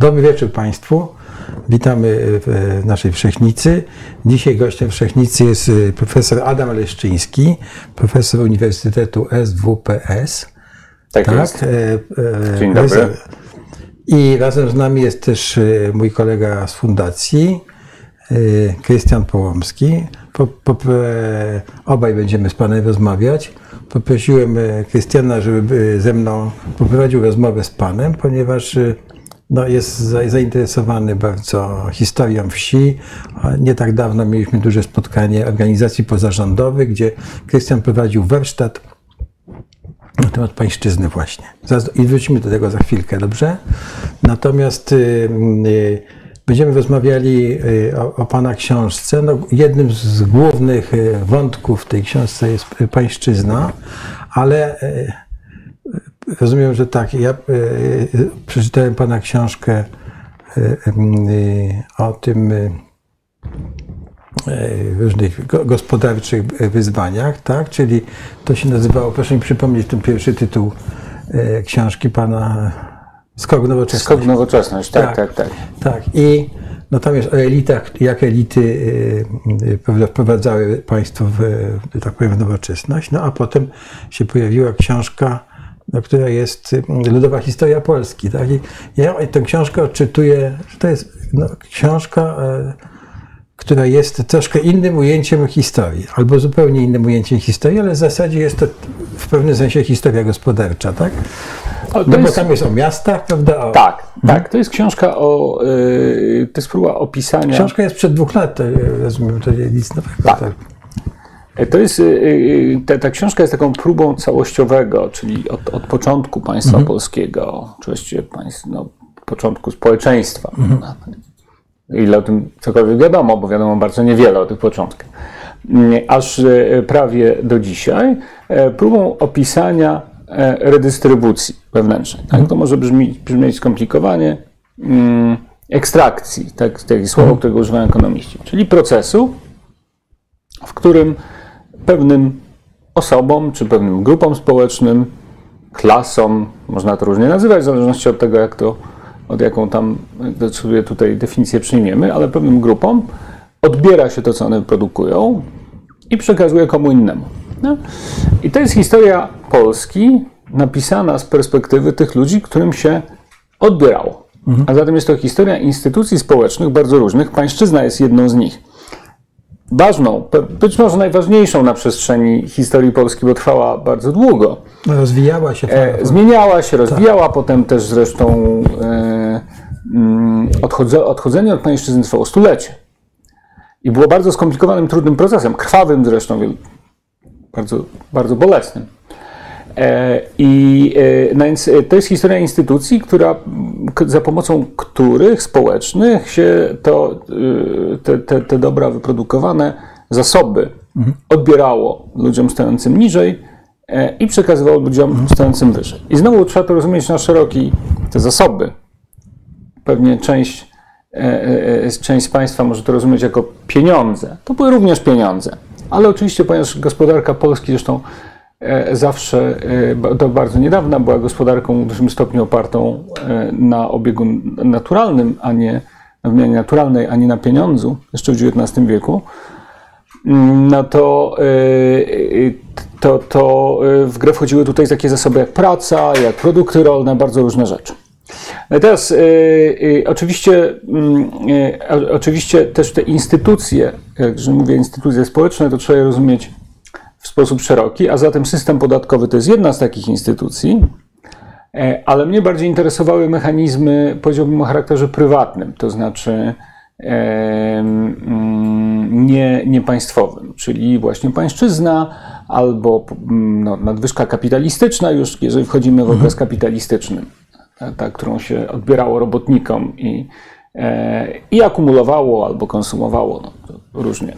Dobry wieczór Państwu. Witamy w naszej Wszechnicy. Dzisiaj gościem Wszechnicy jest y, profesor Adam Leszczyński, profesor Uniwersytetu SWPS. Tak, jest. e, e, Dzień dobry. I razem z nami jest też mój kolega z fundacji, Krystian Połomski. Po, po, e, obaj będziemy z Panem rozmawiać. Poprosiłem e, Krystiana, żeby ze mną poprowadził rozmowę z Panem, ponieważ no, jest za- zainteresowany bardzo historią wsi. Nie tak dawno mieliśmy duże spotkanie organizacji pozarządowych, gdzie Krystian prowadził warsztat na temat pańszczyzny właśnie. I wrócimy do tego za chwilkę, dobrze? Natomiast y, y, będziemy rozmawiali y, o, o Pana książce. No, jednym z głównych wątków tej książce jest pańszczyzna, ale rozumiem, że tak, ja y, y, przeczytałem Pana książkę y, o tym różnych go- gospodarczych wyzwaniach, tak? Czyli to się nazywało, proszę mi przypomnieć ten pierwszy tytuł książki Pana Skok Nowoczesności. Skok nowoczesność, tak, tak, tak. Tak, i no tam jest o elitach, jak elity wprowadzały państwo w, tak powiem, w nowoczesność. No a potem się pojawiła książka, która jest y, Ludowa Historia Polski. Tak? I ja tę książkę odczytuję, że to jest no, książka, y, która jest troszkę innym ujęciem historii, albo zupełnie innym ujęciem historii, ale w zasadzie jest to w pewnym sensie historia gospodarcza, tak? O, to No bo jest, tam jest o miastach, prawda? O, tak, tak. To jest książka o. y, to jest próba opisania. Książka jest przed dwóch lat, to, e, rozumiem, to nic nowego. Tak. To jest, y, y, ta, ta książka jest taką próbą całościowego, czyli od, od początku państwa polskiego, czy właściwie państw, no, początku społeczeństwa. Ile o tym cokolwiek wiadomo, bo wiadomo bardzo niewiele o tych początkach. Mm, Aż prawie do dzisiaj, e, próbą opisania e, redystrybucji wewnętrznej. Tak? To może brzmi, brzmieć skomplikowanie. mm, Ekstrakcji, tak, takie słowo, którego używają ekonomiści, czyli procesu, w którym pewnym osobom czy pewnym grupom społecznym, klasom, można to różnie nazywać, w zależności od tego, jak to, od jaką tam sobie tutaj definicję przyjmiemy, ale pewnym grupom odbiera się to, co one produkują i przekazuje komu innemu. No? I to jest historia Polski napisana z perspektywy tych ludzi, którym się odbierało. A zatem jest to historia instytucji społecznych bardzo różnych. Pańszczyzna jest jedną z nich ważną, być może najważniejszą na przestrzeni historii Polski, bo trwała bardzo długo. Rozwijała się. E, zmieniała się, rozwijała, potem też zresztą e, mm, odchodze, odchodzenie od pańszczyzny trwało stulecie. I było bardzo skomplikowanym, trudnym procesem, krwawym zresztą, bardzo, bardzo bolesnym. E, I e, no więc e, to jest historia instytucji, która, za pomocą których społecznych się to, te, te, te dobra wyprodukowane zasoby odbierało ludziom stojącym niżej i przekazywało ludziom stojącym wyżej. I znowu trzeba to rozumieć na szeroki te zasoby. Pewnie część, część z Państwa może to rozumieć jako pieniądze. To były również pieniądze. Ale oczywiście, ponieważ gospodarka Polski zresztą zawsze, e, ba- do bardzo niedawna, była gospodarką w dużym stopniu opartą e, na obiegu naturalnym, a nie na wymianie naturalnej, a nie na pieniądzu, jeszcze w XIX wieku, no to, to, to w grę wchodziły tutaj takie zasoby jak praca, jak produkty rolne, bardzo różne rzeczy. Teraz oczywiście, mm, oczywiście też te instytucje, jak mówię instytucje społeczne, to trzeba je rozumieć w sposób szeroki, a zatem system podatkowy to jest jedna z takich instytucji, E, ale mnie bardziej interesowały mechanizmy, powiedziałbym o charakterze prywatnym, to znaczy em, mm, nie, nie państwowym, czyli właśnie pańszczyzna albo mm, no, nadwyżka kapitalistyczna, już jeżeli wchodzimy w okres kapitalistyczny, ta, ta, którą się odbierało robotnikom i, e, i akumulowało albo konsumowało, no, różnie.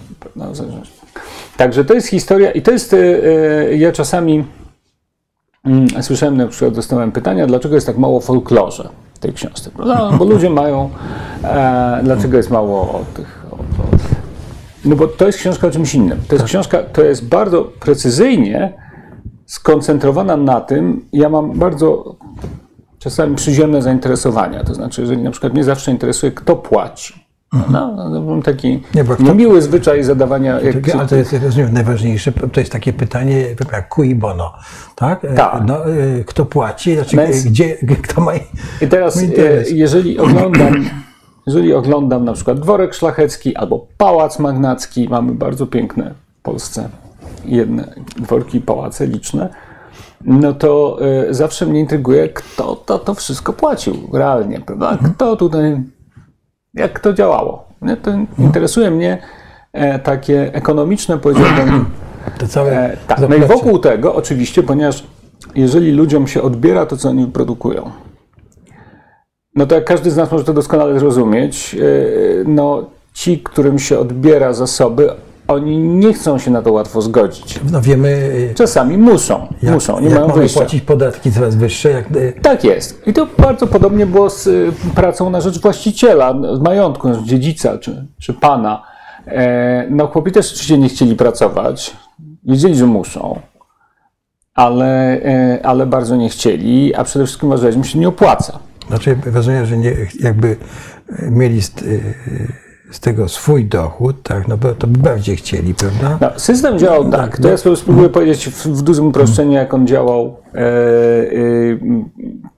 Także to jest historia i to jest, e, e, ja czasami Mm, Słyszałem na przykład, dostałem pytania, dlaczego jest tak mało w folklorze w tej książce. Prawda? Bo ludzie mają, e, dlaczego jest mało o tych. O, o, no bo to jest książka o czymś innym. To jest książka, to jest bardzo precyzyjnie skoncentrowana na tym. Ja mam bardzo czasami przyziemne zainteresowania. To znaczy, jeżeli na przykład mnie zawsze interesuje, kto płaci. No, no, mam taki Mhm. Nie, bo kto- niemiły zwyczaj zadawania. Jak, Ale to jest, rozumiem, najważniejsze, to jest takie pytanie, jak cui bono, tak? E, Tak. No, e, kto płaci, znaczy Więc- gdzie, kto ma... I teraz, e, jeżeli oglądam, jeżeli oglądam na przykład dworek szlachecki albo pałac magnacki, mamy bardzo piękne w Polsce jedne dworki i pałace liczne, no to e, zawsze mnie intryguje, kto to, to wszystko płacił realnie, prawda? Kto tutaj, jak to działało? Nie? To interesuje mnie e, takie ekonomiczne, powiedziałbym, To całe E, tak, no i wokół tego oczywiście, ponieważ jeżeli ludziom się odbiera to, co oni produkują, no to jak każdy z nas może to doskonale zrozumieć, e, no ci, którym się odbiera zasoby, oni nie chcą się na to łatwo zgodzić. No wiemy, e, Czasami muszą, jak, muszą, nie jak mają wyjścia. płacić podatki coraz wyższe, jak... e, Tak jest. I to bardzo podobnie było z y, pracą na rzecz właściciela, z majątku, na rzecz dziedzica czy, czy pana. E, no chłopi też oczywiście nie chcieli pracować, wiedzieli, że muszą, ale, e, ale bardzo nie chcieli, a przede wszystkim uważali, że im się nie opłaca. Znaczy, rozumiem, że nie, jakby e, mieli z, e, tego swój dochód, tak, no bo to by bardziej chcieli, prawda? No, system działał tak. To ja sobie spróbuję powiedzieć w, w dużym uproszczeniu, jak on działał. E,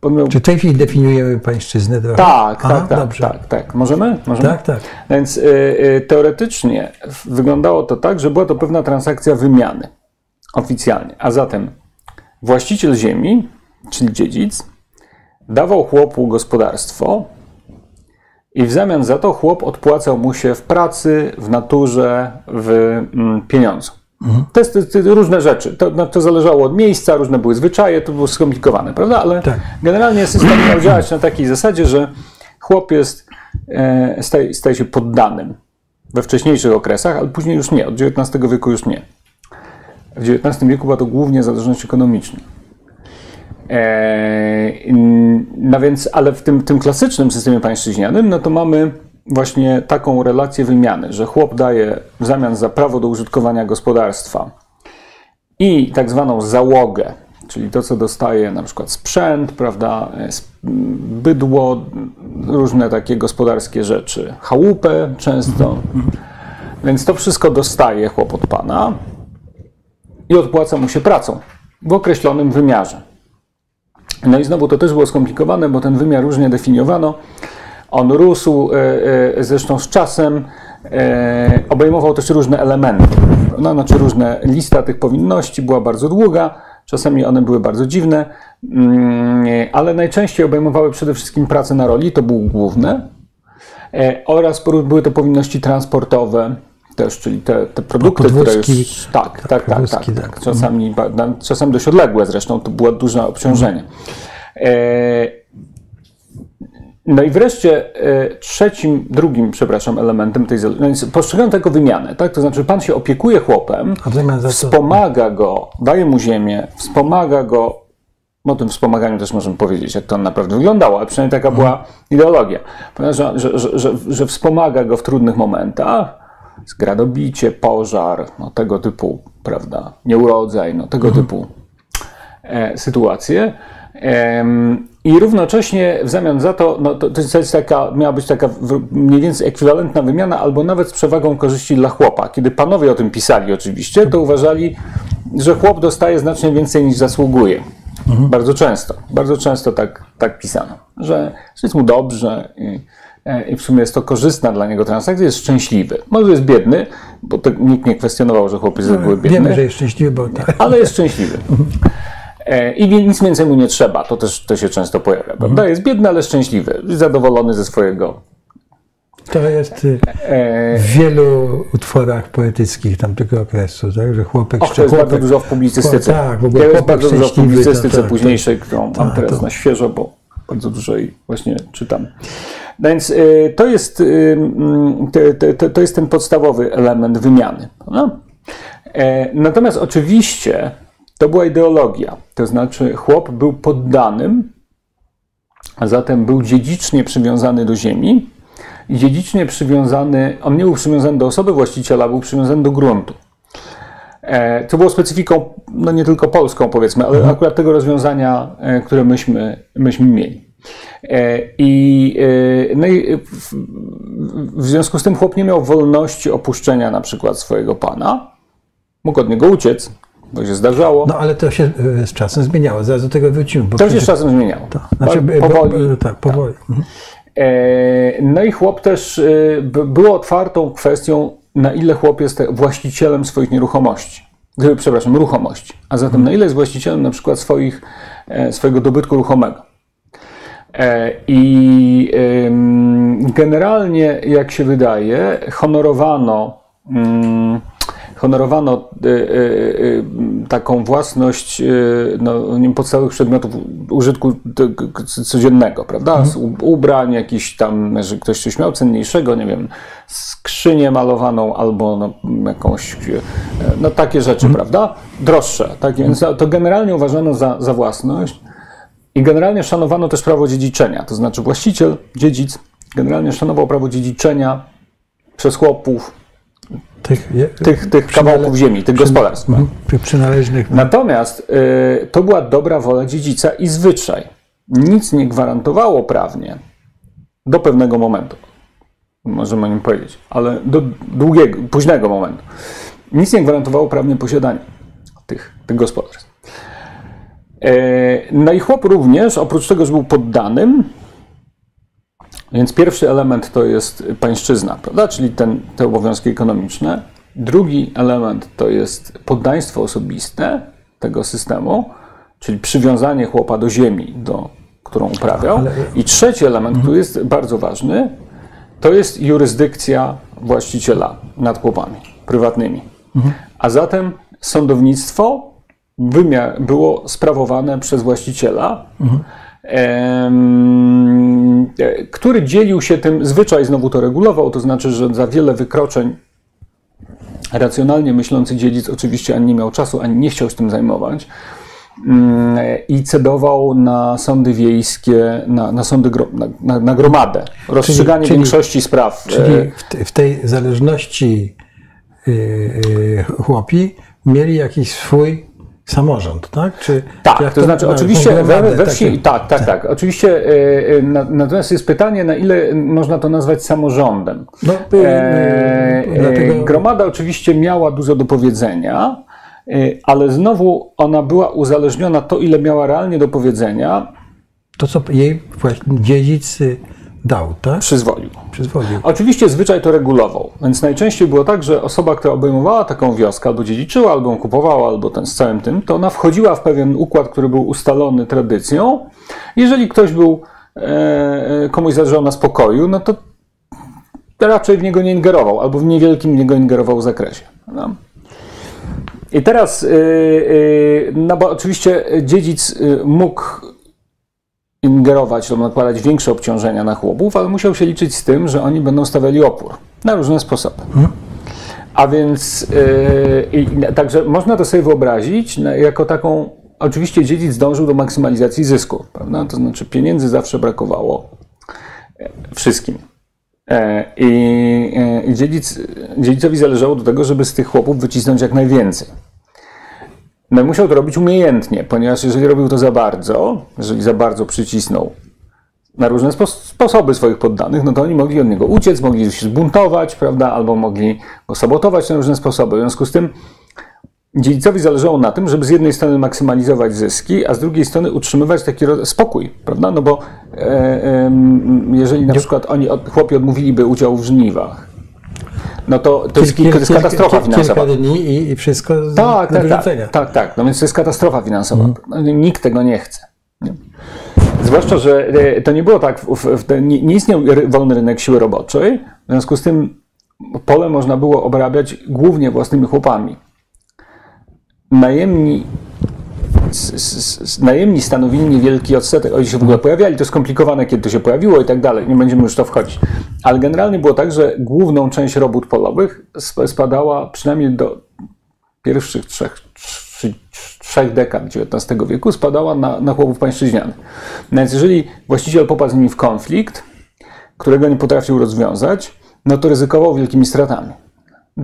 e, miał Czy w tej chwili definiujemy pańszczyznę trochę? Tak, Aha, tak, tak, dobrze. tak, tak. Możemy? Możemy? Tak, tak. Więc y, y, teoretycznie wyglądało to tak, że była to pewna transakcja wymiany oficjalnie. A zatem właściciel ziemi, czyli dziedzic, dawał chłopu gospodarstwo i w zamian za to chłop odpłacał mu się w pracy, w naturze, w mm, pieniądzu. To jest, to jest różne rzeczy. To, no, to zależało od miejsca, różne były zwyczaje, to było skomplikowane, prawda? Ale Tak. generalnie system miał działać na takiej zasadzie, że chłop jest, e, staje, staje się poddanym we wcześniejszych okresach, ale później już nie, od XIX wieku już nie. W XIX wieku była to głównie zależność ekonomiczna. E, no więc, ale w tym, tym klasycznym systemie pańszczyźnianym, no to mamy właśnie taką relację wymiany, że chłop daje w zamian za prawo do użytkowania gospodarstwa i tak zwaną załogę, czyli to, co dostaje na przykład sprzęt, prawda, s- bydło, różne takie gospodarskie rzeczy, chałupę często. Więc to wszystko dostaje chłop od pana i odpłaca mu się pracą w określonym wymiarze. No i znowu to też było skomplikowane, bo ten wymiar różnie definiowano. On rósł e, e, zresztą z czasem, e, obejmował też różne elementy. No, znaczy różne, lista tych powinności była bardzo długa, czasami one były bardzo dziwne, mm, ale najczęściej obejmowały przede wszystkim pracę na roli, to było główne, oraz były to powinności transportowe też, czyli te, te produkty, które już... Tak, tak, tak, tak, tak. tak. Czasami, czasem dość odległe zresztą, to było duże obciążenie. E, no i wreszcie e, trzecim, drugim, przepraszam, elementem tej zależności, no postrzegam jako wymianę, tak? To znaczy pan się opiekuje chłopem, wspomaga go, daje mu ziemię, wspomaga go, o tym wspomaganiu też możemy powiedzieć, jak to naprawdę wyglądało, ale przynajmniej taka była ideologia, ponieważ że, że, że, że, że wspomaga go w trudnych momentach, zgradobicie, pożar, no, tego typu, prawda, nieurodzaj, no, tego typu e, sytuacje. Em, I równocześnie w zamian za to, no to, to jest taka, miała być taka mniej więcej ekwiwalentna wymiana, albo nawet z przewagą korzyści dla chłopa. Kiedy panowie o tym pisali oczywiście, to uważali, że chłop dostaje znacznie więcej niż zasługuje. Bardzo często, bardzo często tak, tak pisano, że, że jest mu dobrze i, e, i w sumie jest to korzystna dla niego transakcja, jest szczęśliwy. Może jest biedny, bo to nikt nie kwestionował, że chłop jest z reguły biedny Wiemy, że jest szczęśliwy, bo tak. ale jest szczęśliwy. E, I nic więcej mu nie trzeba. To też to się często pojawia. Prawda? Jest biedny, ale szczęśliwy. Zadowolony ze swojego. To jest y, E, w wielu utworach poetyckich tamtego okresu, tak? że chłopek... och, to jest chłopek, bardzo dużo w publicystyce. Tak, w ogóle to jest chłopak bardzo dużo w publicystyce tak, tak, późniejszej, którą mam teraz to- na świeżo, bo bardzo dużo jej właśnie czytam. Więc y, to jest, y, mm, to, to, to jest ten podstawowy element wymiany. No. E, Natomiast oczywiście to była ideologia. To znaczy chłop był poddanym, a zatem był dziedzicznie przywiązany do ziemi i dziedzicznie przywiązany, on nie był przywiązany do osoby właściciela, był przywiązany do gruntu. E, co było specyfiką, no nie tylko polską powiedzmy, ale mhm. akurat tego rozwiązania, e, które myśmy, myśmy mieli. E, I, no i w, związku z tym chłop nie miał wolności opuszczenia na przykład swojego pana. Mógł od niego uciec, to się zdarzało. No ale to się z czasem zmieniało, zaraz do tego wrócimy. to się z czasem zmieniało. To, znaczy, powoli. Bo, tak, powoli. Tak. Mhm. No i chłop też było otwartą kwestią na ile chłop jest właścicielem swoich nieruchomości, przepraszam, ruchomości, a zatem na ile jest właścicielem na przykład swoich, e, swojego dobytku ruchomego. E, I generalnie, jak się wydaje, honorowano mm, honorowano y, y, taką własność no, nie podstawowych przedmiotów użytku codziennego, prawda? Mhm. Ubrań, jakiś tam, że ktoś coś miał cenniejszego, nie wiem, skrzynię malowaną albo no, jakąś, no takie rzeczy, mhm. prawda? Droższe. Tak? Więc to generalnie uważano za, za własność i generalnie szanowano też prawo dziedziczenia, to znaczy właściciel, dziedzic generalnie szanował prawo dziedziczenia przez chłopów, tych, tych, tych kawałków ziemi, tych gospodarstw. Mhm. Przynależnych. Natomiast y, to była dobra wola dziedzica i zwyczaj. Nic nie gwarantowało prawnie do pewnego momentu. Możemy o nim powiedzieć, ale do długiego, późnego momentu. Nic nie gwarantowało prawnie posiadania tych, tych gospodarstw. Y, no i chłop również, oprócz tego, że był poddanym, więc pierwszy element to jest pańszczyzna, prawda? czyli ten, te obowiązki ekonomiczne. Drugi element to jest poddaństwo osobiste tego systemu, czyli przywiązanie chłopa do ziemi, do, którą uprawiał. I trzeci element, który jest bardzo ważny, to jest jurysdykcja właściciela nad chłopami prywatnymi. A zatem sądownictwo było sprawowane przez właściciela. E, który dzielił się tym, zwyczaj znowu to regulował, to znaczy, że za wiele wykroczeń racjonalnie myślący dziedzic oczywiście ani nie miał czasu, ani nie chciał się tym zajmować mm, i cedował na sądy wiejskie, na, na sądy, gro, na, na, gromadę, rozstrzyganie czyli, większości spraw. Czyli e, w, w tej zależności yy, chłopi mieli jakiś swój samorząd, tak? Czy, tak, czy to, to znaczy oczywiście we, we wsi, tak, tak, tak, tak. Oczywiście e, na, natomiast jest pytanie, na ile można to nazwać samorządem. No, e, e, dlatego... Gromada oczywiście miała dużo do powiedzenia, e, ale znowu ona była uzależniona to, ile miała realnie do powiedzenia. To, co jej dziedzicy dał, tak? Przyzwolił. Przyzwolił. Oczywiście zwyczaj to regulował, więc najczęściej było tak, że osoba, która obejmowała taką wioskę, albo dziedziczyła, albo ją kupowała, albo ten z całym tym, to ona wchodziła w pewien układ, który był ustalony tradycją. Jeżeli ktoś był, e, e komuś zależało na spokoju, no to raczej w niego nie ingerował, albo w niewielkim w niego ingerował w zakresie. No. I teraz, yy, yy, no bo oczywiście dziedzic yy, mógł ingerować lub nakładać większe obciążenia na chłopów, ale musiał się liczyć z tym, że oni będą stawiali opór na różne sposoby. Hmm. A więc yy, także można to sobie wyobrazić jako taką. Oczywiście dziedzic dążył do maksymalizacji zysku, prawda? To znaczy pieniędzy zawsze brakowało e, wszystkim. I, e, i dziedzic, dziedzicowi zależało do tego, żeby z tych chłopów wycisnąć jak najwięcej. No musiał to robić umiejętnie, ponieważ jeżeli robił to za bardzo, jeżeli za bardzo przycisnął na różne spo sposoby swoich poddanych, no to oni mogli od niego uciec, mogli się zbuntować, prawda, albo mogli go sabotować na różne sposoby. W związku z tym dziedzicowi zależało na tym, żeby z jednej strony maksymalizować zyski, a z drugiej strony utrzymywać taki spokój, prawda? No bo e, e, jeżeli na przykład oni, chłopi odmówiliby udziału w żniwach, no to, to, jest, to jest katastrofa finansowa. Kilka dni i, i wszystko tak, tak, tak, tak, tak. No więc to jest katastrofa finansowa. Mm. Nikt tego nie chce. Nie? Zwłaszcza, że e, to nie było tak, w, w, nie, nie istniał wolny rynek siły roboczej, w związku z tym pole można było obrabiać głównie własnymi chłopami. Najemni najemni stanowili niewielki odsetek. Oni się w ogóle pojawiali, to skomplikowane, kiedy to się pojawiło i tak dalej, nie będziemy już to wchodzić. Ale generalnie było tak, że główną część robót polowych spadała przynajmniej do pierwszych trzech, trzech dekad XIX wieku, spadała na, na chłopów pańszczyźnianych. No więc jeżeli właściciel popadł z nimi w konflikt, którego nie potrafił rozwiązać, no to ryzykował wielkimi stratami.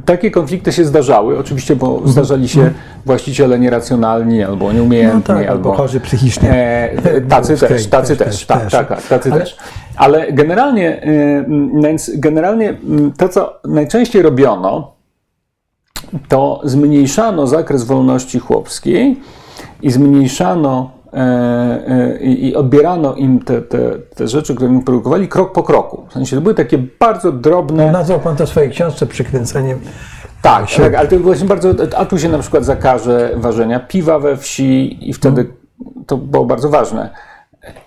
Takie konflikty się zdarzały, oczywiście, bo zdarzali się właściciele nieracjonalni, albo nieumiejętni, No tak, albo chorzy psychicznie. E, tacy Okej, też, tacy też, też, też, tak, też. tak, tak, tacy Ale- też. Ale generalnie, y, więc generalnie mm, to, co najczęściej robiono, to zmniejszano zakres wolności chłopskiej i zmniejszano i i odbierano im te, te, te rzeczy, które im produkowali, krok po kroku. W sensie to były takie bardzo drobne. Nazwał pan to w swojej książce przykręceniem. Tak, tak, ale to właśnie bardzo. A tu się na przykład zakaże ważenia piwa we wsi, i wtedy to było bardzo ważne.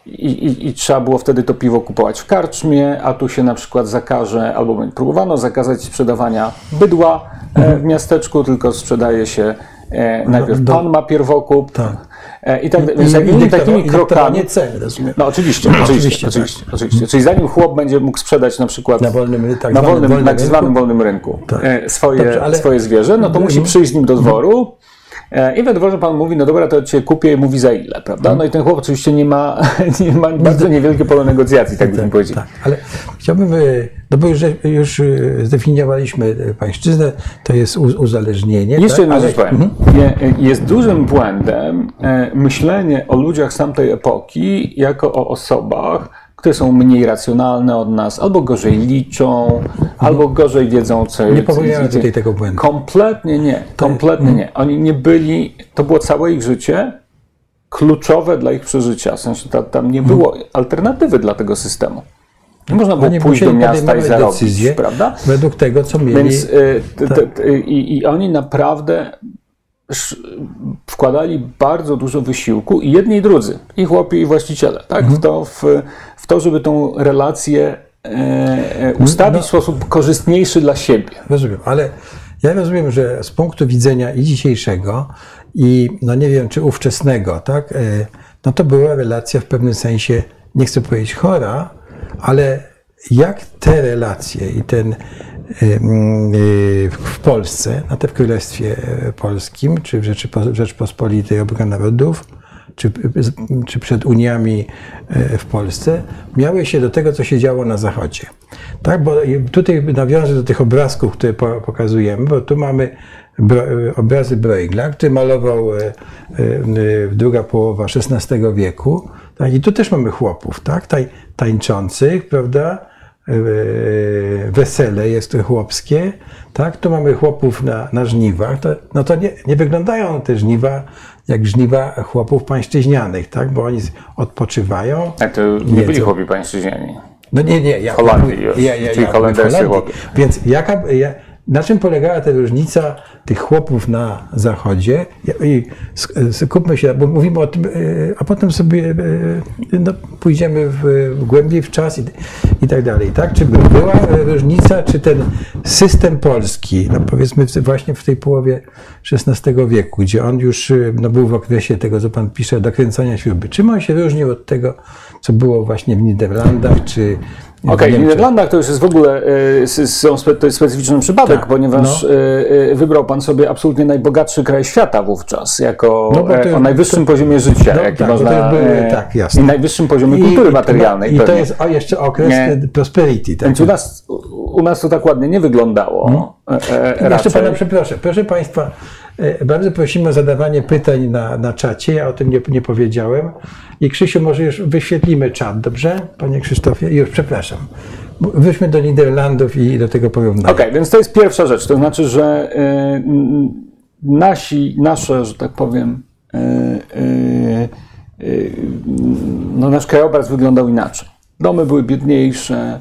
I, i, I trzeba było wtedy to piwo kupować w karczmie, a tu się na przykład zakaże, albo próbowano zakazać sprzedawania bydła e, w miasteczku, tylko sprzedaje się e, najpierw pan ma pierwokup. Tak. E, I, tak, I, więc dyktowa- takimi krokami. dyktowanie cen, rozumiem. No oczywiście, oczywiście, Oczywiście, oczywiście, tak. oczywiście, Czyli zanim chłop będzie mógł sprzedać na przykład Na wolnym, tak na wolnym, wolnym tak zwanym rynku. wolnym rynku Tak. e, swoje, Dobrze, ale- swoje zwierzę, no to musi Mhm. przyjść z nim do dworu i we dworze pan mówi, no dobra, to cię kupię i mówi za ile, prawda? Mhm. No i ten chłop oczywiście nie ma, nie ma bardzo niewielkie pole negocjacji, tak byśmy powiedzieli. Tak, ale chciałbym, y, no bo już, już y, zdefiniowaliśmy pańszczyznę, to jest uzależnienie. Jeszcze tak? jedną ale, rzecz powiem. Je- Jest dużym błędem e, myślenie o ludziach z tamtej epoki jako o osobach, które są mniej racjonalne od nas, albo gorzej liczą, albo gorzej wiedzą, co Nie popełniamy tutaj tego błędu. Kompletnie nie, kompletnie nie. Oni nie byli, to było całe ich życie kluczowe dla ich przeżycia. W sensie ta, tam nie było alternatywy dla tego systemu. Nie można było Oni pójść do miasta i zarobić, decyzje prawda? według tego, co mieli. Więc y, Tak. i, oni naprawdę wkładali bardzo dużo wysiłku i jedni i drudzy, i chłopi, i właściciele, tak? Mhm. W, to, w, w to, żeby tą relację e, e, ustawić No. w sposób korzystniejszy dla siebie. Rozumiem, ale ja rozumiem, że z punktu widzenia i dzisiejszego, i no nie wiem, czy ówczesnego, tak, e, no to była relacja w pewnym sensie, nie chcę powiedzieć chora, ale jak te relacje i ten w Polsce, na w Królestwie e, Polskim, czy w Rzeczypo- Rzeczpospolitej Obrony Narodów, czy, czy przed Uniami e, w Polsce, miały się do tego, co się działo na Zachodzie. Tak, bo tutaj nawiążę do tych obrazków, które po- pokazujemy, bo tu mamy bro, obrazy Bruegla, który malował e, e, e, druga połowa XVI wieku. Tak, I tu też mamy chłopów, tak, tań, tańczących, prawda? E, Wesele jest to chłopskie, tak? Tu mamy chłopów na, na żniwach. To, no to nie, nie wyglądają te żniwa jak żniwa chłopów pańszczyźnianych, tak? Bo oni odpoczywają. Tak, to nie Jedzą. byli chłopi pańszczyźniani. No nie, nie. Ja, Holandii już, ja, ja, czyli ja, holenderscy w Holandii. chłopie. Więc jaka, ja, na czym polegała ta różnica tych chłopów na zachodzie? I sk- skupmy się, bo mówimy o tym, e, a potem sobie e, no, pójdziemy w, głębiej w czas i, i tak dalej. Tak? Czy by była e, różnica, czy ten system polski, no powiedzmy właśnie w tej połowie XVI wieku, gdzie on już no, był w okresie tego, co pan pisze, dokręcania śruby, czym on się różnił od tego, co było właśnie w Niderlandach, czy w Okej, w Niemczech? Niderlandach to już jest w ogóle są spe, to jest specyficzny przypadek, Tak, ponieważ no. e, e, wybrał pan sobie absolutnie najbogatszy kraj świata wówczas, jako No to e, jest- o najwyższym poziomie życia, No jaki tak, to można. były- e, tak, jasne. I najwyższym poziomie kultury materialnej. I, to jest o, jeszcze okres Nie. prosperity. Tak? Więc u nas, u- nas to tak ładnie nie wyglądało. E, e, Jeszcze pana przeproszę. Proszę Państwa, bardzo prosimy o zadawanie pytań na, na czacie. Ja o tym nie, nie powiedziałem. I Krzysiu, może już wyświetlimy czat, dobrze? Panie Krzysztofie? Już, przepraszam. Wyjdźmy do Niderlandów i do tego porównania. Okej, więc to jest pierwsza rzecz. To znaczy, że n- nasi, nasze, że tak powiem, y, no nasz krajobraz wyglądał inaczej. Domy były biedniejsze, e,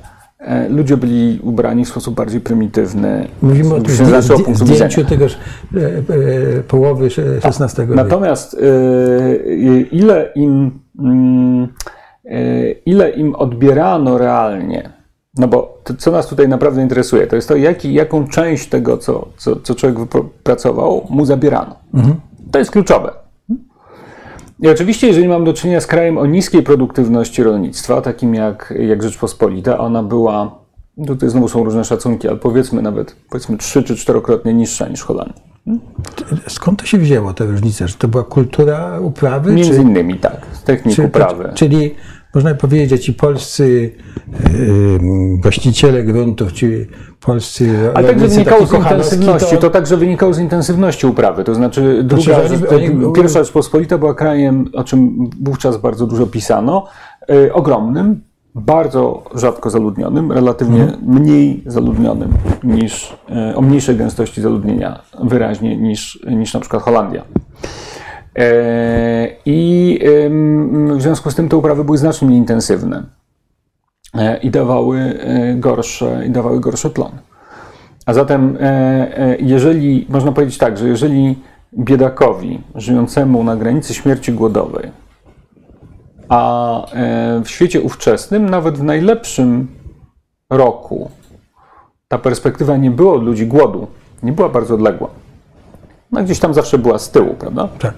ludzie byli ubrani w sposób bardziej prymitywny. Mówimy o tym zdjęciu tegoż e, e, połowy XVI wieku. Natomiast y, y, ile im, mm, y, ile im odbierano realnie, no bo to, co nas tutaj naprawdę interesuje, to jest to, jaki, jaką część tego, co, co, co człowiek wypracował, mu zabierano. To jest kluczowe. I oczywiście, jeżeli mam do czynienia z krajem o niskiej produktywności rolnictwa, takim jak, jak Rzeczpospolita, ona była, tutaj znowu są różne szacunki, ale powiedzmy nawet powiedzmy trzy czy czterokrotnie niższa niż Holandia. Skąd to się wzięło, ta różnica? Że to była kultura uprawy? Między czy... innymi tak. technik Czyli, uprawy. czyli można powiedzieć, że ci polscy y, właściciele gruntów, ci polscy Ale także wynikało z intensywności, to także wynikało z intensywności uprawy. To znaczy, druga, że oni- pierwsza Rzeczpospolita była krajem, o czym wówczas bardzo dużo pisano, y, ogromnym, bardzo rzadko zaludnionym, relatywnie Mhm. mniej zaludnionym niż, y, o mniejszej gęstości zaludnienia wyraźnie niż, niż na przykład Holandia. E, I w związku z tym te uprawy były znacznie mniej intensywne e, i dawały e, gorsze, i dawały gorsze plony. A zatem, jeżeli, można powiedzieć tak, że jeżeli biedakowi żyjącemu na granicy śmierci głodowej, a w świecie ówczesnym, nawet w najlepszym roku, ta perspektywa nie było od ludzi głodu, nie była bardzo odległa. No gdzieś tam zawsze była z tyłu, prawda? Tak.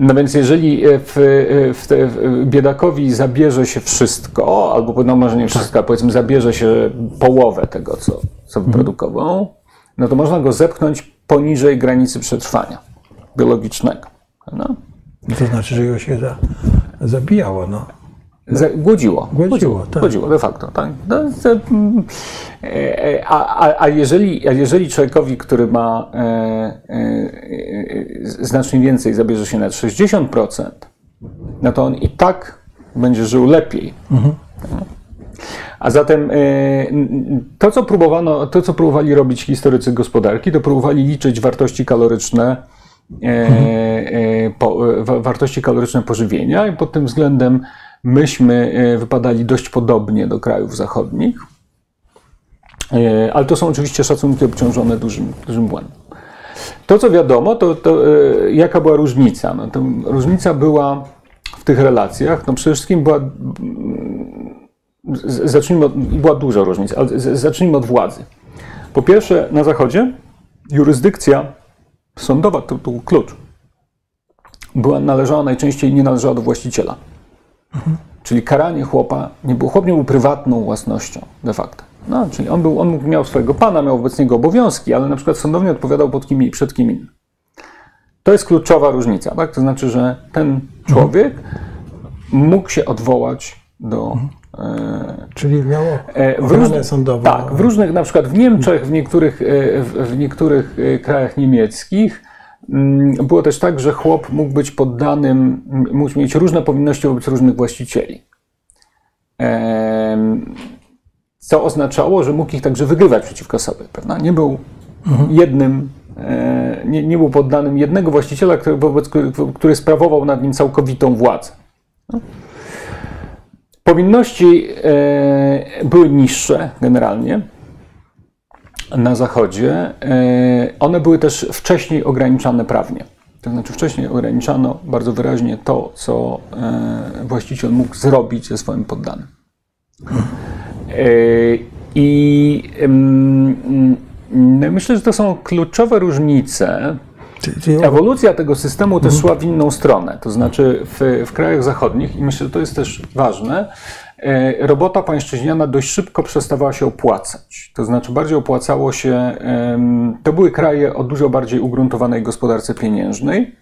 No więc jeżeli e, w, e, w te, w biedakowi zabierze się wszystko, albo no może nie wszystko, ale powiedzmy zabierze się połowę tego, co, co wyprodukował, no to można go zepchnąć poniżej granicy przetrwania biologicznego. No. To znaczy, że go się za, zabijało. No. Głodziło. Głodziło, tak. Głodziło, de facto. Tak. No, to, mm, e, a, a, a, jeżeli, a jeżeli człowiekowi, który ma e, e, e, znacznie więcej, zabierze się nawet 60%, no to on i tak będzie żył lepiej. A zatem e, to, co próbowano, to, co próbowali robić historycy gospodarki, to próbowali liczyć wartości kaloryczne, e, e, e, wa- wartości kaloryczne pożywienia i pod tym względem myśmy e, wypadali dość podobnie do krajów zachodnich. E, Ale to są oczywiście szacunki obciążone dużym, dużym błędem. To, co wiadomo, to, to e, jaka była różnica. No, to różnica była w tych relacjach. No, przede wszystkim była zacznijmy od, była duża różnica, ale zacznijmy od władzy. Po pierwsze, na Zachodzie jurysdykcja sądowa, to był klucz, była należała najczęściej nie należała do właściciela. Czyli karanie chłopa nie było, chłop nie był prywatną własnością de facto. No, czyli on, był, on miał swojego pana, miał wobec niego obowiązki, ale na przykład sądownie odpowiadał pod kim przed kim innym. To jest kluczowa różnica, tak? To znaczy, że ten człowiek mógł się odwołać do e, Czyli miało E, w różnych- sądową. Tak, w różnych, na przykład w Niemczech, w niektórych, e, w, w niektórych e, krajach niemieckich było też tak, że chłop mógł być poddanym, mógł mieć różne powinności wobec różnych właścicieli. Co oznaczało, że mógł ich także wygrywać przeciwko sobie, prawda? Nie był jednym, e, nie, nie był poddanym jednego właściciela, który, wobec, który, który sprawował nad nim całkowitą władzę. Powinności e, były niższe generalnie na Zachodzie. E, one były też wcześniej ograniczane prawnie. To znaczy wcześniej ograniczano bardzo wyraźnie to, co e, właściciel mógł zrobić ze swoim poddanym. E, I em, mm, myślę, że to są kluczowe różnice. Ewolucja tego systemu też szła w inną stronę. To znaczy w, w krajach zachodnich, i myślę, że to jest też ważne, robota pańszczyźniana dość szybko przestawała się opłacać. To znaczy bardziej opłacało się, to były kraje o dużo bardziej ugruntowanej gospodarce pieniężnej.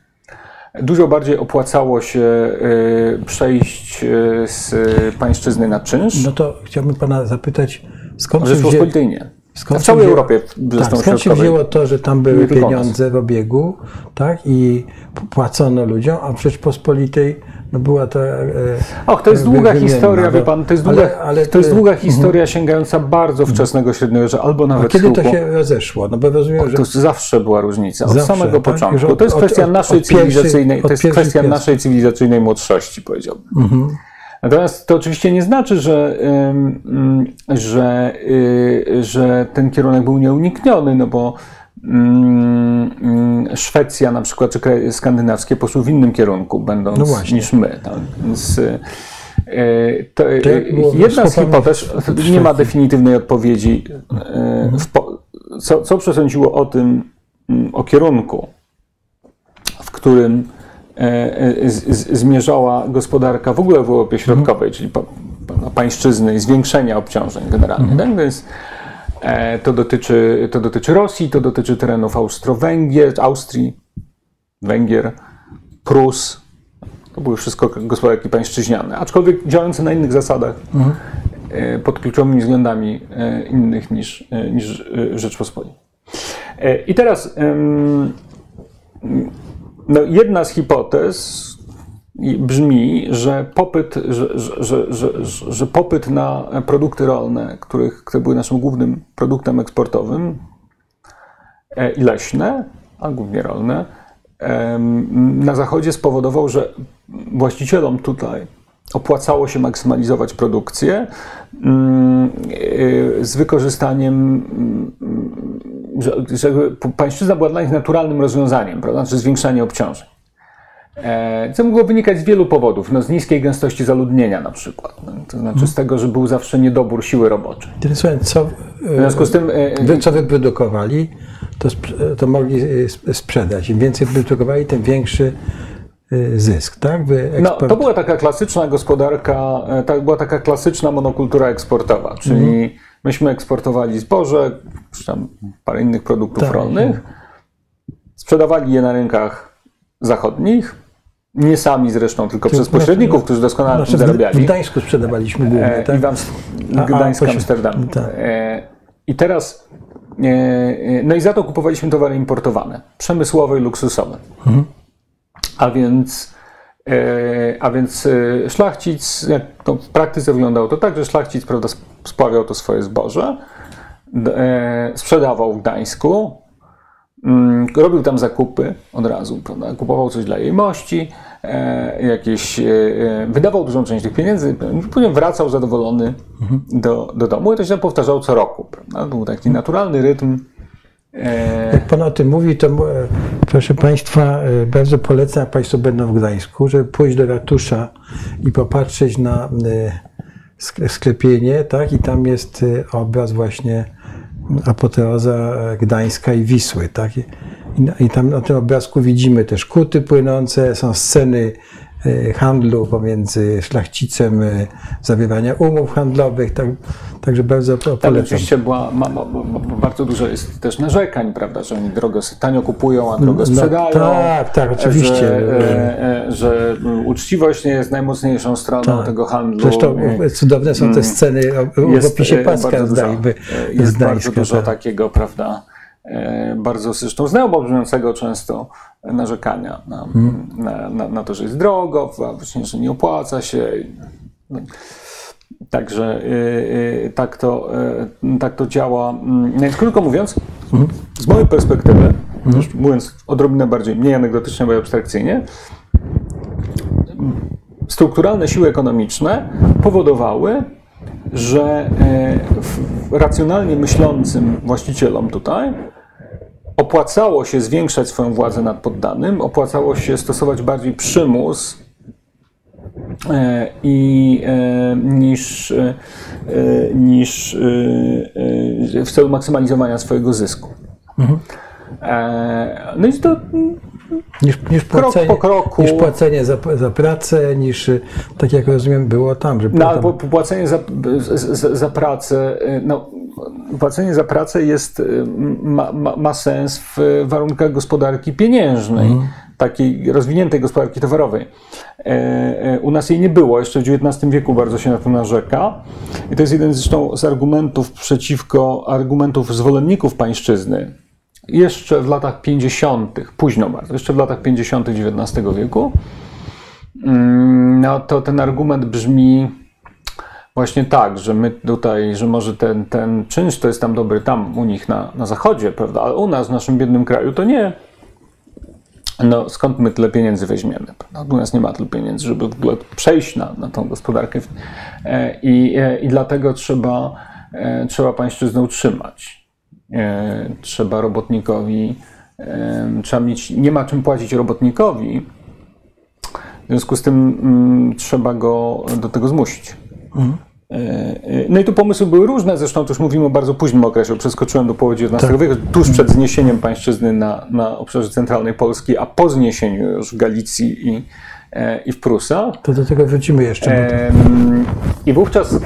Dużo bardziej opłacało się e, przejść e, z pańszczyzny na czynsz. No to chciałbym pana zapytać, skąd się, wzię... Rzeczpospolitej nie. skąd w całej wzięło- Europie tak, skąd się wzięło to, że tam były pieniądze w obiegu, tak, i płacono ludziom, a w Rzeczpospolitej no była to... E, Och, to jest wy- długa historia, wie no. pan, to jest Ale- długa, ale to jest długa historia sięgająca bardzo wczesnego średniowiecza, albo A nawet kiedy to się rozeszło? No bo rozumiem, że... To zawsze była różnica, od Zawsze, samego tak? początku. Od- to jest od- kwestia od- naszej od cywilizacyjnej, od to jest kwestia naszej cywilizacyjnej młodszości, powiedziałbym. Mhm. Natomiast to oczywiście nie znaczy, że, że, y, że ten kierunek był nieunikniony, no bo Szwecja na przykład, czy kraje skandynawskie poszły w innym kierunku, będąc No niż my. Tak? Więc, y, y, to, było jedna z hipotez, nie ma definitywnej odpowiedzi, y, po, co, co przesądziło o tym, mm, o kierunku, w którym z- z- zmierzała gospodarka w ogóle w Europie Środkowej, czyli pa, pa, pańszczyzny i zwiększenia obciążeń generalnie. Tak? Więc, to, dotyczy, to dotyczy Rosji, to dotyczy terenów Austro-Węgier, Austrii, Węgier, Prus, To były wszystko gospodarki pańszczyźniane, aczkolwiek działające na innych zasadach, e, pod kluczowymi względami e, innych niż, e, niż e, Rzeczpospolita. E, I teraz no, jedna z hipotez brzmi, że popyt, że, że, że, że, popyt na produkty rolne, których, które były naszym głównym produktem eksportowym e, i leśne, a głównie rolne, na Zachodzie spowodował, że właścicielom tutaj opłacało się maksymalizować produkcję mm, e, z wykorzystaniem mm, że, że pańszczyzna była dla nich naturalnym rozwiązaniem, prawda? znaczy zwiększanie obciążeń. E, Co mogło wynikać z wielu powodów, no z niskiej gęstości zaludnienia na przykład, no, to znaczy z tego, że był zawsze niedobór siły roboczej. Co, W związku z tym e, wy, co wyprodukowali, to, to mogli sp- sprzedać. Im więcej wyprodukowali, tym większy zysk, tak? Wy No, eksport- to była taka klasyczna gospodarka, e, to była taka klasyczna monokultura eksportowa, czyli myśmy eksportowali zboże, tam parę innych produktów Tak. rolnych, sprzedawali je na rynkach zachodnich, nie sami zresztą, tylko przez pośredników, którzy doskonale na Znaczy, tym w, w zarabiali. Gdańsku sprzedawaliśmy głównie, tak? I w Amst- A- a Gdańsk, Amsterdam. tak. E, I teraz, e, e, no i za to kupowaliśmy towary importowane, przemysłowe i luksusowe. Mhm. A więc, a więc szlachcic, to w praktyce wyglądało to tak, że szlachcic prawda, sp- spławiał to swoje zboże, sprzedawał w Gdańsku, Mm, robił tam zakupy od razu, prawda? kupował coś dla jej mości, jakieś, e, e, wydawał dużą część tych pieniędzy, później wracał zadowolony do, do domu i to się powtarzał co roku. Prawda? Był taki naturalny rytm. E, Jak Pan o tym mówi, to e, proszę Państwa, e, bardzo polecam, jak Państwo będą w Gdańsku, żeby pójść do ratusza i popatrzeć na e, sk- sklepienie, tak? I tam jest e, obraz właśnie apoteoza Gdańska i Wisły, tak? I, i- tam na tym obrazku widzimy też kuty płynące, są sceny handlu pomiędzy szlachcicem, e, zawierania umów handlowych, tak, także bardzo polecam. oczywiście była, ma, ma, bardzo dużo jest też narzekań, prawda, że oni drogo, tanio kupują, a drogo No, sprzedają. tak, tak, oczywiście. Że, e, e, że uczciwość nie jest najmocniejszą stroną tego handlu. Tak. Zresztą E, cudowne są te sceny o- w opisie e, paska z e, z Jest bardzo Gdańska. dużo tak. takiego, prawda, e, bardzo zresztą znajomo brzmiącego często narzekania na, Mhm. na, na, na to, że jest drogo, a właśnie, że nie opłaca się. No. Także y, y, tak, to, tak to działa. Mm, Więc krótko mówiąc, Mhm. z mojej perspektywy, już mówiąc odrobinę bardziej, mniej anegdotycznie, bo abstrakcyjnie, strukturalne siły ekonomiczne powodowały, że e, racjonalnie myślącym właścicielom tutaj opłacało się zwiększać swoją władzę nad poddanym, opłacało się stosować bardziej przymus e, i e, niż, e, niż w celu maksymalizowania swojego zysku. E, No i to Niż, niż, Krok płacenie, po kroku. niż płacenie za, za pracę, niż tak jak rozumiem było tam, że No, po- płacenie za, za, za pracę, no, płacenie za pracę jest, y, ma, ma, ma sens w warunkach gospodarki pieniężnej, takiej rozwiniętej gospodarki towarowej. E, e, U nas jej nie było, jeszcze w XIX wieku bardzo się na to narzeka. I to jest jeden zresztą z argumentów przeciwko, argumentów zwolenników pańszczyzny. Jeszcze w latach 50., późno bardzo, jeszcze w latach 50. XIX wieku, Mm, no to ten argument brzmi właśnie tak, że my tutaj, że może ten, ten czynsz to jest tam dobry tam u nich na, na zachodzie, prawda, ale u nas, w naszym biednym kraju to nie. No skąd my tyle pieniędzy weźmiemy? U nas nie ma tyle pieniędzy, żeby w ogóle przejść na, na tą gospodarkę. E, I, e, i dlatego trzeba, e, trzeba pańszczyznę utrzymać. Trzeba robotnikowi, trzeba mieć, nie ma czym płacić robotnikowi, w związku z tym mm, trzeba go do tego zmusić. E, No i tu pomysły były różne, zresztą tu już mówimy o bardzo późnym okresie, przeskoczyłem do połowy XIX wieku, tuż przed zniesieniem pańszczyzny na, na obszarze centralnej Polski, a po zniesieniu już w Galicji i, e, i w Prusach. to do tego wrócimy jeszcze. to, I wówczas,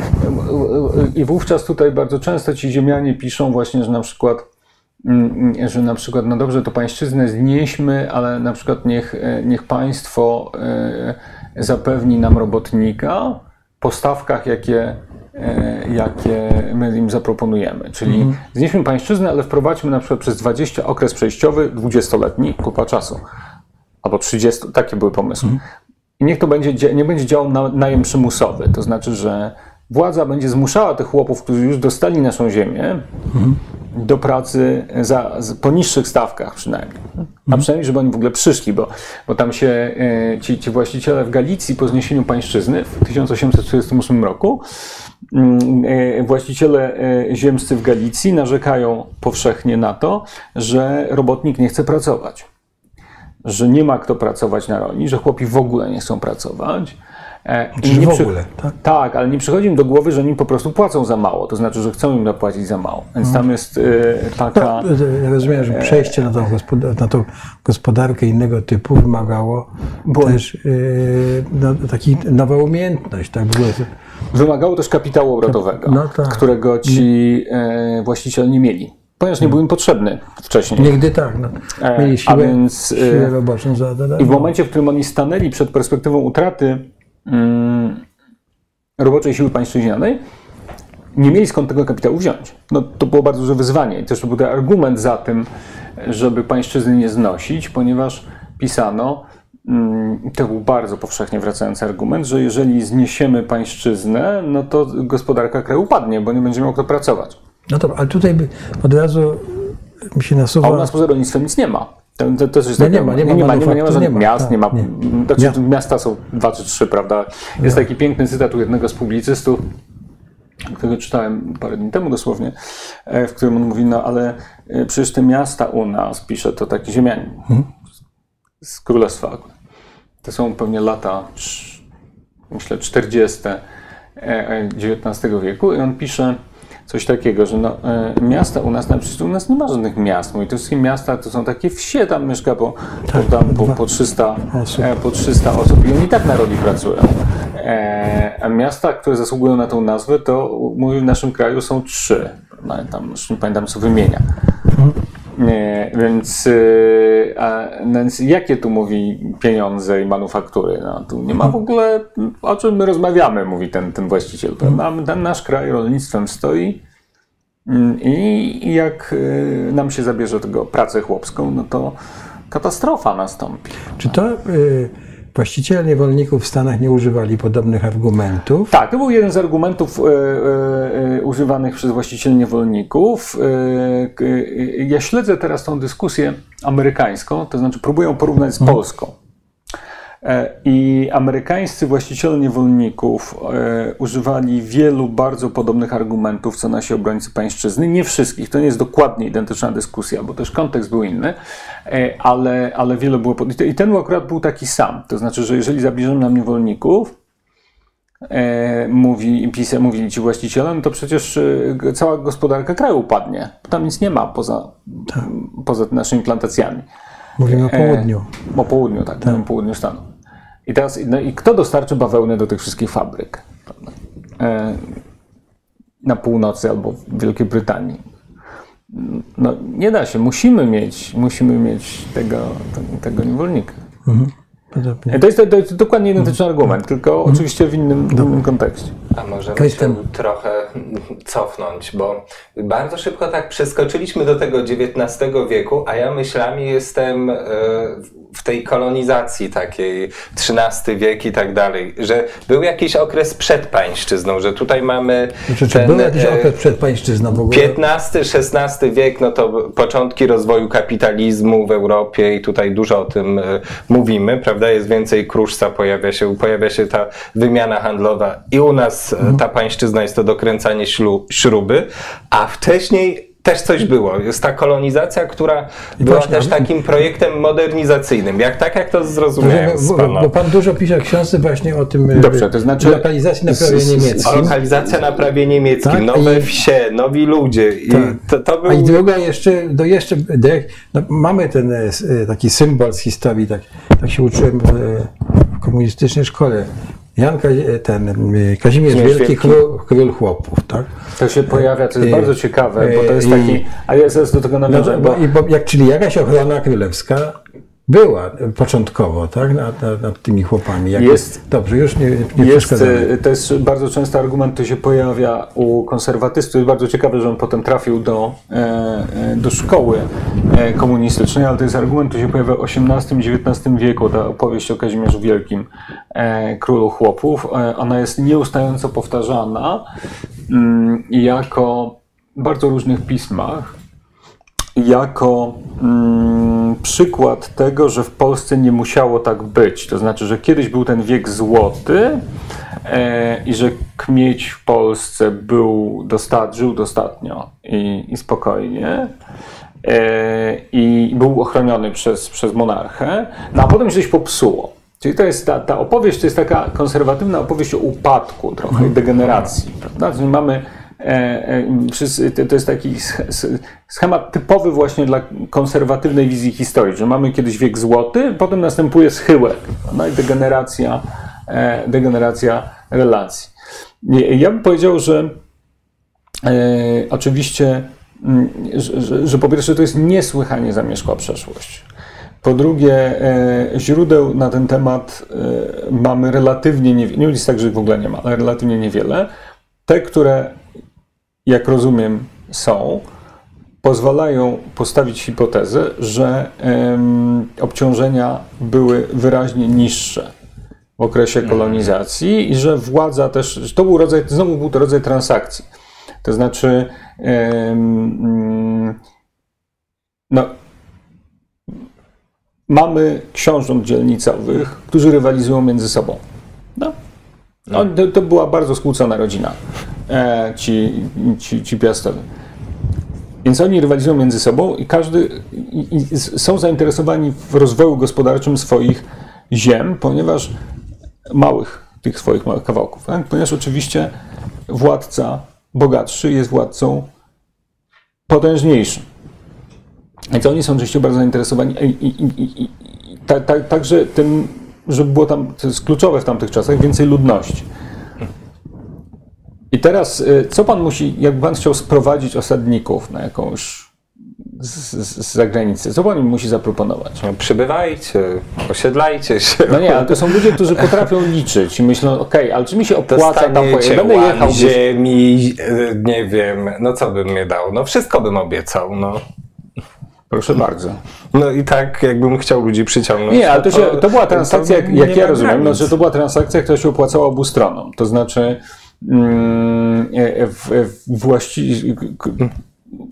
I wówczas tutaj bardzo często ci ziemianie piszą właśnie, że na przykład mm, że na przykład, no dobrze, to pańszczyznę znieśmy, ale na przykład niech, e, niech państwo e, zapewni nam robotnika po stawkach, jakie, e, jakie my im zaproponujemy. Czyli mhm. znieśmy pańszczyznę, ale wprowadźmy na przykład przez 20 okres przejściowy, 20-letni, kupa czasu. Albo 30, takie były pomysły. Mhm. I niech to będzie, nie będzie działał na, najem przymusowy. To znaczy, że władza będzie zmuszała tych chłopów, którzy już dostali naszą ziemię, mhm. Do pracy za, po niższych stawkach przynajmniej. A przynajmniej, żeby oni w ogóle przyszli, bo, bo tam się e, ci, ci właściciele w Galicji po zniesieniu pańszczyzny w 1848 roku mm, e, właściciele e, ziemscy w Galicji narzekają powszechnie na to, że robotnik nie chce pracować. Że nie ma kto pracować na roli, że chłopi w ogóle nie chcą pracować E, Czy nie w ogóle, tak? tak? ale nie przychodzi im do głowy, że oni po prostu płacą za mało. To znaczy, że chcą im zapłacić za mało. Więc tam jest y, taka. No, ja rozumiem, że przejście na tą, na tą gospodarkę innego typu wymagało Bo... też y, no, taki nowa umiejętność. Tak? Wymagało też kapitału obrotowego, no, tak. którego ci y, właściciele nie mieli ponieważ nie był im potrzebny wcześniej. Nigdy tak. No. Mieli siłę, A więc, siłę roboczą za I w momencie, w którym oni stanęli przed perspektywą utraty Mm, roboczej siły pańszczyźnianej, nie mieli skąd tego kapitału wziąć. No, to było bardzo duże wyzwanie i też to był ten argument za tym, żeby pańszczyzny nie znosić, ponieważ pisano, mm, to był bardzo powszechnie wracający argument, że jeżeli zniesiemy pańszczyznę, no to gospodarka kraju upadnie, bo nie będzie miał kto pracować. No to, ale tutaj od razu mi się nasuwa... A u nas poza rolnictwem nic nie ma. To, to, to jest no nie, ma, nie, ma, nie, ma, nie, ma, nie ma nie ma, miast, tak, nie ma. Znaczy, nie. Miasta są dwa czy trzy, prawda? Jest taki piękny cytat u jednego z publicystów, którego czytałem parę dni temu dosłownie, e, w którym on mówi, no ale e, przecież te miasta u nas, pisze to taki ziemianin hmm? z królestwa. To są pewnie lata, myślę, 40. XIX e, wieku i on pisze, coś takiego, że no, e, miasta u nas, na przykład u nas nie ma żadnych miast. Mówi, to wszystkie miasta to są takie wsie, tam mieszka po, tak, po, tam, po, po, 300, osób. E, po 300 osób i oni tak na roli pracują. E, a miasta, które zasługują na tą nazwę, to mówi, w naszym kraju są trzy. No, tam już nie pamiętam, co wymienia. Mhm. Nie, więc, y, a, więc jakie tu mówi pieniądze i manufaktury? No, tu nie ma w ogóle o czym my rozmawiamy, mówi ten, ten właściciel. Prawda? Ten nasz kraj rolnictwem stoi mm, i jak y, nam się zabierze tego pracę chłopską, no to katastrofa nastąpi. Czy to y, Właściciele niewolników w Stanach nie używali podobnych argumentów. Tak, to był jeden z argumentów e, e, e używanych przez właścicieli niewolników. E, e, ja śledzę teraz tą dyskusję amerykańską, to znaczy próbuję porównać z mhm. Polską. E, I amerykańscy właściciele niewolników e, używali wielu bardzo podobnych argumentów, co nasi obrońcy pańszczyzny. Nie wszystkich, to nie jest dokładnie identyczna dyskusja, bo też kontekst był inny, e, ale, ale wiele było. I ten akurat był taki sam. To znaczy, że jeżeli zabierzemy nam niewolników, mówi, pisa, mówili ci właściciele, no to przecież cała gospodarka kraju upadnie. Tam nic nie ma poza, tak. poza naszymi plantacjami. Mówimy o południu. O południu, tak, tak. południu stanu. I teraz, no i kto dostarczy bawełnę do tych wszystkich fabryk? E, na północy albo w Wielkiej Brytanii. No, nie da się, musimy mieć, musimy mieć tego, tego niewolnika. Mhm. Podobnie. To jest, to jest dokładnie identyczny argument, tylko mhm. oczywiście w innym, w innym kontekście. A możemy się trochę cofnąć, bo bardzo szybko tak przeskoczyliśmy do tego XIX wieku, a ja myślami jestem e, w tej kolonizacji takiej, XIII wiek i tak dalej, że był jakiś okres przed pańszczyzną, że tutaj mamy. Znaczy, ten, był jakiś e, okres przed pańszczyzną w ogóle? XV-XVI wiek, no to początki rozwoju kapitalizmu w Europie i tutaj dużo o tym e, mówimy, prawda? Jest więcej kruszca, pojawia się, pojawia się ta wymiana handlowa i u nas e, ta pańszczyzna jest to dokręcanie śruby, a wcześniej też coś było. Jest ta kolonizacja, która I była właśnie, też takim projektem modernizacyjnym. Jak tak, jak to zrozumiałem bo, bo, bo pan dużo pisze w książce właśnie o tym Dobrze, to znaczy lokalizacji na prawie niemieckim. Lokalizacja na prawie niemieckim, tak? nowe I, wsie, nowi ludzie. I tak. to, to był... A i druga jeszcze, do jeszcze no, mamy ten e, taki symbol z historii, tak, tak się uczyłem w, w komunistycznej szkole Jan Kazi- ten Kazimierz Wielki, Wielki. król, król chłopów, tak? To się pojawia, to jest I- bardzo ciekawe, bo to jest i- taki. A ja zaraz do tego No, nawiążę, bo, bo bo, jak, czyli jakaś ochrona królewska była początkowo, tak? Nad, nad, tymi chłopami. Jak Jest- Dobrze, już nie, nie jest, e, to jest bardzo często argument, który się pojawia u konserwatystów. Jest bardzo ciekawe, że on potem trafił do, e, e, do szkoły e, komunistycznej, ale to jest argument, który się pojawia w XVIII i XIX wieku, ta opowieść o Kazimierzu Wielkim, królu chłopów. Ona jest nieustająco powtarzana mm, jako w bardzo różnych pismach jako mm, przykład tego, że w Polsce nie musiało tak być. To znaczy, że kiedyś był ten wiek złoty e, i że kmieć w Polsce był dosta- żył dostatnnio i, i spokojnie. E, I był ochroniony przez, przez monarchę, no a potem się coś popsuło. Czyli to jest ta, ta opowieść, to jest taka konserwatywna opowieść o upadku trochę, i degeneracji. Prawda? Czyli mamy to- to jest taki sch- sch- schemat typowy właśnie dla konserwatywnej wizji historii, że mamy kiedyś wiek złoty, potem następuje schyłek, no i degeneracja, e, degeneracja relacji. Ja bym powiedział, że e, oczywiście, że, że, po pierwsze to jest niesłychanie zamieszkła przeszłość. Po drugie, e, źródeł na ten temat e, mamy relatywnie niewiele, nie jest tak, że w ogóle nie ma, ale relatywnie niewiele. Te, które jak rozumiem, są, pozwalają postawić hipotezę, że obciążenia były wyraźnie niższe w okresie kolonizacji i że władza też, że to był rodzaj, znowu był to rodzaj transakcji. To znaczy, mm, no, mamy książąt dzielnicowych, którzy rywalizują między sobą. No. No, to, to była bardzo skłócona rodzina, e, ci, ci, ci piastowie. Więc oni rywalizują między sobą i każdy i, i są zainteresowani w rozwoju gospodarczym swoich ziem, ponieważ małych, tych swoich małych kawałków. Tak? Ponieważ oczywiście władca bogatszy jest władcą potężniejszym. Więc oni są oczywiście bardzo zainteresowani i, i, i, i, ta, ta, także tym, żeby było tam, to jest kluczowe w tamtych czasach, więcej ludności. I teraz, y, co pan musi, jakby pan chciał sprowadzić osadników na jakąś z, z, zagranicy, co pan im musi zaproponować? No, przybywajcie, osiedlajcie się. No nie, ale to są ludzie, którzy potrafią liczyć i myślą, okej, ale czy mi się opłaca tam pojechać? Będę jechał ziemi, e, nie wiem, no co bym mnie dał? No wszystko bym obiecał, no. Proszę bardzo. No i tak jakbym chciał ludzi przyciągnąć. Nie, ale to, się, to była transakcja, jak, jak ja rozumiem, no, że to była transakcja, która się opłacała obu stronom. To znaczy mm, e, w, w właści...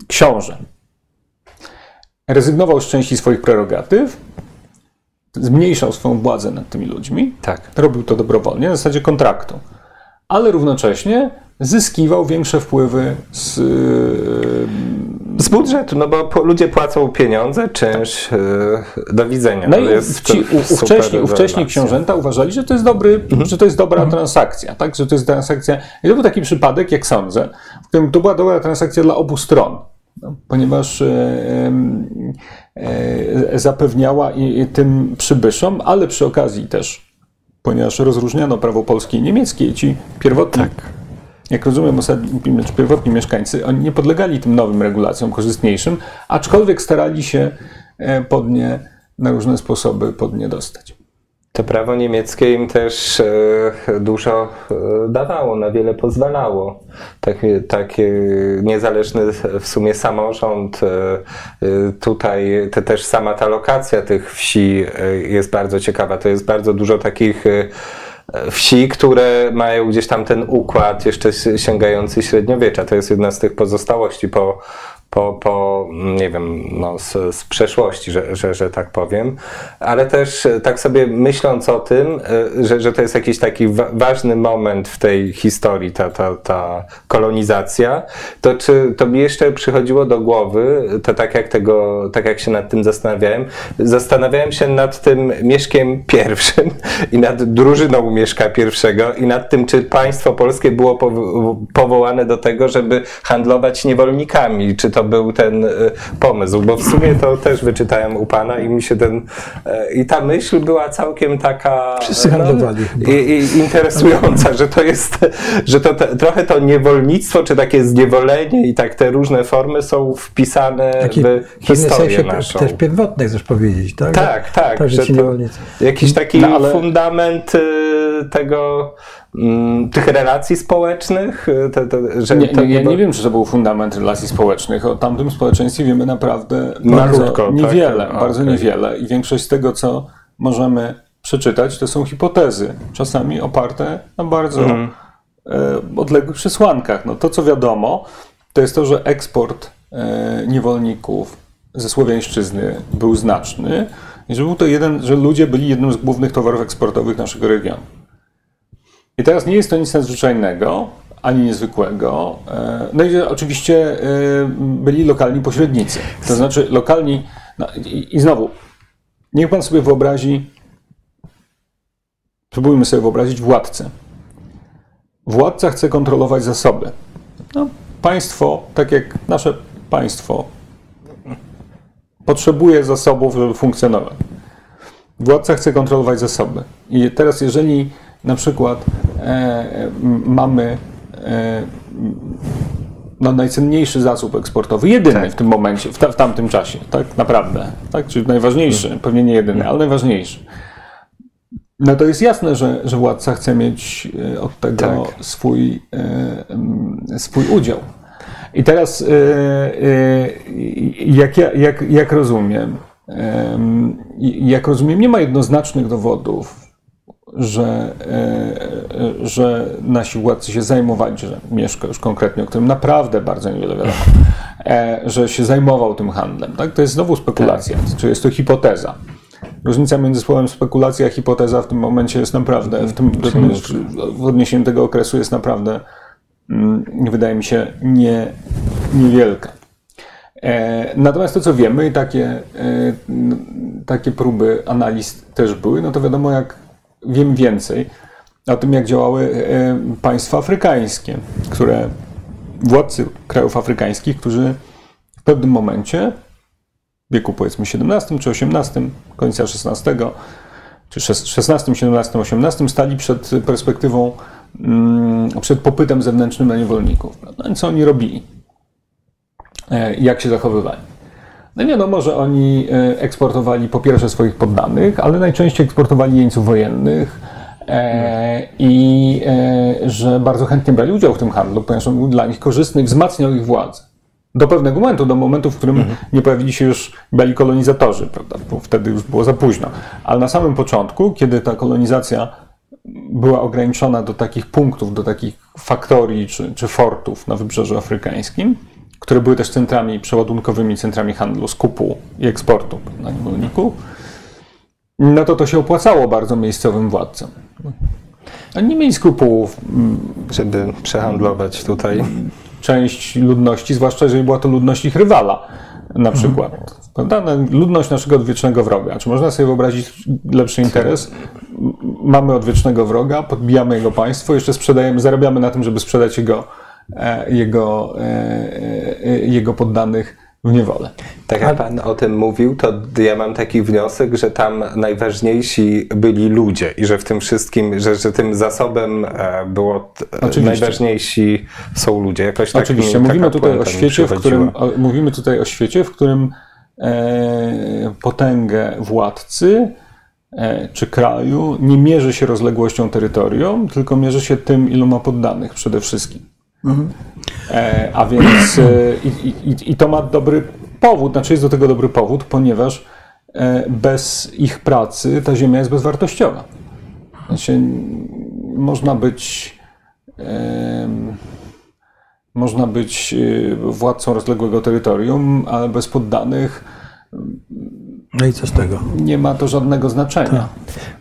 książę rezygnował z części swoich prerogatyw, zmniejszał swoją władzę nad tymi ludźmi, Tak. robił to dobrowolnie, na zasadzie kontraktu, ale równocześnie zyskiwał większe wpływy z, Z budżetu, no bo po, ludzie płacą pieniądze, czynsz, e, do widzenia. No i ci, ówcześni, ówcześni książęta uważali, że to jest dobry, że to jest dobra transakcja, tak? Że to jest transakcja. I to był taki przypadek, jak sądzę, w którym to była dobra transakcja dla obu stron. No, ponieważ e, e, zapewniała i, i tym przybyszom, ale przy okazji też, ponieważ rozróżniano prawo polskie i niemieckie, i ci pierwotni, jak rozumiem, osadni, pierwotni mieszkańcy, oni nie podlegali tym nowym regulacjom korzystniejszym, aczkolwiek starali się e, pod nie na różne sposoby pod nie dostać. To prawo niemieckie im też e, dużo e, dawało, na wiele pozwalało. Taki, taki niezależny w sumie samorząd, tutaj te, też sama ta lokacja tych wsi jest bardzo ciekawa. To jest bardzo dużo takich wsi, które mają gdzieś tam ten układ jeszcze sięgający średniowiecza. To jest jedna z tych pozostałości po, po, po nie wiem, no, z, z przeszłości, że, że, że tak powiem. Ale też e, tak sobie myśląc o tym, e, że, że to jest jakiś taki wa- ważny moment w tej historii, ta, ta, ta kolonizacja, to czy to mi jeszcze przychodziło do głowy, to tak jak tego, tak jak się nad tym zastanawiałem, zastanawiałem się nad tym Mieszkiem pierwszym i nad drużyną Mieszka pierwszego i nad tym, czy państwo polskie było powo- powołane do tego, żeby handlować niewolnikami, czy to to był ten e, pomysł, bo w sumie to też wyczytałem u pana i mi się ten, e, i ta myśl była całkiem taka chyba. i, i interesująca, że to jest, że to te, trochę to niewolnictwo, czy takie zniewolenie i tak te różne formy są wpisane Taki w historię sensie naszą. też pierwotny, chcesz powiedzieć, tak? Tak, tak, tak że to jakiś taki No, ale- fundament y, tego, mm, tych relacji społecznych, y, te, te, że Nie, nie, ja nie wiem, czy to był fundament relacji społecznych. O tamtym społeczeństwie wiemy naprawdę bardzo Malutko, tak? niewiele. A, bardzo okej. niewiele. I większość z tego, co możemy przeczytać, to są hipotezy, czasami oparte na bardzo e, odległych przesłankach. No, to, co wiadomo, to jest to, że eksport e, niewolników ze Słowiańszczyzny był znaczny i że był to jeden, że ludzie byli jednym z głównych towarów eksportowych naszego regionu. I teraz nie jest to nic nadzwyczajnego, ani niezwykłego. E, No i oczywiście e, byli lokalni pośrednicy. To znaczy lokalni. No i, I znowu, niech pan sobie wyobrazi, spróbujmy sobie wyobrazić władcę. Władca chce kontrolować zasoby. No, państwo, tak jak nasze państwo, potrzebuje zasobów, żeby funkcjonować. Władca chce kontrolować zasoby. I teraz, jeżeli na przykład e, m, mamy e, no, najcenniejszy zasób eksportowy, jedyny w tym momencie, w, ta, w tamtym czasie, tak naprawdę, tak? czyli najważniejszy, pewnie nie jedyny, ale najważniejszy. No to jest jasne, że, że władca chce mieć e, od tego Tak. swój, e, swój udział. I teraz, e, e, jak, ja, jak, jak rozumiem, em, jak rozumiem, nie ma jednoznacznych dowodów, że, e, e, że nasi władcy się zajmowali, że Mieszko już konkretnie, o którym naprawdę bardzo niewiele wiadomo, e, że się zajmował tym handlem. Tak? To jest znowu spekulacja, czy jest to hipoteza. Różnica między słowem spekulacja a hipoteza w tym momencie jest naprawdę, w, tym, w odniesieniu tego okresu jest naprawdę, mm, wydaje mi się, nie, niewielka. Natomiast to, co wiemy, i takie, takie próby analiz też były, no to wiadomo, jak wiem więcej o tym, jak działały e, państwa afrykańskie, które władcy krajów afrykańskich, którzy w pewnym momencie, w wieku powiedzmy XVII czy XVIII, końca XVI, czy XVI, XVII, XVIII, stali przed perspektywą, mm, przed popytem zewnętrznym na niewolników. No i co oni robili? E, jak się zachowywali. No wiadomo, że oni e, eksportowali po pierwsze swoich poddanych, ale najczęściej eksportowali jeńców wojennych e, i e, że bardzo chętnie brali udział w tym handlu, ponieważ on był dla nich korzystny i wzmacniał ich władzę. Do pewnego momentu, do momentu, w którym nie pojawili się już byli kolonizatorzy, prawda? bo wtedy już było za późno. Ale na samym początku, kiedy ta kolonizacja była ograniczona do takich punktów, do takich faktorii czy, czy fortów na wybrzeżu afrykańskim, które były też centrami przeładunkowymi, centrami handlu, skupu i eksportu na niewolników, no to to się opłacało bardzo miejscowym władcom. Oni nie mieli skrupułów. mm, żeby przehandlować tutaj. Część ludności, zwłaszcza jeżeli była to ludność ich rywala, na przykład. Prawda? No, Ludność naszego odwiecznego wroga. Czy można sobie wyobrazić lepszy interes? Mamy odwiecznego wroga, podbijamy jego państwo, jeszcze sprzedajemy, zarabiamy na tym, żeby sprzedać jego, jego, e, e, jego poddanych w niewolę. Tak jak Pan o tym mówił, to ja mam taki wniosek, że tam najważniejsi byli ludzie i że w tym wszystkim, że, że tym zasobem e, było Oczywiście. najważniejsi są ludzie. Jakoś tak Oczywiście, mi, mówimy tutaj o świecie, w którym, o, mówimy tutaj o świecie, w którym e, potęgę władcy e, czy kraju nie mierzy się rozległością terytorium, tylko mierzy się tym, ilu ma poddanych przede wszystkim. E, a więc e, i, i, i to ma dobry powód, znaczy jest do tego dobry powód, ponieważ e, bez ich pracy ta ziemia jest bezwartościowa. Znaczy, można być em, można być władcą rozległego terytorium, ale bez poddanych No i co z tego? nie ma to żadnego znaczenia.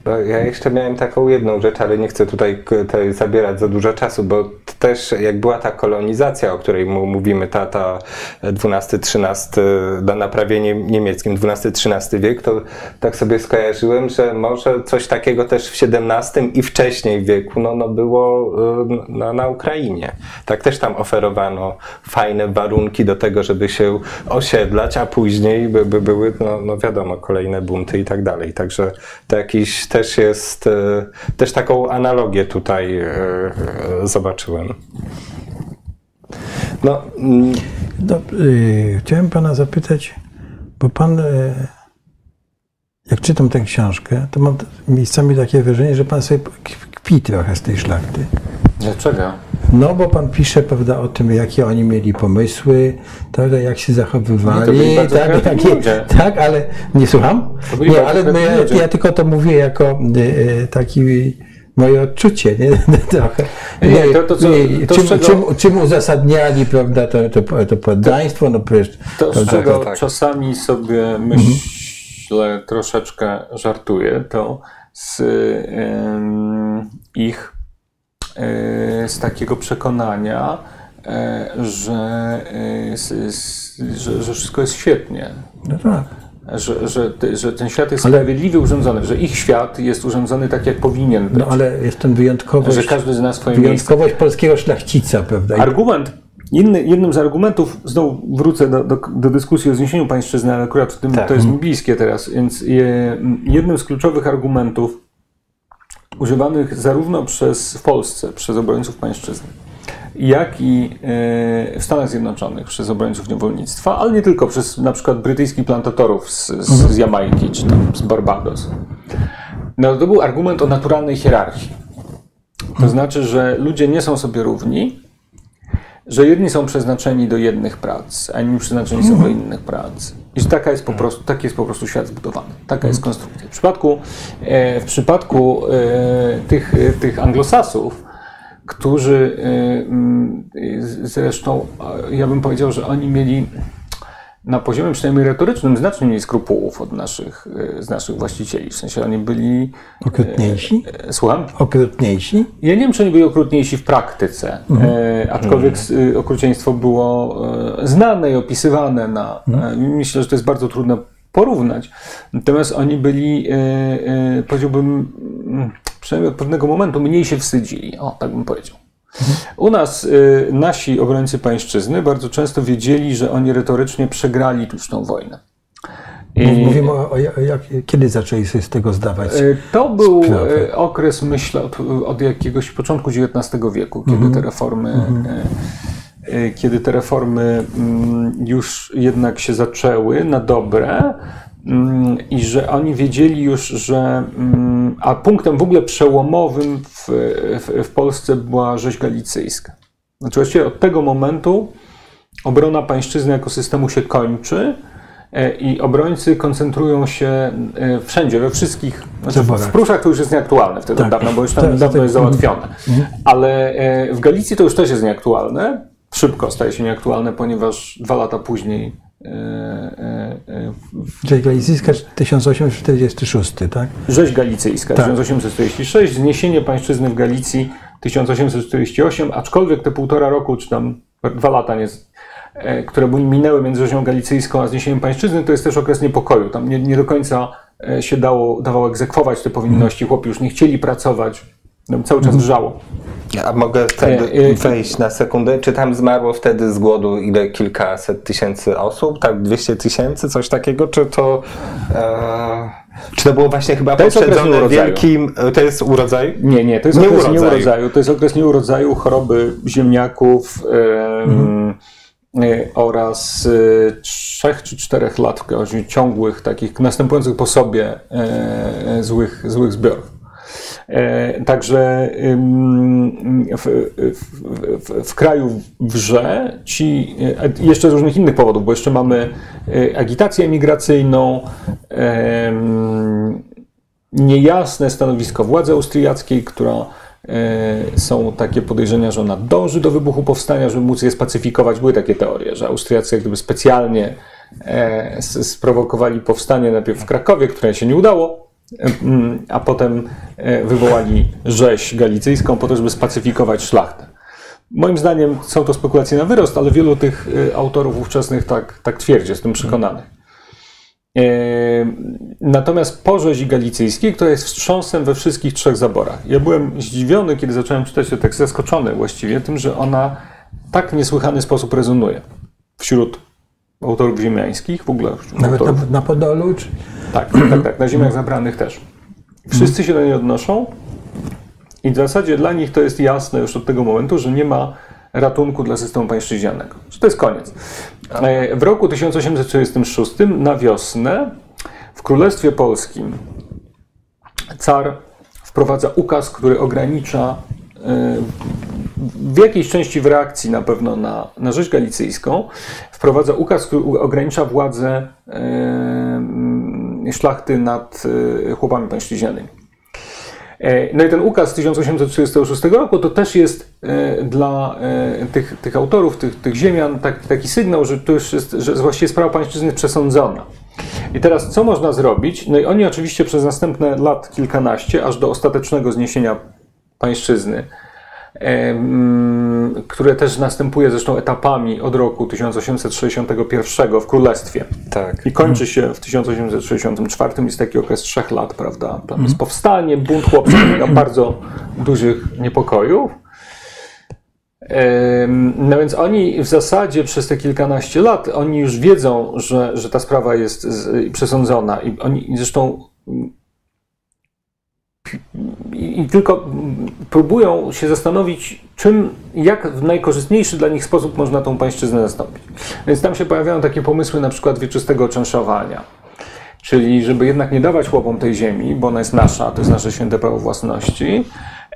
Bo ja jeszcze miałem taką jedną rzecz, ale nie chcę tutaj zabierać za dużo czasu, bo też jak była ta kolonizacja, o której mówimy, ta, ta XII-XIII, na naprawienie niemieckim, XII-XIII wiek, to tak sobie skojarzyłem, że może coś takiego też w XVII i wcześniej wieku no, no było y, na, na Ukrainie. Tak też tam oferowano fajne warunki do tego, żeby się osiedlać, a później by, by były, no, no wiadomo, kolejne bunty i tak dalej. Także to jakiś też jest, y, też taką analogię tutaj y, zobaczyłem. No, mm, y, chciałem pana zapytać, bo pan, y, jak czytam tę książkę, to mam miejscami takie wrażenie, że pan sobie kpi trochę z tej szlachty. Dlaczego? No, bo pan pisze, prawda, o tym, jakie oni mieli pomysły, prawda, jak się No to zachowywali, bardzo tak, jakie, ludzie. tak, ale nie słucham? To Nie, ale my, ja tylko to mówię jako y, y, taki moje odczucie, nie? Trochę. Nie, to- to co- to z czym, czego- czym, czym uzasadniali, prawda, to, to, to poddaństwo, no przecież... To, z czego tak. czasami sobie myślę, troszeczkę żartuję, to z em, ich z takiego przekonania, e, że, e, że, że wszystko jest świetnie. No tak. Że, że, że ten świat jest Ale- sprawiedliwie urządzony, że ich świat jest urządzony tak, jak powinien być. No ale jest ten wyjątkowość, że każdy zna swoje miejsce. wyjątkowość polskiego szlachcica, prawda? Argument, inny, jednym z argumentów, znowu wrócę do, do, do dyskusji o zniesieniu pańszczyzny, ale akurat w tym Tak. to jest mi bliskie teraz, więc je, jednym z kluczowych argumentów używanych zarówno przez, w Polsce przez obrońców pańszczyzny, jak i e, w Stanach Zjednoczonych przez obrońców niewolnictwa, ale nie tylko, przez na przykład brytyjskich plantatorów z, z, z Jamajki czy tam z Barbados. No, to był argument o naturalnej hierarchii. To znaczy, że ludzie nie są sobie równi, że jedni są przeznaczeni do jednych prac, a inni przeznaczeni są do innych prac. I że taka jest po prostu, taki jest po prostu świat zbudowany. Taka jest konstrukcja. W przypadku, e, w przypadku e, tych, tych anglosasów, którzy e, zresztą, ja bym powiedział, że oni mieli na poziomie przynajmniej retorycznym znacznie mniej skrupułów od naszych, e, z naszych właścicieli. W sensie oni byli... Okrutniejsi? e, Słucham? Okrutniejsi? Ja nie wiem, czy oni byli okrutniejsi w praktyce, e, aczkolwiek e, okrucieństwo było e, znane i opisywane. Na, e, myślę, że to jest bardzo trudno porównać. Natomiast oni byli, e, e, powiedziałbym, mm, przynajmniej od pewnego momentu mniej się wstydzili. O, tak bym powiedział. U nas y, nasi obrońcy pańszczyzny bardzo często wiedzieli, że oni retorycznie przegrali już tą wojnę. I, Mówimy o, o, jak, kiedy zaczęli sobie z tego zdawać. y, to był sprawę. y, okres, myślę, od, od jakiegoś początku XIX wieku, kiedy Mhm. te reformy, y, y, kiedy te reformy mm, już jednak się zaczęły na dobre mm, i że oni wiedzieli już, że mm, a punktem w ogóle przełomowym w, w, w Polsce była rzeź galicyjska. Znaczy właściwie od tego momentu obrona pańszczyzny jako systemu się kończy e, i obrońcy koncentrują się e, wszędzie, we wszystkich. Znaczy w, Pruszach to już jest nieaktualne wtedy Tak. dawno, bo już tam Tak, dawno tak. jest załatwione. Ale e, w Galicji to już też jest nieaktualne. Szybko staje się nieaktualne, ponieważ dwa lata później e, e, e, Czyli Galicyjska 1846, tak? Rzeź Galicyjska Tak. 1846, zniesienie pańszczyzny w Galicji 1848, aczkolwiek te półtora roku, czy tam dwa lata, nie, które były- minęły między rzezią galicyjską a zniesieniem pańszczyzny, to jest też okres niepokoju. Tam nie, nie do końca się dało, dawało egzekwować te powinności. Chłopi już nie chcieli pracować, cały czas wrzało. A mogę wtedy E, e, wejść na sekundę? Czy tam zmarło wtedy z głodu ile kilkaset tysięcy osób? Tak, 200 tysięcy, coś takiego? Czy to. E, czy to było właśnie chyba To poprzedzone wielkim. To jest urodzaj? Nie, nie, to jest Nie okres urodzaju. nieurodzaju. To jest okres nieurodzaju, choroby ziemniaków em, e, oraz e, trzech czy czterech lat ciągłych, takich następujących po sobie e, e, złych, złych zbiorów. E, Także w, w, w, w kraju wrze ci, e, jeszcze z różnych innych powodów, bo jeszcze mamy e, agitację emigracyjną, em, niejasne stanowisko władzy austriackiej, która są takie podejrzenia, że ona dąży do wybuchu powstania, żeby móc je spacyfikować. Były takie teorie, że Austriacy jak gdyby specjalnie sprowokowali powstanie najpierw w Krakowie, które się nie udało, a potem e, wywołali rzeź galicyjską po to, żeby spacyfikować szlachtę. Moim zdaniem są to spekulacje na wyrost, ale wielu tych e, autorów ówczesnych tak, tak twierdzi, jestem przekonany. Natomiast po rzezi galicyjskiej, która jest wstrząsem we wszystkich trzech zaborach. Ja byłem zdziwiony, kiedy zacząłem czytać ten tekst, zaskoczony właściwie tym, że ona tak niesłychany sposób rezonuje wśród autorów ziemiańskich, w ogóle Nawet na, na Podolu, czy... Tak, tak, tak, na ziemiach zabranych też. Wszyscy się do niej odnoszą i w zasadzie dla nich to jest jasne już od tego momentu, że nie ma ratunku dla systemu pańszczyźnianego. Że to jest koniec. E, W roku 1836 na wiosnę w Królestwie Polskim car wprowadza ukaz, który ogranicza w jakiejś części w reakcji na pewno na, na rzeź galicyjską, wprowadza ukaz, który ogranicza władzę szlachty nad e, chłopami pańszczyźnianymi. E, No i ten ukaz z 1836 roku to też jest e, dla tych, tych autorów, tych, tych ziemian tak, taki sygnał, że to już jest, że właściwie sprawa pańszczyzny przesądzona. I teraz co można zrobić? No i oni oczywiście przez następne lat kilkanaście, aż do ostatecznego zniesienia pańszczyzny, które też następuje zresztą etapami od roku 1861 w Królestwie. Tak. I kończy się w 1864, jest taki okres trzech lat, prawda? Tam jest powstanie, bunt chłopców, bardzo dużych niepokojów. No więc oni w zasadzie przez te kilkanaście lat, oni już wiedzą, że, że ta sprawa jest przesądzona i oni zresztą mm, i, tylko próbują się zastanowić, czym, jak w najkorzystniejszy dla nich sposób można tą pańszczyznę zastąpić. Więc tam się pojawiają takie pomysły na przykład wieczystego częszowania. Czyli żeby jednak nie dawać chłopom tej ziemi, bo ona jest nasza, to jest nasze święte prawo własności,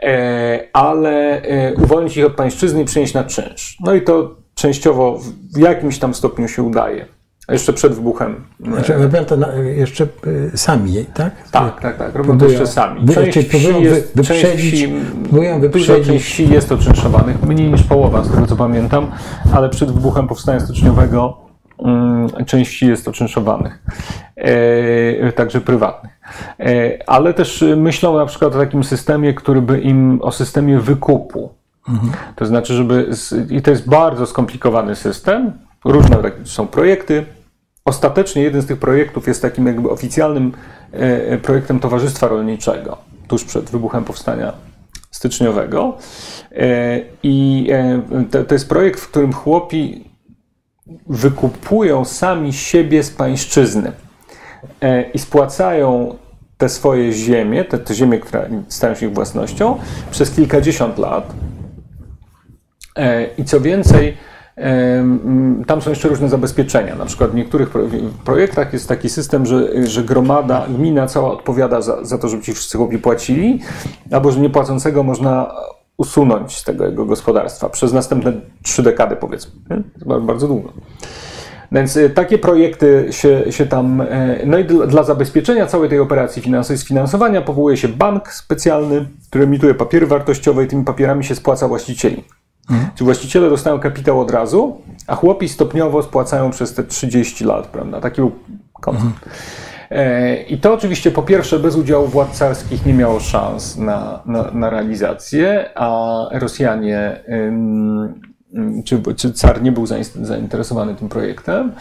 e, ale e, uwolnić ich od pańszczyzny i przenieść na czynsz. No i to częściowo w jakimś tam stopniu się udaje. A Jeszcze przed wybuchem. e, Znaczy, robią to na, jeszcze y, sami, tak? tak, tak, tak. Robią to Próbują- jeszcze sami. Część czyli próbują wsi jest, wy- część wyprzedzić- wsi, próbują dużo wyprzedzić- część wsi jest oczynszowanych, mniej niż połowa, z tego co pamiętam, ale przed wybuchem powstania styczniowego mm, część wsi jest oczynszowanych, e, także prywatnych. E, ale też myślą na przykład o takim systemie, który by im, o systemie wykupu. To znaczy, żeby. I to jest bardzo skomplikowany system. Różne są projekty. Ostatecznie jeden z tych projektów jest takim jakby oficjalnym e, projektem Towarzystwa Rolniczego tuż przed wybuchem powstania styczniowego. E, I e, to, jest projekt, w którym chłopi wykupują sami siebie z pańszczyzny e, i spłacają te swoje ziemie, te, te ziemie, które stają się ich własnością, przez kilkadziesiąt lat. E, I co więcej, tam są jeszcze różne zabezpieczenia. Na przykład w niektórych pro- projektach jest taki system, że, że gromada, gmina cała odpowiada za, za to, żeby ci wszyscy chłopi płacili, albo że niepłacącego można usunąć z tego jego gospodarstwa przez następne trzy dekady, powiedzmy. bardzo- długo. Więc y, takie projekty się, się tam. e, No i dla, dla zabezpieczenia całej tej operacji finansowej, sfinansowania powołuje się bank specjalny, który emituje papiery wartościowe i tymi papierami się spłaca właścicieli. Czyli właściciele dostają kapitał od razu, a chłopi stopniowo spłacają przez te 30 lat, prawda? Taki był koncept. E, I to oczywiście po pierwsze bez udziału władz carskich nie miało szans na, na, na realizację, a Rosjanie czy, czy car nie był zain- zainteresowany tym projektem.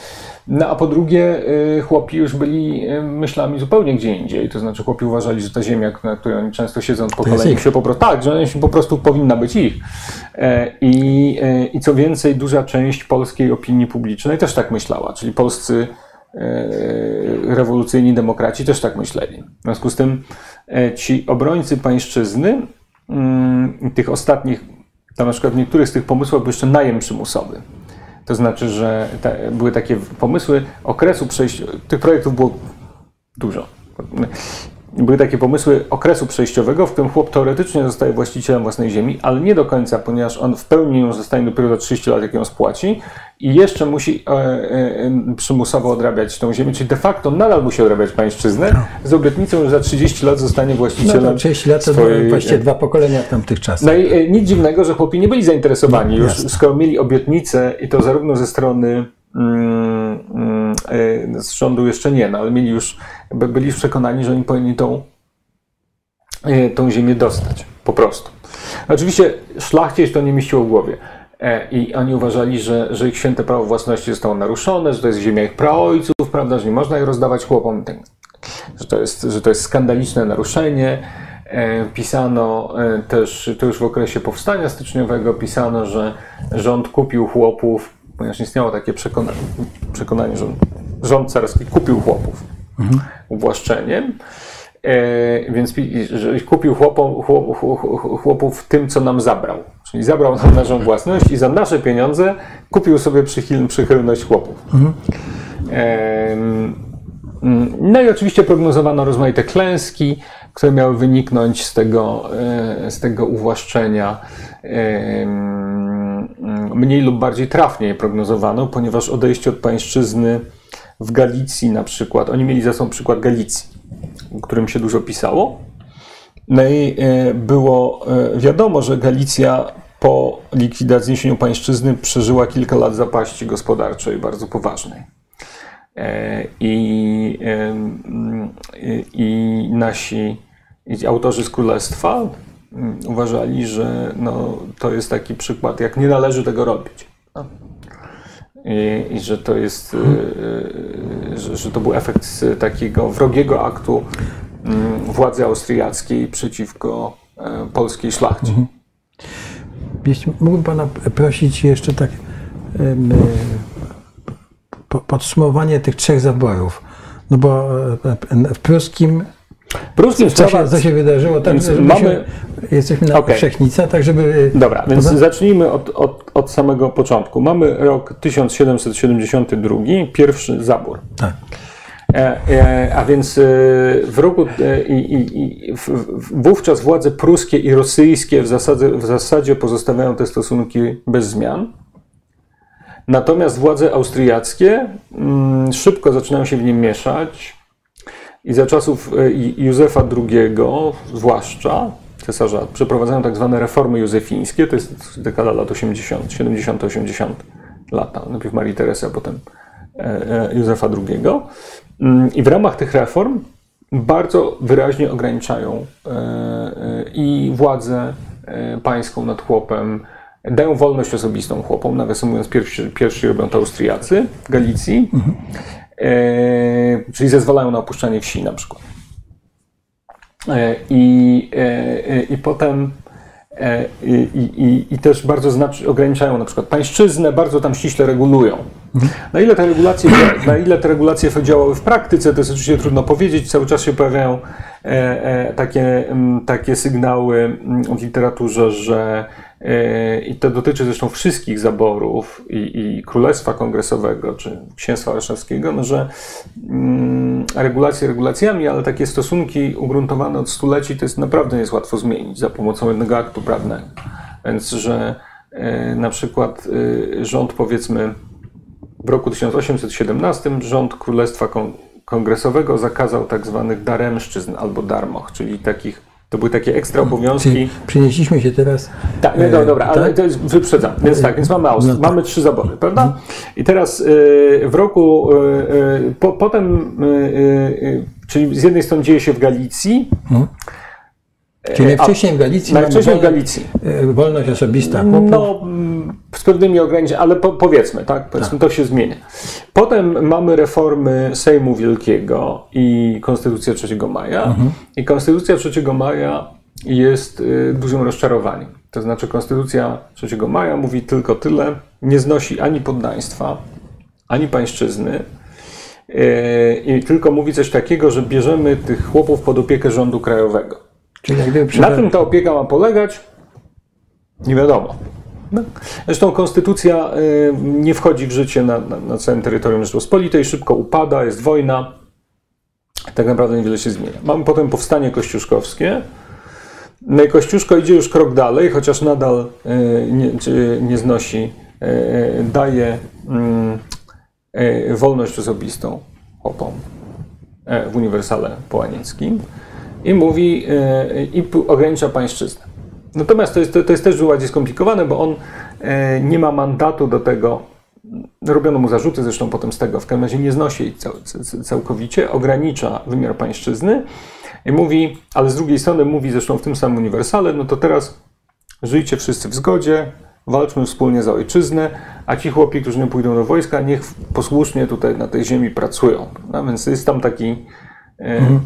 No a po drugie, y, chłopi już byli y, myślami zupełnie gdzie indziej. To znaczy, chłopi uważali, że ta ziemia, na której oni często siedzą od pokoleń, ich. się po prostu. Tak, że ona się po prostu powinna być ich. E, I, e, I co więcej, duża część polskiej opinii publicznej też tak myślała, czyli polscy e, rewolucyjni demokraci też tak myśleli. W związku z tym ci obrońcy pańszczyzny, mm, tych ostatnich, tam na przykład w niektórych z tych pomysłów był jeszcze najem przymusowy. To znaczy, że te, były takie pomysły okresu przejścia, tych projektów było dużo. Były takie pomysły okresu przejściowego, w którym chłop teoretycznie zostaje właścicielem własnej ziemi, ale nie do końca, ponieważ on w pełni ją zostanie dopiero za 30 lat, jak ją spłaci i jeszcze musi e, e, przymusowo odrabiać tą ziemię, czyli de facto nadal musi odrabiać pańszczyznę z obietnicą, że za 30 lat zostanie No właścicielem to 30 lat to swojej... właściwie dwa pokolenia w tamtych czasach. No i e, nic dziwnego, że chłopi nie byli zainteresowani, już jasne. skoro mieli obietnicę i to zarówno ze strony z rządu jeszcze nie, no, ale mieli już, by- byli już przekonani, że oni powinni tą, y, tą ziemię dostać. Po prostu. Oczywiście szlachcic to nie mieściło w głowie. E, I oni uważali, że, że ich święte prawo własności zostało naruszone, że to jest ziemia ich praojców, prawda, że nie można jej rozdawać chłopom, tak, że, to jest, że to jest skandaliczne naruszenie. E, Pisano e, też, to już w okresie powstania styczniowego, pisano, że rząd kupił chłopów, ponieważ istniało takie przekonanie, przekonanie że rząd carski kupił chłopów uwłaszczeniem. E, więc kupił chłopom, chłop, chłop- chłopów tym, co nam zabrał. Czyli zabrał nam naszą własność i za nasze pieniądze kupił sobie przychyln, przychylność chłopów. Em, mm, No i oczywiście prognozowano rozmaite klęski, które miały wyniknąć z tego, e, z tego uwłaszczenia. Em, Mniej lub bardziej trafnie prognozowano, ponieważ odejście od pańszczyzny w Galicji na przykład, oni mieli za sobą przykład Galicji, o którym się dużo pisało. No i e, było e, wiadomo, że Galicja po likwidacji zniesieniu pańszczyzny przeżyła kilka lat zapaści gospodarczej bardzo poważnej. E, I, em, i, i nasi autorzy z Królestwa mm, uważali, że no, to jest taki przykład, jak nie należy tego robić. No. I, i że to jest, e, e, że, że to był efekt takiego wrogiego aktu mm, władzy austriackiej przeciwko e, polskiej szlachcie. Jeśli mógłbym Pana prosić jeszcze tak po- podsumowanie tych trzech zaborów. No bo e, w pruskim Pruskim co się, sprawa- co się wydarzyło, tak Więc mamy- jesteśmy na Okej. Wszechnica, tak żeby... Dobra, więc Prawda? zacznijmy od, od, od samego początku. Mamy rok 1772, pierwszy zabór. Tak. E, e, a więc e, w roku e, i, i, w, wówczas władze pruskie i rosyjskie w zasadzie, w zasadzie pozostawiają te stosunki bez zmian. Natomiast władze austriackie mm, szybko zaczynają się w nim mieszać i za czasów e, Józefa II zwłaszcza, cesarza, przeprowadzają tak zwane reformy józefińskie, to jest dekada lat 80, 70-80 lata, najpierw Marii Teresy, a potem e, e, Józefa II. Mm, I w ramach tych reform bardzo wyraźnie ograniczają i władzę pańską nad chłopem, dają wolność osobistą chłopom, nawiasem mówiąc, pierwsi, pierwsi robią to Austriacy w Galicji, e, czyli zezwalają na opuszczanie wsi na przykład. E, I, e, i potem i, i, i też bardzo znacz, ograniczają na przykład pańszczyznę, bardzo tam ściśle regulują. Na ile, te regulacje, na ile te regulacje działały w praktyce, to jest oczywiście trudno powiedzieć. Cały czas się pojawiają e, e, takie, mm, takie sygnały mm, w literaturze, że i to dotyczy zresztą wszystkich zaborów i, i Królestwa Kongresowego czy Księstwa Warszawskiego, no, że mm, regulacje regulacjami, ale takie stosunki ugruntowane od stuleci to jest naprawdę jest łatwo zmienić za pomocą jednego aktu prawnego. Więc, że e, na przykład e, rząd powiedzmy w roku 1817 rząd Królestwa Kon- Kongresowego zakazał tak zwanych daremszczyzn albo darmoch, czyli takich, to były takie ekstra obowiązki. Czyli się teraz... Tak, no, e, no, dobra, ale tak? to jest, wyprzedzam. Więc tak, więc mamy Austrię, No tak. mamy trzy zabory, prawda? I teraz y, w roku, y, po, potem, czyli z jednej strony dzieje się w Galicji, Czyli a- najwcześniej w Galicji najwcześniej w Galicji. e, wolność osobista. No, z pewnymi ograniczeniami, ale po, powiedzmy, tak? Powiedzmy, to się zmienia. Potem mamy reformy Sejmu Wielkiego i Konstytucja 3 maja. I Konstytucja 3 maja jest y, dużym rozczarowaniem. To znaczy, Konstytucja 3 maja mówi tylko tyle, nie znosi ani poddaństwa, ani pańszczyzny. y, I tylko mówi coś takiego, że bierzemy tych chłopów pod opiekę rządu krajowego. Czyli jak gdyby Na tym ta opieka ma polegać? Nie wiadomo. No. Zresztą konstytucja y, nie wchodzi w życie na, na, na całym terytorium Rzeczypospolitej, szybko upada, jest wojna. Tak naprawdę niewiele się zmienia. Mamy potem powstanie kościuszkowskie. No Kościuszko idzie już krok dalej, chociaż nadal y, nie, nie znosi, y, daje mm, wolność osobistą chłopom e, w Uniwersale Połanickim i mówi, e, i ogranicza pańszczyznę. Natomiast to jest, to, jest też bardziej skomplikowane, bo on e, nie ma mandatu do tego, robiono mu zarzuty zresztą potem z tego, w każdym razie nie znosi jej cał, całkowicie, ogranicza wymiar pańszczyzny i mówi, ale z drugiej strony mówi zresztą w tym samym uniwersale, no to teraz żyjcie wszyscy w zgodzie, walczmy wspólnie za ojczyznę, a ci chłopi, którzy nie pójdą do wojska, niech posłusznie tutaj na tej ziemi pracują. No, więc jest tam taki, mhm.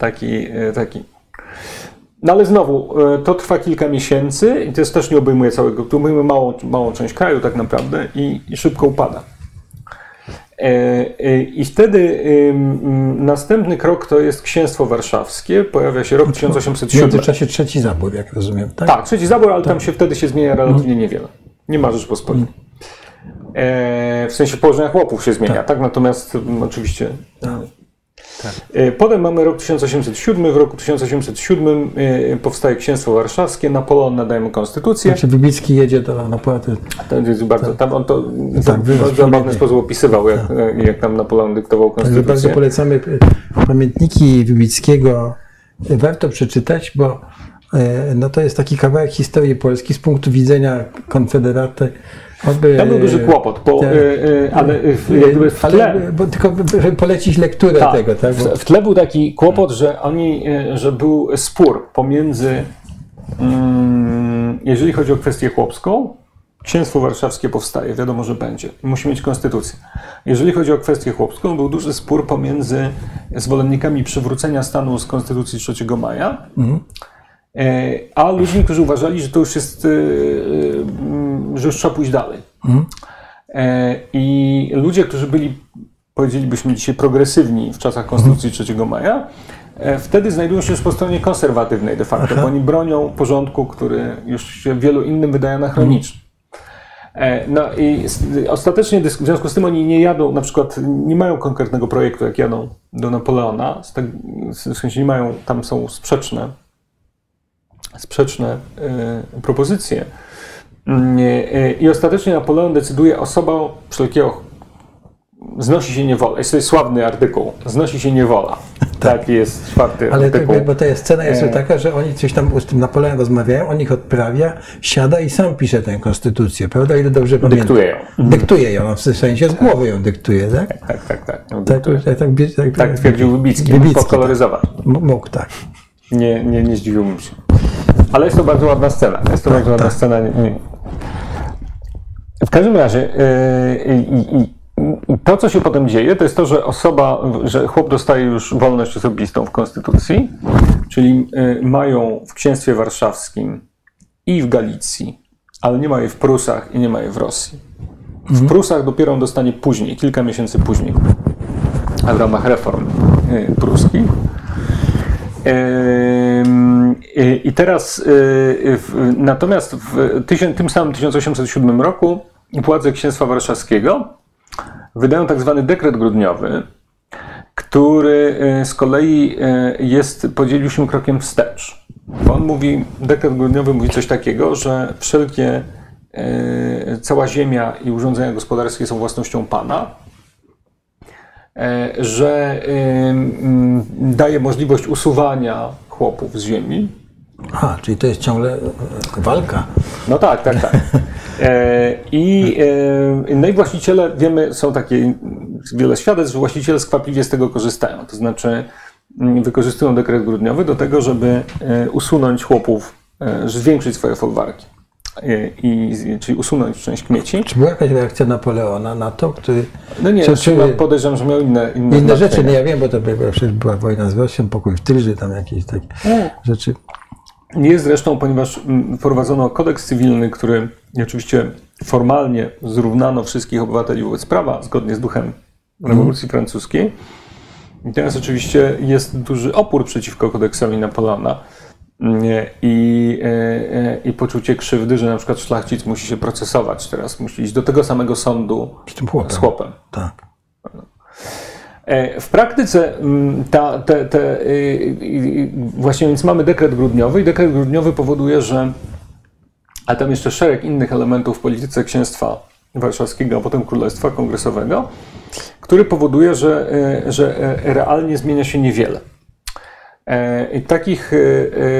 Taki, e, taki. No ale znowu, e, to trwa kilka miesięcy i to jest też nie obejmuje całego, to obejmuje małą, małą część kraju tak naprawdę i, i szybko upada. I wtedy następny krok to jest księstwo warszawskie. Pojawia się rok 1807. W międzyczasie trzeci zabór, jak rozumiem. Tak, tak trzeci zabór, ale tak. tam się wtedy się zmienia relatywnie niewiele. Nie ma Rzeczpospolitej. E, w sensie położenia chłopów się zmienia, tak? tak? Natomiast m, oczywiście. Tak. Tak. E, potem mamy rok 1807. W roku 1807 e, powstaje Księstwo Warszawskie. Napoleon nadaje mu konstytucję. Znaczy Wybicki jedzie do Napoleona. To jest bardzo, tak. tam on to tak, w bardzo zabawny sposób opisywał, jak, tak. jak tam Napoleon dyktował konstytucję. Także bardzo polecamy pamiętniki Wybickiego. Warto przeczytać, bo no to jest taki kawałek historii Polski z punktu widzenia konfederaty Oby, to był duży kłopot, bo, tak. y, ale jakby w tle... Ale, bo tylko polecić lekturę tak, tego. Tak? W, w tle był taki kłopot, że oni, y, że był spór pomiędzy, mm, jeżeli chodzi o kwestię chłopską, Księstwo Warszawskie powstaje, wiadomo, że będzie. Musi mieć konstytucję. Jeżeli chodzi o kwestię chłopską, był duży spór pomiędzy zwolennikami przywrócenia stanu z Konstytucji 3 maja, mhm. E, a ludźmi, którzy uważali, że to już jest, że już trzeba pójść dalej. Mhm. I ludzie, którzy byli, powiedzielibyśmy dzisiaj, progresywni w czasach Konstytucji 3 maja, wtedy znajdują się już po stronie konserwatywnej de facto, Aha. bo oni bronią porządku, który już się wielu innym wydaje anachroniczny. No i ostatecznie w związku z tym oni nie jadą, na przykład nie mają konkretnego projektu, jak jadą do Napoleona, w sensie nie mają, tam są sprzeczne sprzeczne y, propozycje. Mm, y, I ostatecznie Napoleon decyduje osoba wszelkiego znosi się niewola. Jest to sławny artykuł. Znosi się niewola. Tak, jest czwarty Ale artykuł. Ale bo ta scena jest e... taka, że oni coś tam z tym Napoleonem rozmawiają, on ich odprawia, siada i sam pisze tę konstytucję, prawda? Ile dobrze pamiętam. Dyktuje ją. Dyktuje ją, w sensie z głowy ją dyktuje, tak? Tak, tak, tak. Tak, tak, tak, tak, tak, tak twierdził Wybicki. Wybicki podkoloryzować. Tak. Mógł, tak. Nie, nie, nie zdziwiłbym się. Ale jest to bardzo ładna scena. Jest to tak, bardzo ładna tak. scena. W każdym razie yy, to, co się potem dzieje, to jest to, że osoba, że chłop dostaje już wolność osobistą w Konstytucji, czyli yy, mają w Księstwie Warszawskim i w Galicji, ale nie ma jej w Prusach i nie ma jej w Rosji. W mhm. Prusach dopiero on dostanie później, kilka miesięcy później, w ramach reform y, pruskich. I teraz, y, natomiast w tym samym 1807 roku władze Księstwa Warszawskiego wydają tak zwany dekret grudniowy, który y, z kolei y, jest, podzielił się krokiem wstecz. Bo on mówi, dekret grudniowy mówi coś takiego, że wszelkie, cała ziemia i urządzenia gospodarskie są własnością Pana, że daje możliwość usuwania chłopów z ziemi. A, czyli to jest ciągle e, walka. No tak, tak, tak. E, I, no i właściciele, wiemy, są takie wiele świadectw, że właściciele skwapliwie z tego korzystają. To znaczy wykorzystują dekret grudniowy do tego, żeby usunąć chłopów, zwiększyć swoje folwarki i, czyli usunąć część kmieci. Czy była jakaś reakcja Napoleona na to, który... No nie, czy, czy, podejrzewam, że miał inne Inne, inne rzeczy, no ja wiem, bo to przecież była wojna z Rosją, pokój w Tylży, tam jakieś takie nie. rzeczy. Nie jest zresztą, ponieważ mm, wprowadzono kodeks cywilny, który oczywiście formalnie zrównano wszystkich obywateli wobec prawa, zgodnie z duchem rewolucji mm. francuskiej. I teraz oczywiście jest duży opór przeciwko kodeksowi Napoleona i, e, e, i poczucie krzywdy, że na przykład szlachcic musi się procesować teraz, musi iść do tego samego sądu chłopem. z chłopem. Tak. E, w praktyce mm, ta, te, te, właśnie więc mamy dekret grudniowy i dekret grudniowy powoduje, że a tam jeszcze szereg innych elementów w polityce księstwa warszawskiego, a potem królestwa kongresowego, który powoduje, że, że realnie zmienia się niewiele. E, I takich, e,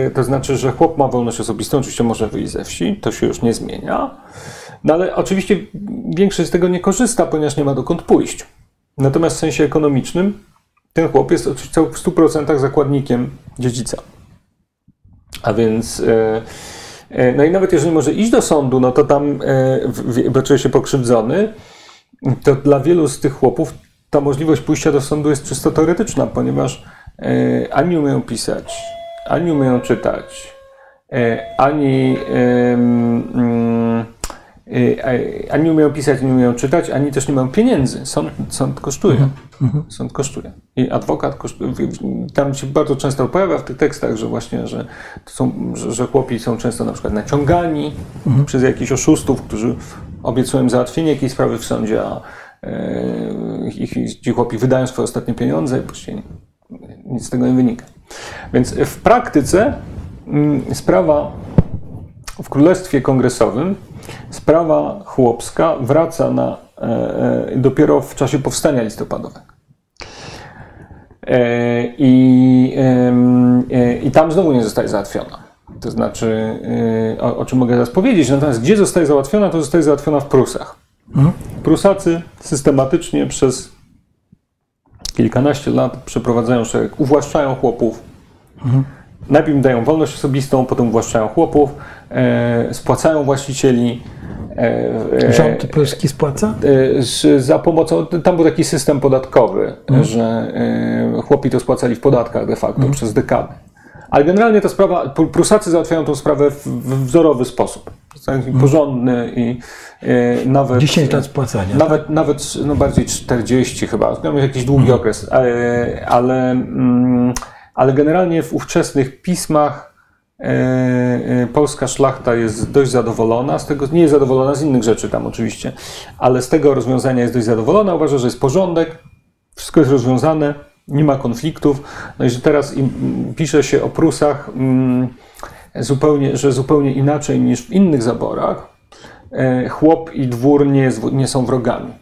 e, to znaczy, że chłop ma wolność osobistą, oczywiście może wyjść ze wsi, to się już nie zmienia. No ale oczywiście większość z tego nie korzysta, ponieważ nie ma dokąd pójść. Natomiast w sensie ekonomicznym ten chłop jest oczywiście w 100% zakładnikiem dziedzica. A więc, no i nawet jeżeli może iść do sądu, no to tam, czuje się pokrzywdzony, to dla wielu z tych chłopów ta możliwość pójścia do sądu jest czysto teoretyczna, ponieważ ani nie umieją pisać, ani umieją czytać, e, ani, mm, e, e, ani umieją pisać, ani nie umieją czytać, ani też nie mają pieniędzy. Sąd, sąd kosztuje. Sąd kosztuje. I adwokat kosztuje. Tam się bardzo często pojawia w tych tekstach, że właśnie, że, są, że, chłopi są często na przykład naciągani przez jakichś oszustów, którzy obiecują im załatwienie jakiejś sprawy w sądzie, a e, ich, ci chłopi wydają swoje ostatnie pieniądze i później nic z tego nie wynika. Więc w praktyce mm, sprawa w Królestwie Kongresowym sprawa chłopska wraca na, e, e, dopiero w czasie powstania listopadowego. E, I, I tam znowu nie zostaje załatwiona. To znaczy, o, o czym mogę teraz powiedzieć, natomiast gdzie zostaje załatwiona, to zostaje załatwiona w Prusach. Prusacy systematycznie przez kilkanaście lat przeprowadzają szereg, uwłaszczają chłopów. Najpierw im dają wolność osobistą, potem uwłaszczają chłopów, e, spłacają właścicieli. E, e, Rząd polski spłaca? e, za pomocą, tam był taki system podatkowy, że e, chłopi to spłacali w podatkach de facto przez dekady. Ale generalnie ta sprawa, Pr- Prusacy załatwiają tę sprawę w, w wzorowy sposób. Porządny i e, nawet... 10 lat spłacania. Nawet, nawet no bardziej 40 chyba, miał jakiś długi Mhm. okres, ale, ale, mm, ale generalnie w ówczesnych pismach e, e, polska szlachta jest dość zadowolona, z tego nie jest zadowolona z innych rzeczy tam oczywiście, ale z tego rozwiązania jest dość zadowolona, uważa, że jest porządek, wszystko jest rozwiązane, nie ma konfliktów, no i że teraz pisze się o Prusach mm, zupełnie, że zupełnie inaczej niż w innych zaborach, e, chłop i dwór nie, jest, nie są wrogami.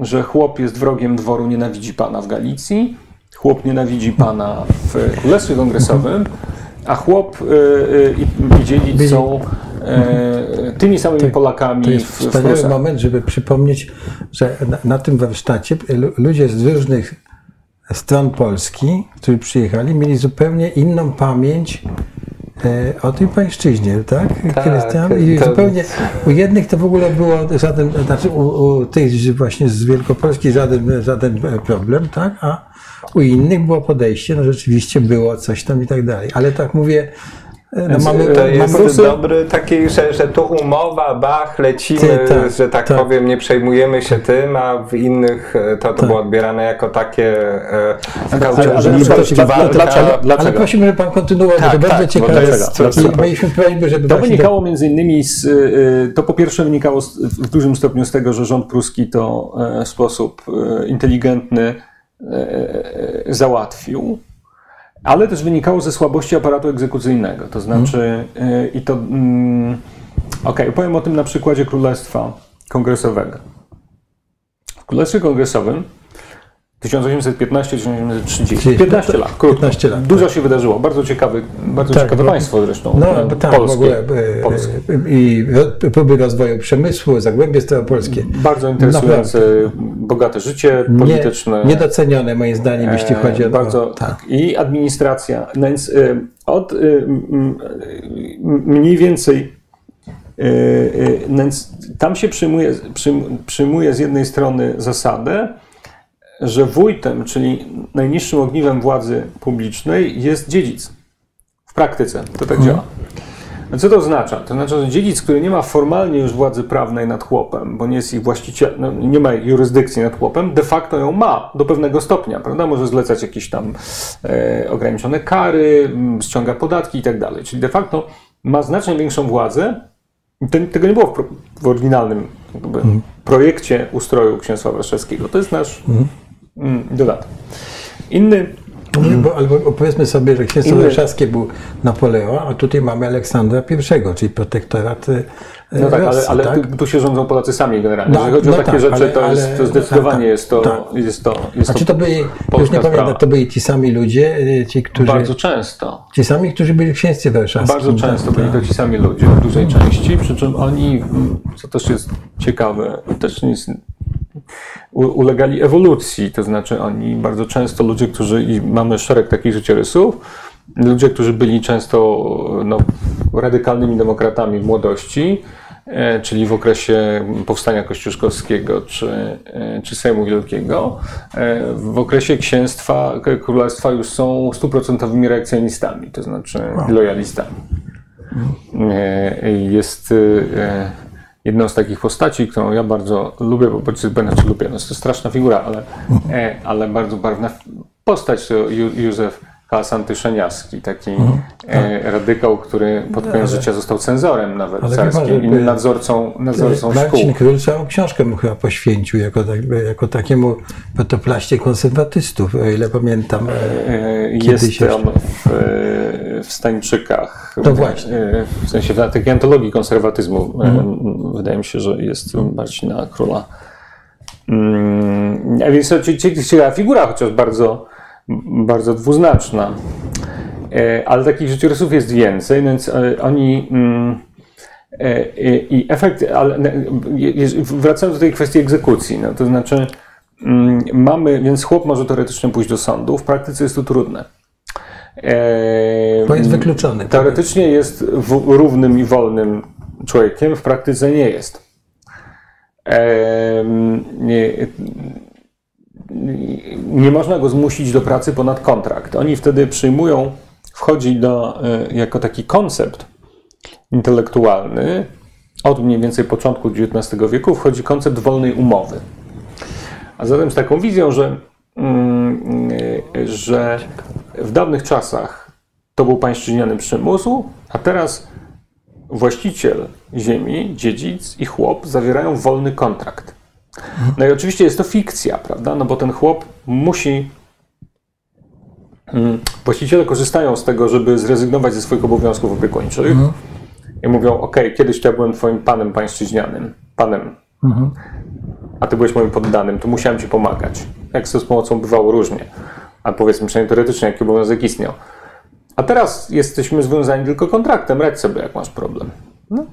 Że chłop jest wrogiem dworu, nienawidzi pana w Galicji, chłop nienawidzi pana w Królestwie Kongresowym, a chłop e, e, i, i dziedzic są tymi samymi Polakami To jest w, w wspaniały Prusach. moment, żeby przypomnieć, że na, na tym warsztacie lu- ludzie z różnych stron Polski, którzy przyjechali, mieli zupełnie inną pamięć o tej pańszczyźnie, tak, Tak, Krystian? I to- zupełnie u jednych to w ogóle było żaden, znaczy u, u tych właśnie z Wielkopolski żaden, żaden problem, tak, a u innych było podejście, no rzeczywiście było coś tam i tak dalej. Ale tak mówię, e, no Więc, mamy, e, To jest mamy dobry taki, że, że tu umowa, bach, lecimy, Ty, tak, że tak, tak. powiem, nie przejmujemy się tym, a w innych e, to, to było odbierane jako takie e, ale- ale- prosimy, żeby pan kontynuował, Tak, bo to bardzo tak, ciekawe. jest mieliśmy prośbę, żeby To wynikało między innymi z, to po pierwsze wynikało z, w dużym stopniu z tego, że rząd pruski to e, w sposób e, inteligentny e, załatwił, ale też wynikało ze słabości aparatu egzekucyjnego. To znaczy, e, i to. Mm, Okej, powiem o tym na przykładzie Królestwa Kongresowego. W Królestwie Kongresowym 1815-1830. 15 lat, krótko. 15 lat, Dużo się wydarzyło. Bardzo ciekawy, bardzo Tak, ciekawe bo- państwo zresztą. No, e, bo tak, polskie. w ogóle e, polskie. e, i próby rozwoju przemysłu, zagłębie staropolskie. Bardzo interesujące, bogate życie Nie, polityczne. niedocenione moim zdaniem, jeśli e, chodzi o bardzo, tak. I administracja. No więc e, od e, mniej więcej e, e, no więc tam się przyjmuje, przyjm- przyjmuje z jednej strony zasadę, że wójtem, czyli najniższym ogniwem władzy publicznej jest dziedzic. W praktyce to tak działa. No co to oznacza? To oznacza, że dziedzic, który nie ma formalnie już władzy prawnej nad chłopem, bo nie jest ich właścicielem, no, nie ma jurysdykcji nad chłopem, de facto ją ma do pewnego stopnia, prawda? Może zlecać jakieś tam e, ograniczone kary, ściąga podatki i tak dalej. Czyli de facto ma znacznie większą władzę. Tego nie było w, pro, w oryginalnym jakby, projekcie ustroju księstwa warszawskiego. To jest nasz mm, dodatek. Inny Nie, bo, albo powiedzmy sobie, że księstwo Inny- warszawskie był Napoleon, a tutaj mamy Aleksandra I, czyli protektorat No tak, ale, ale tak? tu, się rządzą Polacy sami generalnie. No, Jeżeli chodzi o no takie tak, rzeczy, ale- to, jest, ale- to zdecydowanie tak, tak, jest, to, tak. jest to. Jest A czy to byli, już nie pamiętam, to byli ci sami ludzie, e, ci, którzy, Bardzo często. ci sami, którzy byli w księstwie warszawskim. Bardzo często tak, byli to ci sami ludzie w dużej części, przy czym oni, mm, co też jest ciekawe, też nie jest, ulegali ewolucji, to znaczy oni bardzo często, ludzie, którzy, i mamy szereg takich życiorysów, ludzie, którzy byli często no, radykalnymi demokratami w młodości, e, czyli w okresie powstania kościuszkowskiego czy, e, czy Sejmu Wielkiego, e, w okresie księstwa, królestwa już są stuprocentowymi reakcjonistami, to znaczy lojalistami. Jest jedną z takich postaci, którą ja bardzo lubię, bo znaczy lubię, no jest to straszna figura, ale, ale bardzo barwna postać to Ju- Józef Kałasanty-Szeniawski, taki e, radykał, który pod koniec życia został cenzorem nawet Ale carskim i nadzorcą, nadzorcą szkół. Marcin Król całą książkę mu chyba poświęcił jako, tak, jako takiemu fotoplaście konserwatystów, o ile pamiętam. E, Kiedyś Jest on w, e, w Stańczykach. No właśnie. E, W sensie w takiej antologii konserwatyzmu. E, Wydaje mi się, że jest Marcina Króla. Mm, a Więc ciekawa figura, chociaż bardzo, bardzo dwuznaczna. E, Ale takich życiorysów jest więcej, więc e, oni. mm, e, I efekt, ale wracając do tej kwestii egzekucji, no to znaczy mm, mamy, więc chłop może teoretycznie pójść do sądu, w praktyce jest to trudne. Bo jest wykluczony. Teoretycznie jest równym i wolnym człowiekiem, w praktyce nie jest. Nie można go zmusić do pracy ponad kontrakt. Oni wtedy przyjmują, wchodzi do, e, jako taki koncept intelektualny, od mniej więcej początku XIX wieku wchodzi koncept wolnej umowy. A zatem z taką wizją, że, mm, e, że w dawnych czasach to był pańszczyźniany przymusu, a teraz właściciel ziemi, dziedzic i chłop zawierają wolny kontrakt. No i oczywiście jest to fikcja, prawda? No bo ten chłop musi. Mm, Właściciele korzystają z tego, żeby zrezygnować ze swoich obowiązków opiekuńczych i mówią: OK, kiedyś ja byłem Twoim panem pańszczyźnianym, panem, a Ty byłeś moim poddanym, to musiałem Ci pomagać. Jak to z pomocą bywało różnie, a powiedzmy przynajmniej teoretycznie, jaki obowiązek istniał. A teraz jesteśmy związani tylko kontraktem, radź sobie, jak masz problem. No.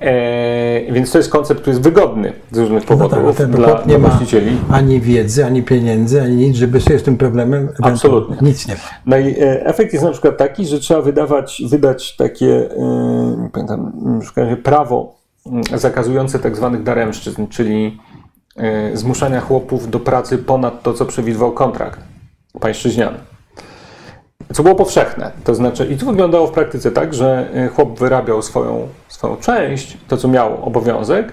Eee, więc to jest koncept, który jest wygodny z różnych No powodów tak, ale ten dla, nie dla ma właścicieli. ani wiedzy, ani pieniędzy, ani nic, żeby sobie z tym problemem... Absolutnie. Nic nie ma. No i e, efekt jest na przykład taki, że trzeba wydawać, wydać takie, e, pamiętam, prawo mm, zakazujące tak zwanych daremszczyzn, czyli e, zmuszania chłopów do pracy ponad to, co przewidywał kontrakt pańszczyźniany. Co było powszechne. To znaczy, i to wyglądało w praktyce tak, że e, chłop wyrabiał swoją, swoją część, to co miał obowiązek,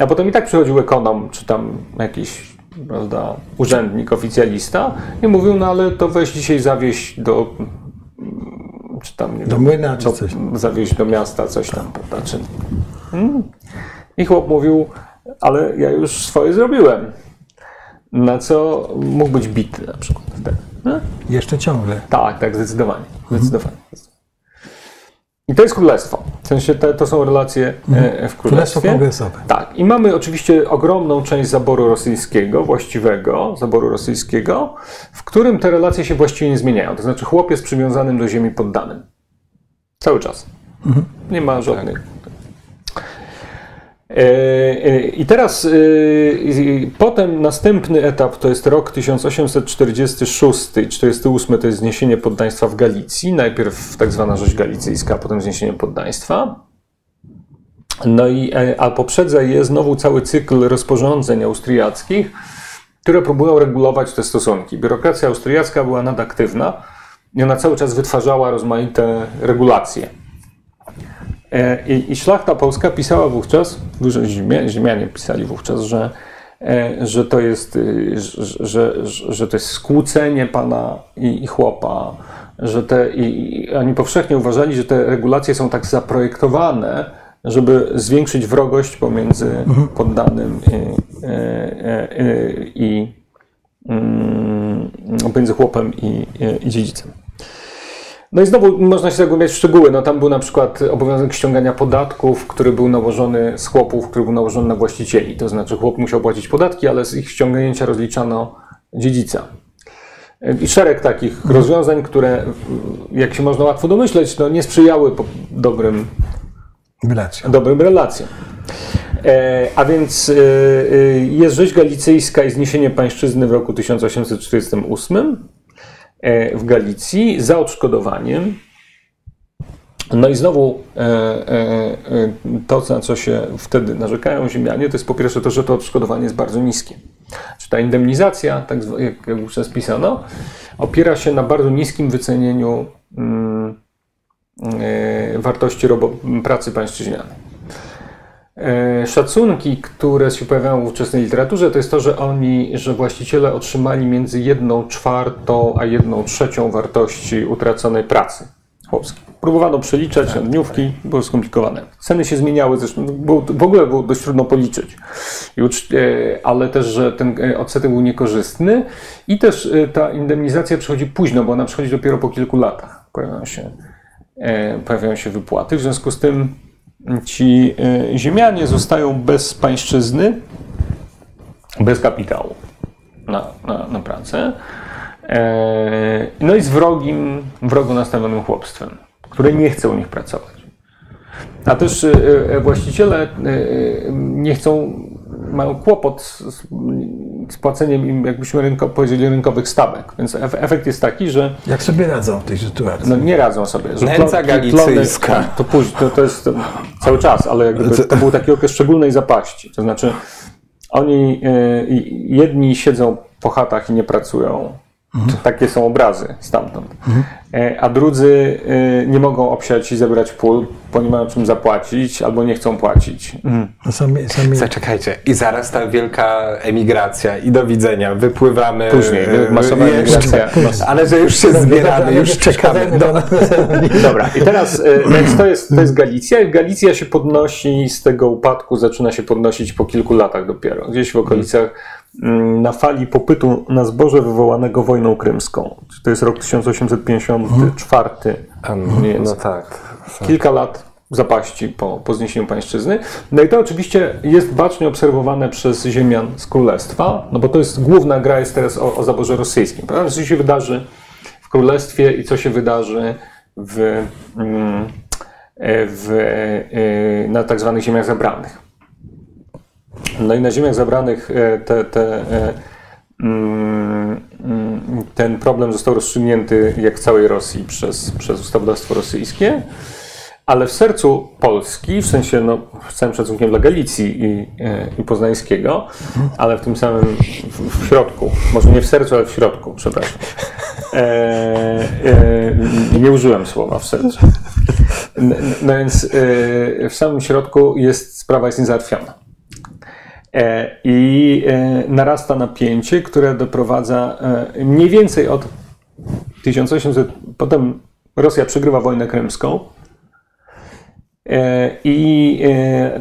a potem i tak przychodził ekonom, czy tam jakiś prawda, urzędnik, oficjalista i mówił, no ale to weź dzisiaj zawieź do, mm, czy tam, nie Do wiem, młyna, czy do, coś. zawieźć do miasta, coś tam, prawda, czy... Mm. I chłop mówił, ale ja już swoje zrobiłem. Na co mógł być bity na przykład wtedy. No? Jeszcze ciągle. Tak, tak, zdecydowanie. zdecydowanie. I to jest królestwo. W sensie te, to są relacje e, w Królestwo królestwie. kongresowe. Tak. I mamy oczywiście ogromną część zaboru rosyjskiego, właściwego zaboru rosyjskiego, w którym te relacje się właściwie nie zmieniają. To znaczy chłop jest przywiązanym do ziemi poddanym. Cały czas. Nie ma żadnych. E, I teraz e, potem następny etap to jest rok 1846 i 48 to jest zniesienie poddaństwa w Galicji. Najpierw tak zwana rzeź galicyjska, a potem zniesienie poddaństwa. No i e, a poprzedza je znowu cały cykl rozporządzeń austriackich, które próbują regulować te stosunki. Biurokracja austriacka była nadaktywna i ona cały czas wytwarzała rozmaite regulacje. E, I, I szlachta polska pisała wówczas, ziemia- ziemianie pisali wówczas, że, e, że to jest, y, że, że, to jest skłócenie pana i, i chłopa, że te, i, i oni powszechnie uważali, że te regulacje są tak zaprojektowane, żeby zwiększyć wrogość pomiędzy poddanym i, e, e, e, i, mm, pomiędzy chłopem i, i dziedzicem. No i znowu można się zagłębiać w szczegóły. No tam był na przykład obowiązek ściągania podatków, który był nałożony z chłopów, który był nałożony na właścicieli. To znaczy chłop musiał płacić podatki, ale z ich ściągnięcia rozliczano dziedzica. I szereg takich rozwiązań, które, jak się można łatwo domyśleć, no nie sprzyjały dobrym, dobrym relacjom. E, a więc e, e, jest rzeź galicyjska i zniesienie pańszczyzny w roku 1848 e, w Galicji za odszkodowaniem. No i znowu e, e, e, to, na co się wtedy narzekają ziemianie, to jest po pierwsze to, że to odszkodowanie jest bardzo niskie. Czy ta indemnizacja, tak jak, już pisano, opiera się na bardzo niskim wycenieniu mm, e, wartości pracy pańszczyźnianej. E, Szacunki, które się pojawiają w ówczesnej literaturze, to jest to, że oni, że właściciele otrzymali między jedną czwartą a jedną trzecią wartości utraconej pracy chłopskiej. Próbowano przeliczać na dniówki, było skomplikowane. Ceny się zmieniały, zresztą było, w ogóle było dość trudno policzyć. E, Ale też, że ten e, odsetek był niekorzystny i też ta indemnizacja przychodzi późno, bo ona przychodzi dopiero po kilku latach. Pojawiają się, pojawiają się wypłaty, w związku z tym ci e, ziemianie zostają bez pańszczyzny, bez kapitału na, na, na pracę. E, No i z wrogim, wrogo nastawionym chłopstwem, które nie chce u nich pracować. A też e, właściciele nie chcą, mają kłopot z, z płaceniem im, jakbyśmy rynko, powiedzieli, rynkowych stawek. Więc ef- efekt jest taki, że Jak sobie radzą w tej sytuacji? no, nie radzą sobie. Nędza galicyjska. To później, to, to jest to cały czas, ale jakby to, to był taki okres szczególnej zapaści. To znaczy, oni i- jedni siedzą po chatach i nie pracują. Takie są obrazy stamtąd. E, A drudzy e, nie mogą obsiać i zebrać pól, bo nie mają czym zapłacić albo nie chcą płacić. No sami, sami Zaczekajcie, i zaraz ta wielka emigracja i do widzenia, wypływamy. Później, e, masowa jeszcze, emigracja. Ale że już się zbieramy, już czekamy. No. Dobra, i teraz e, więc to jest, to jest Galicja. I Galicja się podnosi z tego upadku, zaczyna się podnosić po kilku latach dopiero. Gdzieś w okolicach mm, na fali popytu na zboże wywołanego wojną krymską. To jest rok 1854. mniej No tak. Kilka lat zapaści po, po zniesieniu pańszczyzny. No i to oczywiście jest bacznie obserwowane przez ziemian z królestwa, no bo to jest główna gra jest teraz o, o zaborze rosyjskim. Prawda? Co się wydarzy w królestwie i co się wydarzy w, mm, e, w, e, na tak zwanych ziemiach zabranych. No i na ziemiach zabranych e, te, te, e, mm, mm, ten problem został rozstrzygnięty, jak w całej Rosji, przez, przez ustawodawstwo rosyjskie. Ale w sercu Polski, w sensie no, z całym szacunkiem dla Galicji i, e, i Poznańskiego, ale w tym samym w, w środku, może nie w sercu, ale w środku, przepraszam. E, e, nie użyłem słowa w sercu. N- No więc e, w samym środku jest sprawa jest niezałatwiona. E, I e, narasta napięcie, które doprowadza e, mniej więcej od 1800, potem Rosja przegrywa wojnę krymską i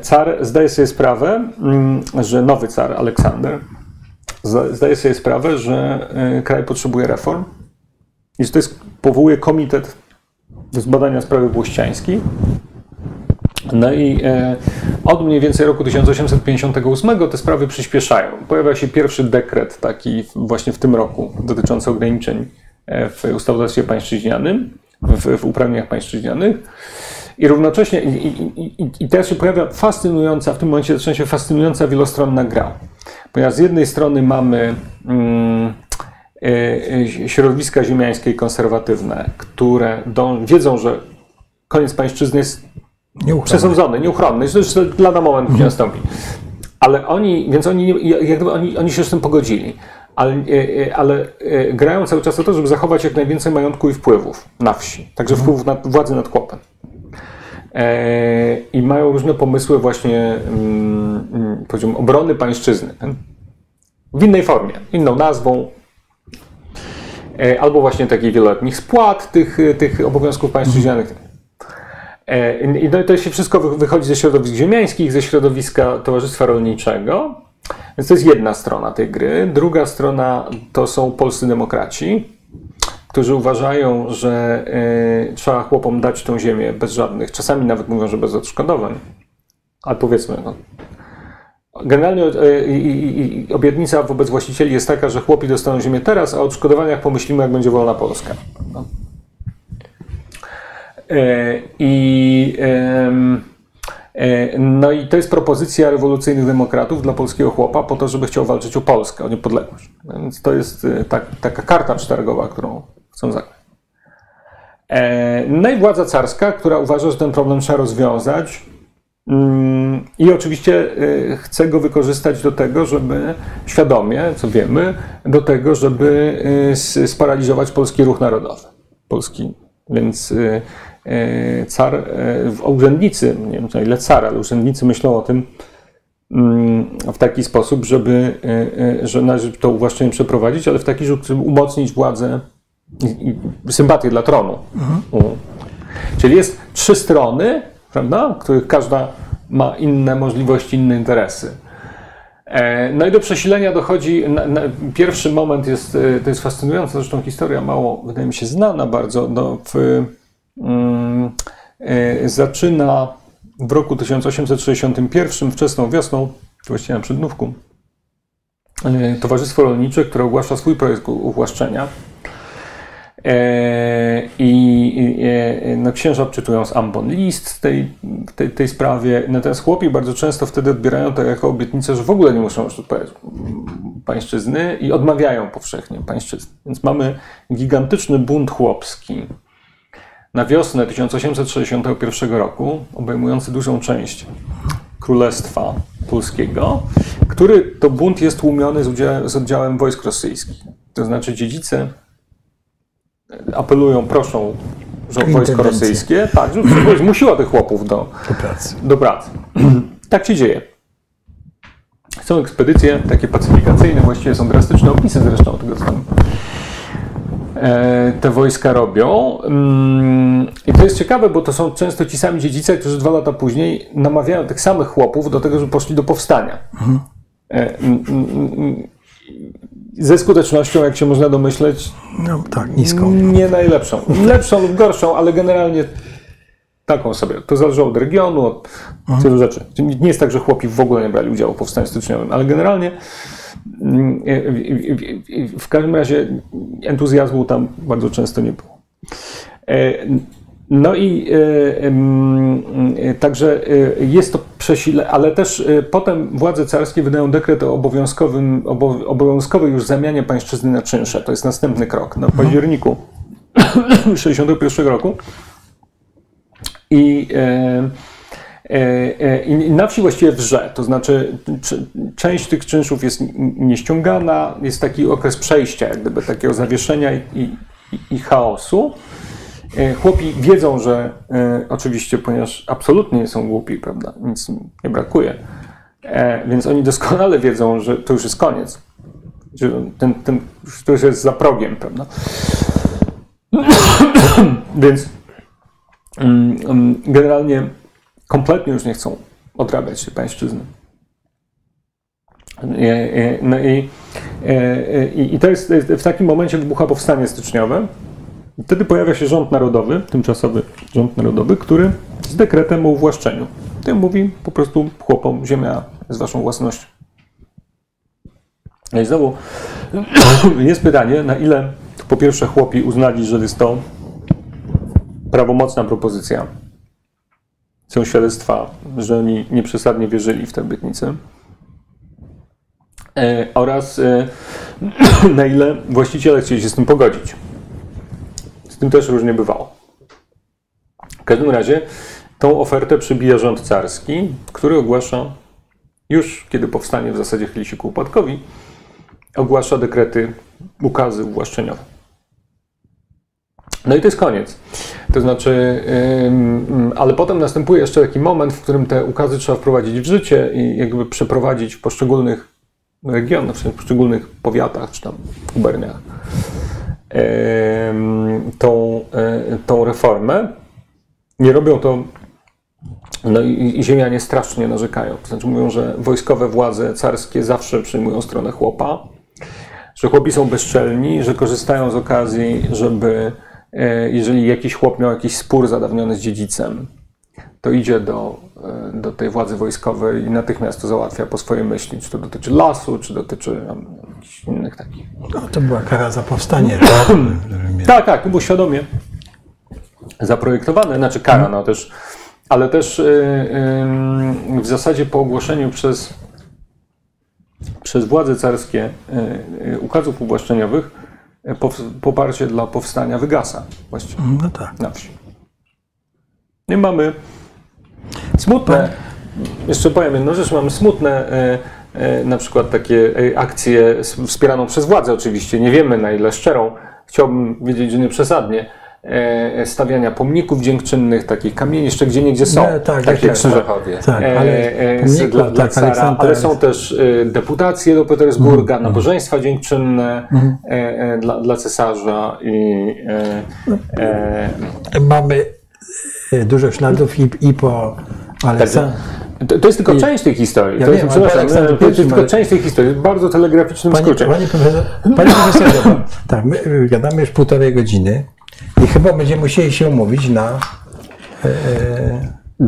car zdaje sobie sprawę, mm, że nowy car Aleksander zda- zdaje sobie sprawę, że kraj potrzebuje reform i że to jest, powołuje komitet do zbadania sprawy włościańskiej. No i e, od mniej więcej roku 1858 te sprawy przyspieszają. Pojawia się pierwszy dekret, taki właśnie w tym roku, dotyczący ograniczeń e, w ustawodawstwie pańszczyźnianym, w, w uprawnieniach pańszczyźnianych. I równocześnie, i, i, i, i teraz się pojawia fascynująca, w tym momencie zaczyna się fascynująca wielostronna gra. Ponieważ z jednej strony mamy mm, e, środowiska ziemiańskie i konserwatywne, które dą, wiedzą, że koniec pańszczyzny jest nieuchronne. przesądzony, nieuchronny, że lada moment nie nastąpi. Ale oni, więc oni, oni, oni się z tym pogodzili. Ale, e, e, ale e, grają cały czas o to, żeby zachować jak najwięcej majątku i wpływów na wsi, także wpływów nad, władzy nad chłopem. I mają różne pomysły właśnie mm, mm, obrony pańszczyzny. W innej formie, inną nazwą, albo właśnie takich wieloletnich spłat tych, tych obowiązków pańszczyźnianych. E, I no, to się wszystko wy- wychodzi ze środowisk ziemiańskich, ze środowiska Towarzystwa Rolniczego. Więc to jest jedna strona tej gry. Druga strona to są polscy demokraci, którzy uważają, że y, trzeba chłopom dać tą ziemię bez żadnych, czasami nawet mówią, że bez odszkodowań. Ale powiedzmy, no, Generalnie y, obietnica wobec właścicieli jest taka, że chłopi dostaną ziemię teraz, a o odszkodowaniach pomyślimy, jak będzie wolna Polska. No. E, I, e, no i to jest propozycja rewolucyjnych demokratów dla polskiego chłopa po to, żeby chciał walczyć o Polskę, o niepodległość. Więc to jest e, tak, taka karta przetargowa, którą chcą zagrać. No i władza carska, która uważa, że ten problem trzeba rozwiązać, mm, i oczywiście chce go wykorzystać do tego, żeby świadomie, co wiemy, do tego, żeby sparaliżować polski ruch narodowy. Polski. Więc car, e, urzędnicy, nie wiem ile car, ale urzędnicy myślą o tym mm, w taki sposób, żeby, e, że należy to uwłaszczenie przeprowadzić, ale w taki sposób, żeby umocnić władzę i, sympatię dla tronu. Mhm. Czyli jest trzy strony, prawda, których każda ma inne możliwości, inne interesy. No i do przesilenia dochodzi, pierwszy moment jest, to jest fascynująca, zresztą historia mało, wydaje mi się, znana bardzo, no, w, e, zaczyna w roku 1861, wczesną wiosną, właściwie na przednówku, e, Towarzystwo Rolnicze, które ogłasza swój projekt uwłaszczenia. E, I no, księża czytują z ambon list tej, tej, tej sprawie. Natomiast chłopi bardzo często wtedy odbierają to jako obietnicę, że w ogóle nie muszą już odpowiadać pańszczyzny i odmawiają powszechnie pańszczyzny. Więc mamy gigantyczny bunt chłopski na wiosnę 1861 roku, obejmujący dużą część Królestwa Polskiego, który to bunt jest tłumiony z, z oddziałem wojsk rosyjskich. To znaczy dziedzice apelują, proszą wojsko rosyjskie, tak, żeby zmusiła tych chłopów do, do pracy. Do pracy. tak się dzieje. Są ekspedycje takie pacyfikacyjne, właściwie są drastyczne opisy zresztą tego, co tam te wojska robią. Mm, I to jest ciekawe, bo to są często ci sami dziedzice, którzy dwa lata później namawiają tych samych chłopów do tego, żeby poszli do powstania. Mhm. E, ze skutecznością, jak się można domyśleć, no, tak, niską. Nie najlepszą. Lepszą lub gorszą, ale generalnie taką sobie. To zależy od regionu, od mhm. rzeczy. Nie jest tak, że chłopi w ogóle nie brali udziału w powstaniu styczniowym, ale generalnie w każdym razie entuzjazmu tam bardzo często nie było. E, no i e, także e, jest to przesile, ale też potem władze carskie wydają dekret o obowiązkowym, obowiązkowej już zamianie pańszczyzny na czynsze. To jest następny krok. No, w październiku 1961 roku. I na wsi właściwie wrze, to znaczy część tych czynszów jest nieściągana, jest taki okres przejścia, jak gdyby takiego zawieszenia i, i, i chaosu. E, chłopi wiedzą, że oczywiście, ponieważ absolutnie nie są głupi, prawda, nic nie brakuje, więc oni doskonale wiedzą, że to już jest koniec. Że ten, ten, to już jest za progiem, prawda. więc mm, mm, generalnie kompletnie już nie chcą odrabiać się pańszczyzny. No i, i, i to jest w takim momencie wybucha powstanie styczniowe. Wtedy pojawia się rząd narodowy, tymczasowy rząd narodowy, który z dekretem o uwłaszczeniu. Tym mówi po prostu chłopom, ziemia jest waszą własnością. No i znowu jest pytanie, na ile po pierwsze chłopi uznali, że jest to prawomocna propozycja, są świadectwa, że oni nieprzesadnie wierzyli w tę obietnicę. E, oraz e, na ile właściciele chcieli się z tym pogodzić. Z tym też różnie bywało. W każdym razie tą ofertę przybija rząd carski, który ogłasza, już kiedy powstanie w zasadzie chyli się ku upadkowi, ogłasza dekrety, ukazy uwłaszczeniowe. No i to jest koniec. To znaczy, ale potem następuje jeszcze taki moment, w którym te ukazy trzeba wprowadzić w życie i jakby przeprowadzić w poszczególnych regionach, w poszczególnych powiatach czy tam guberniach tą, e, tą reformę. Nie robią to No i, i ziemianie strasznie narzekają. To znaczy mówią, że wojskowe władze carskie zawsze przyjmują stronę chłopa, że chłopi są bezczelni, że korzystają z okazji, żeby jeżeli jakiś chłop miał jakiś spór zadawniony z dziedzicem, to idzie do, e, do tej władzy wojskowej i natychmiast to załatwia po swojej myśli, czy to dotyczy lasu, czy dotyczy tam, jakichś innych takich. No, to była kara za powstanie. Tak, tak, to było świadomie zaprojektowane, znaczy kara, no też, ale też y, y, w zasadzie po ogłoszeniu przez, przez władze carskie y, ukazów uwłaszczeniowych poparcie dla powstania wygasa właściwie No tak. na wsi. I mamy smutne, jeszcze powiem jedną rzecz, mamy smutne e, e, na przykład takie e, akcje wspieraną przez władzę oczywiście, nie wiemy na ile szczerą, chciałbym wiedzieć, że nie przesadnie, stawiania pomników dziękczynnych, takich kamieni, jeszcze gdzie niegdzie są, No, tak, takie tak, krzyże. Krakowie. Tak, E, ale e, pomników, dla, dla tak, cara, Aleksandra ale są też e, deputacje do Petersburga, nabożeństwa dziękczynne e, e, dla, dla cesarza i e, e, Mamy e, dużo śladów i, i po Aleksandrze. To, to jest tylko część tej historii. Ja to wiem, jest, to jest I, tylko ale- część tej historii, w bardzo telegraficznym Panie, skrócie. panie profesor, panie profesorze, tak, my gadamy już półtorej godziny i chyba będziemy musieli się umówić na e, e,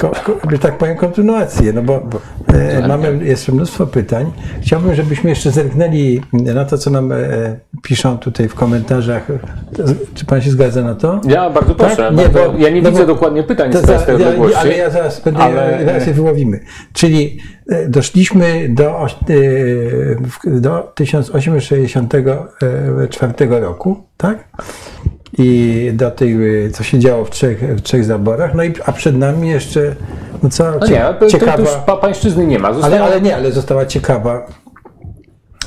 ko, ko, że tak powiem kontynuację, no bo e, mamy jeszcze mnóstwo pytań. Chciałbym, żebyśmy jeszcze zerknęli na to, co nam e, piszą tutaj w komentarzach. Czy pan się zgadza na to? Ja bardzo proszę, Tak? nie, bo bo- ja nie no widzę bo- dokładnie pytań To z tej ja, odległości. ale ja zaraz będę, ale- zaraz je wyłowimy. Czyli e, doszliśmy do, e, do 1864 roku, tak? I do tej, e, co się działo w trzech, w trzech zaborach, no i, a przed nami jeszcze, no co, No nie, to, ciekawa, to już pa, pańszczyzny nie ma. Zostało, ale, ale nie, ale została ciekawa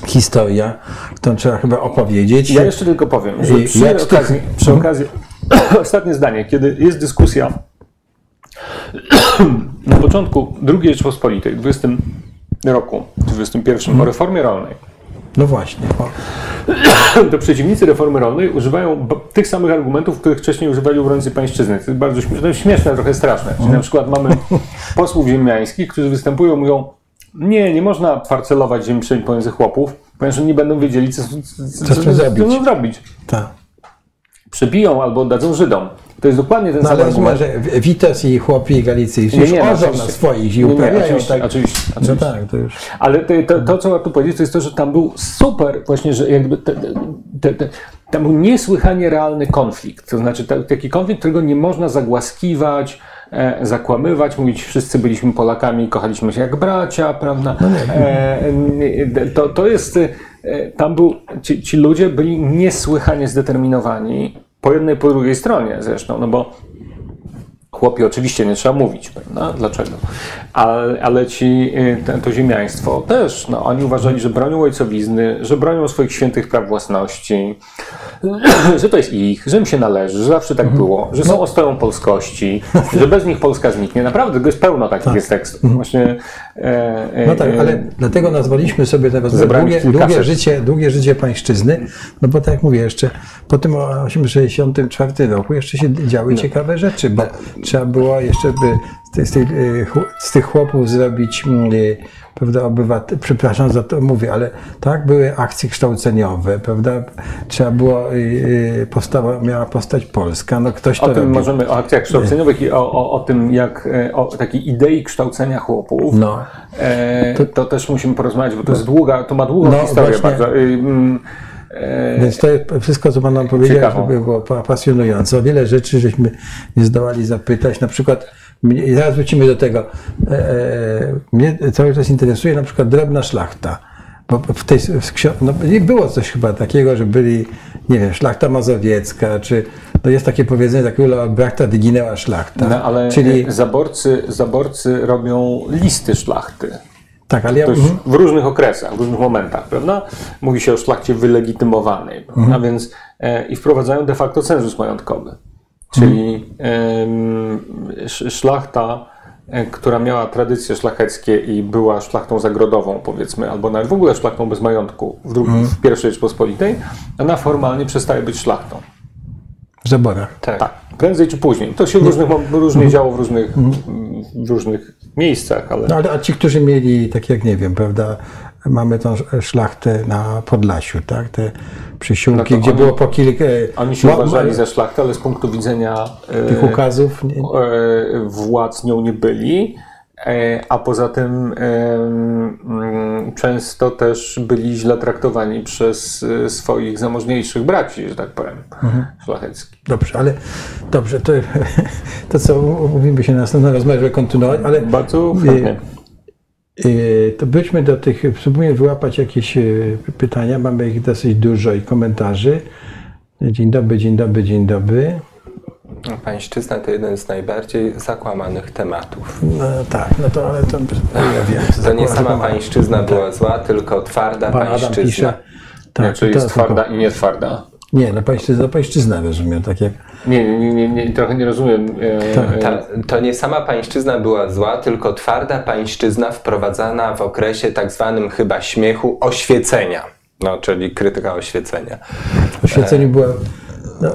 historia, którą trzeba chyba opowiedzieć. Ja jeszcze tylko powiem, że przy jak z tych- okazji, przy okazji ostatnie zdanie, kiedy jest dyskusja na początku II Rzeczpospolitej, w 20 roku, w 21 o reformie rolnej, No właśnie. O. to przeciwnicy reformy rolnej używają tych samych argumentów, których wcześniej używali obrońcy pańszczyzny. To jest bardzo śmieszne, śmieszne, trochę straszne. Czyli na przykład mamy posłów ziemiańskich, którzy występują i mówią, nie, nie można parcelować ziemi pomiędzy chłopów, ponieważ oni nie będą wiedzieli, co, co, co, co, zrobić. co zrobić. Tak. Przebiją albo oddadzą Żydom. To jest dokładnie ten No sam ale argument. że Witos i chłopi galicyjscy już no, orzą na oczywiście. swoich i Nie, nie, uprawiają oczywiście, tak. oczywiście, No oczywiście. tak, to już. Ale to, to, to, co warto powiedzieć, to jest to, że tam był super, właśnie, że jakby te, te, te, tam był niesłychanie realny konflikt. To znaczy ta- taki konflikt, którego nie można zagłaskiwać, e, zakłamywać, mówić, wszyscy byliśmy Polakami, kochaliśmy się jak bracia, prawda? E, e, to, to jest, e, tam był, ci, ci ludzie byli niesłychanie zdeterminowani, po jednej, po drugiej stronie zresztą, no bo Chłopi oczywiście nie trzeba mówić, prawda? Dlaczego? Ale, ale ci, y, to ziemiaństwo też, no, oni uważali, że bronią ojcowizny, że bronią swoich świętych praw własności, że to jest ich, że im się należy, że zawsze tak było, że są ostoją polskości, że bez nich Polska zniknie. Naprawdę, tego jest pełno takich jest tekstów. Właśnie, e, e, No tak, e, ale dlatego nazwaliśmy sobie te rozmowy Zebrałem długie, długie, życie, długie życie pańszczyzny, no bo tak jak mówię jeszcze, po tym 1964 roku jeszcze się działy ciekawe rzeczy, bo trzeba było jeszcze by z, tej, z, tej, y, z tych chłopów zrobić, mm, y, prawda, obywatel, przepraszam za to mówię, ale tak, były akcje kształceniowe, prawda, trzeba było, y, powstała, miała powstać Polska, no ktoś to O tym robił. możemy, o akcjach kształceniowych i o, o, o tym, jak, e, o takiej idei kształcenia chłopów. No. E, to, też musimy porozmawiać, bo to jest długa, to ma długą No, historię właśnie. bardzo. Y, mm, Więc to jest wszystko, co Pan nam powiedział, Ciekawą. żeby było pa- pasjonujące. O wiele rzeczy żeśmy nie zdołali zapytać. Na przykład, mnie, zaraz wrócimy do tego, e, e, mnie cały czas interesuje na przykład drobna szlachta. Bo w tej, w no, nie było coś chyba takiego, że byli, nie wiem, szlachta mazowiecka, czy no jest takie powiedzenie, tak ula brachta dyginęła szlachta. no, ale Czyli, zaborcy, zaborcy robią listy szlachty. Tak, ale ja, już mhm. w różnych okresach, w różnych momentach, prawda? Mówi się o szlachcie wylegitymowanej, prawda? Więc e, i wprowadzają de facto cenzus majątkowy. Czyli sz- szlachta, e, która miała tradycje szlacheckie i była szlachtą zagrodową, powiedzmy, albo nawet w ogóle szlachtą bez majątku w, drugiej, w pierwszej Rzeczpospolitej, ona formalnie przestaje być szlachtą. Zaborach. Tak. Tak, prędzej czy później. To się różnych, różnie działo w różnych, w różnych miejscach, ale No ale a ci, którzy mieli, tak jak nie wiem, prawda, mamy tą szlachtę na Podlasiu, tak? Te przysiłki, No gdzie oni- było po kilka... oni się ma- uważali za szlachtę, ale z punktu widzenia e, tych ukazów. Nie? e, władz nią nie byli. E, A poza tym e, mm, często też byli źle traktowani przez e, swoich zamożniejszych braci, że tak powiem, Mhm. szlacheckich. Dobrze, ale dobrze, to, to co mówimy się na następną rozmowę, żeby kontynuować, ale Bardzo chętnie. y, to byśmy do tych, spróbujmy wyłapać jakieś pytania, mamy ich dosyć dużo i komentarzy. Dzień dobry, dzień dobry, dzień dobry. Pańszczyzna to jeden z najbardziej zakłamanych tematów. No tak, no to ale to ja wiem. To nie sama zakłamane. pańszczyzna była zła, tylko twarda Pan pańszczyzna. pisze. Tak, Znaczy jest tylko- twarda i nie twarda. Nie, no pańszczyzna, pańszczyzna rozumiem, tak jak. Nie, nie, nie, nie trochę nie rozumiem. e, Tak. e, Ta, to nie sama pańszczyzna była zła, tylko twarda pańszczyzna wprowadzana w okresie tak zwanym chyba śmiechu oświecenia. No, czyli krytyka oświecenia. Oświeceniu była. No,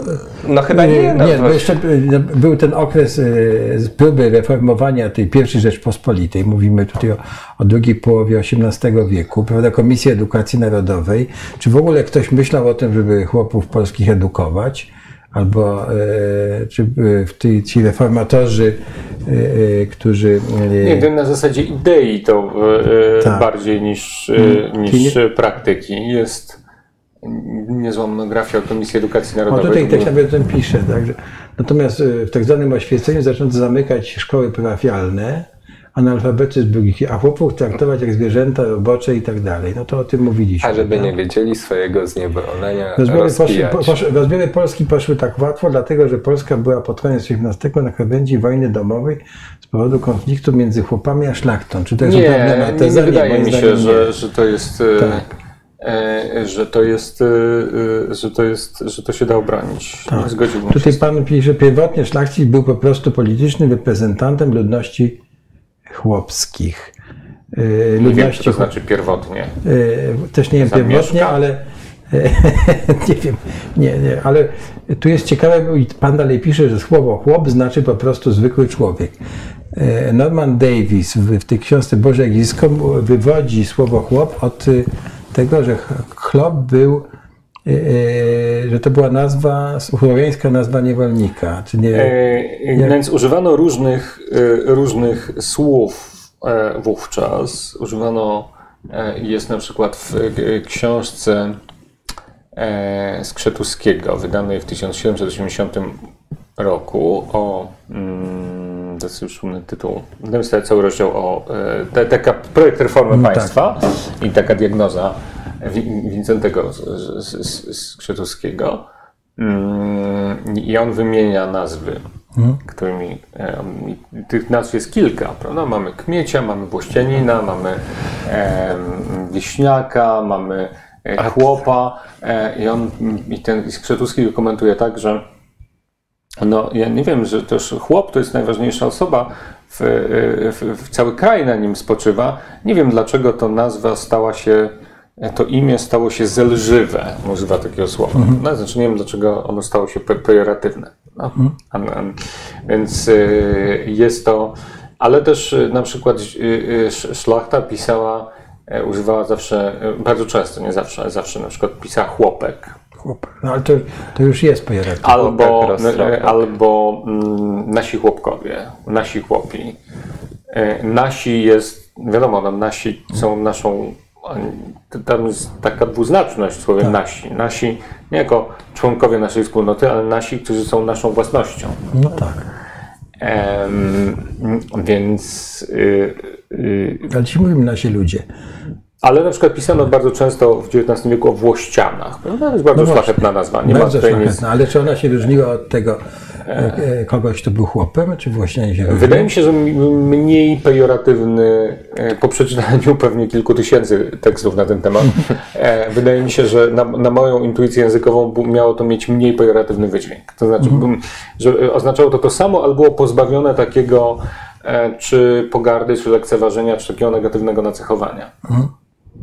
No chyba nie, no, nie, to- bo jeszcze y, był ten okres y, próby reformowania tej pierwszej Rzeczpospolitej. Mówimy tutaj o, o drugiej połowie XVIII wieku, prawda? Komisji Edukacji Narodowej. Czy w ogóle ktoś myślał o tym, żeby chłopów polskich edukować? Albo e, czy y, w tej, ci reformatorzy, y, którzy. Nie, na zasadzie idei to e, Tak. bardziej niż, e, niż praktyki. Jest niezła monografia o Komisji Edukacji Narodowej. tutaj To tak było- nawet o tym pisze. Także. Natomiast y, w tak zwanym oświeceniu zaczęto zamykać szkoły parafialne, analfabetyzm był ich, a chłopów traktować jak zwierzęta robocze i tak dalej. No to o tym mówiliśmy. A żeby tak? nie wiedzieli swojego zniewolenia Rozbiory, poszły, po, poszły, rozbiory Polski poszły tak łatwo, dlatego że Polska była pod koniec XVIII na krawędzi wojny domowej z powodu konfliktu między chłopami a szlachtą. Czy to jest Nie, nie, nie teza? wydaje mi się, nie. że, że to jest. e, Tak. E, Że to jest, e, e, że to jest, że to się da obronić. Nie zgodziłbym się. Tutaj pan pisze, pierwotnie szlachcic był po prostu politycznym reprezentantem ludności chłopskich. Yy, Nie wiem, co ludności to znaczy pierwotnie. Też nie wiem Zamieszka? pierwotnie, ale nie wiem, nie, nie, ale tu jest ciekawe, bo pan dalej pisze, że słowo chłop znaczy po prostu zwykły człowiek. Norman Davis w, w tej książce Boże Egzisko wywodzi słowo chłop od tego, że ch- chlop był, e, e, że to była nazwa, słowiańska nazwa niewolnika, czy nie? E, Więc używano różnych, różnych słów wówczas. Używano, jest na przykład w książce Skrzetuskiego, wydanej w 1780 roku o, mm, to jest już tytuł, tam jest cały rozdział o, e, te- taka projekt reformy tak. państwa i taka diagnoza Wi- Wincentego Skrzetuskiego. Mm, I on wymienia nazwy, którymi e, tych nazw jest kilka, prawda? Mamy kmiecia, mamy włościanina, mamy em, wieśniaka, mamy e, chłopa e, i on i ten Skrzetuski komentuje tak, że no, ja nie wiem, że też chłop to jest najważniejsza osoba, w, w, w cały kraj na nim spoczywa. Nie wiem, dlaczego to nazwa stała się, to imię stało się zelżywe, używa takiego słowa. No, znaczy nie wiem, dlaczego ono stało się pe- pejoratywne. No. A- Więc y, jest to, ale też na przykład sz- szlachta pisała, e, używała zawsze, e, bardzo często, nie zawsze, ale zawsze na przykład pisała chłopek. Chłop. No ale to, to już jest pejoratywne. Albo, e, albo mm, nasi chłopkowie, nasi chłopi. E, Nasi jest, wiadomo, nasi są naszą, tam jest taka dwuznaczność w słowie nasi. Nasi nie jako członkowie naszej wspólnoty, ale nasi, którzy są naszą własnością. No tak. Em, więc, y, y, Ale ci mówimy nasi ludzie. Ale na przykład pisano bardzo często w XIX wieku o włościanach. Prawda? To jest bardzo No szlachetna nazwa. Nie ma Bardzo szlachetna, ale czy ona się różniła od tego e, e, kogoś, kto był chłopem, czy właśnie się? Wydaje mi się, że mniej pejoratywny, e, po przeczytaniu pewnie kilku tysięcy tekstów na ten temat, e, wydaje mi się, że na, na moją intuicję językową miało to mieć mniej pejoratywny wydźwięk. To znaczy, bym- że e, oznaczało to to samo, ale było pozbawione takiego e, czy pogardy, czy lekceważenia, czy takiego negatywnego nacechowania.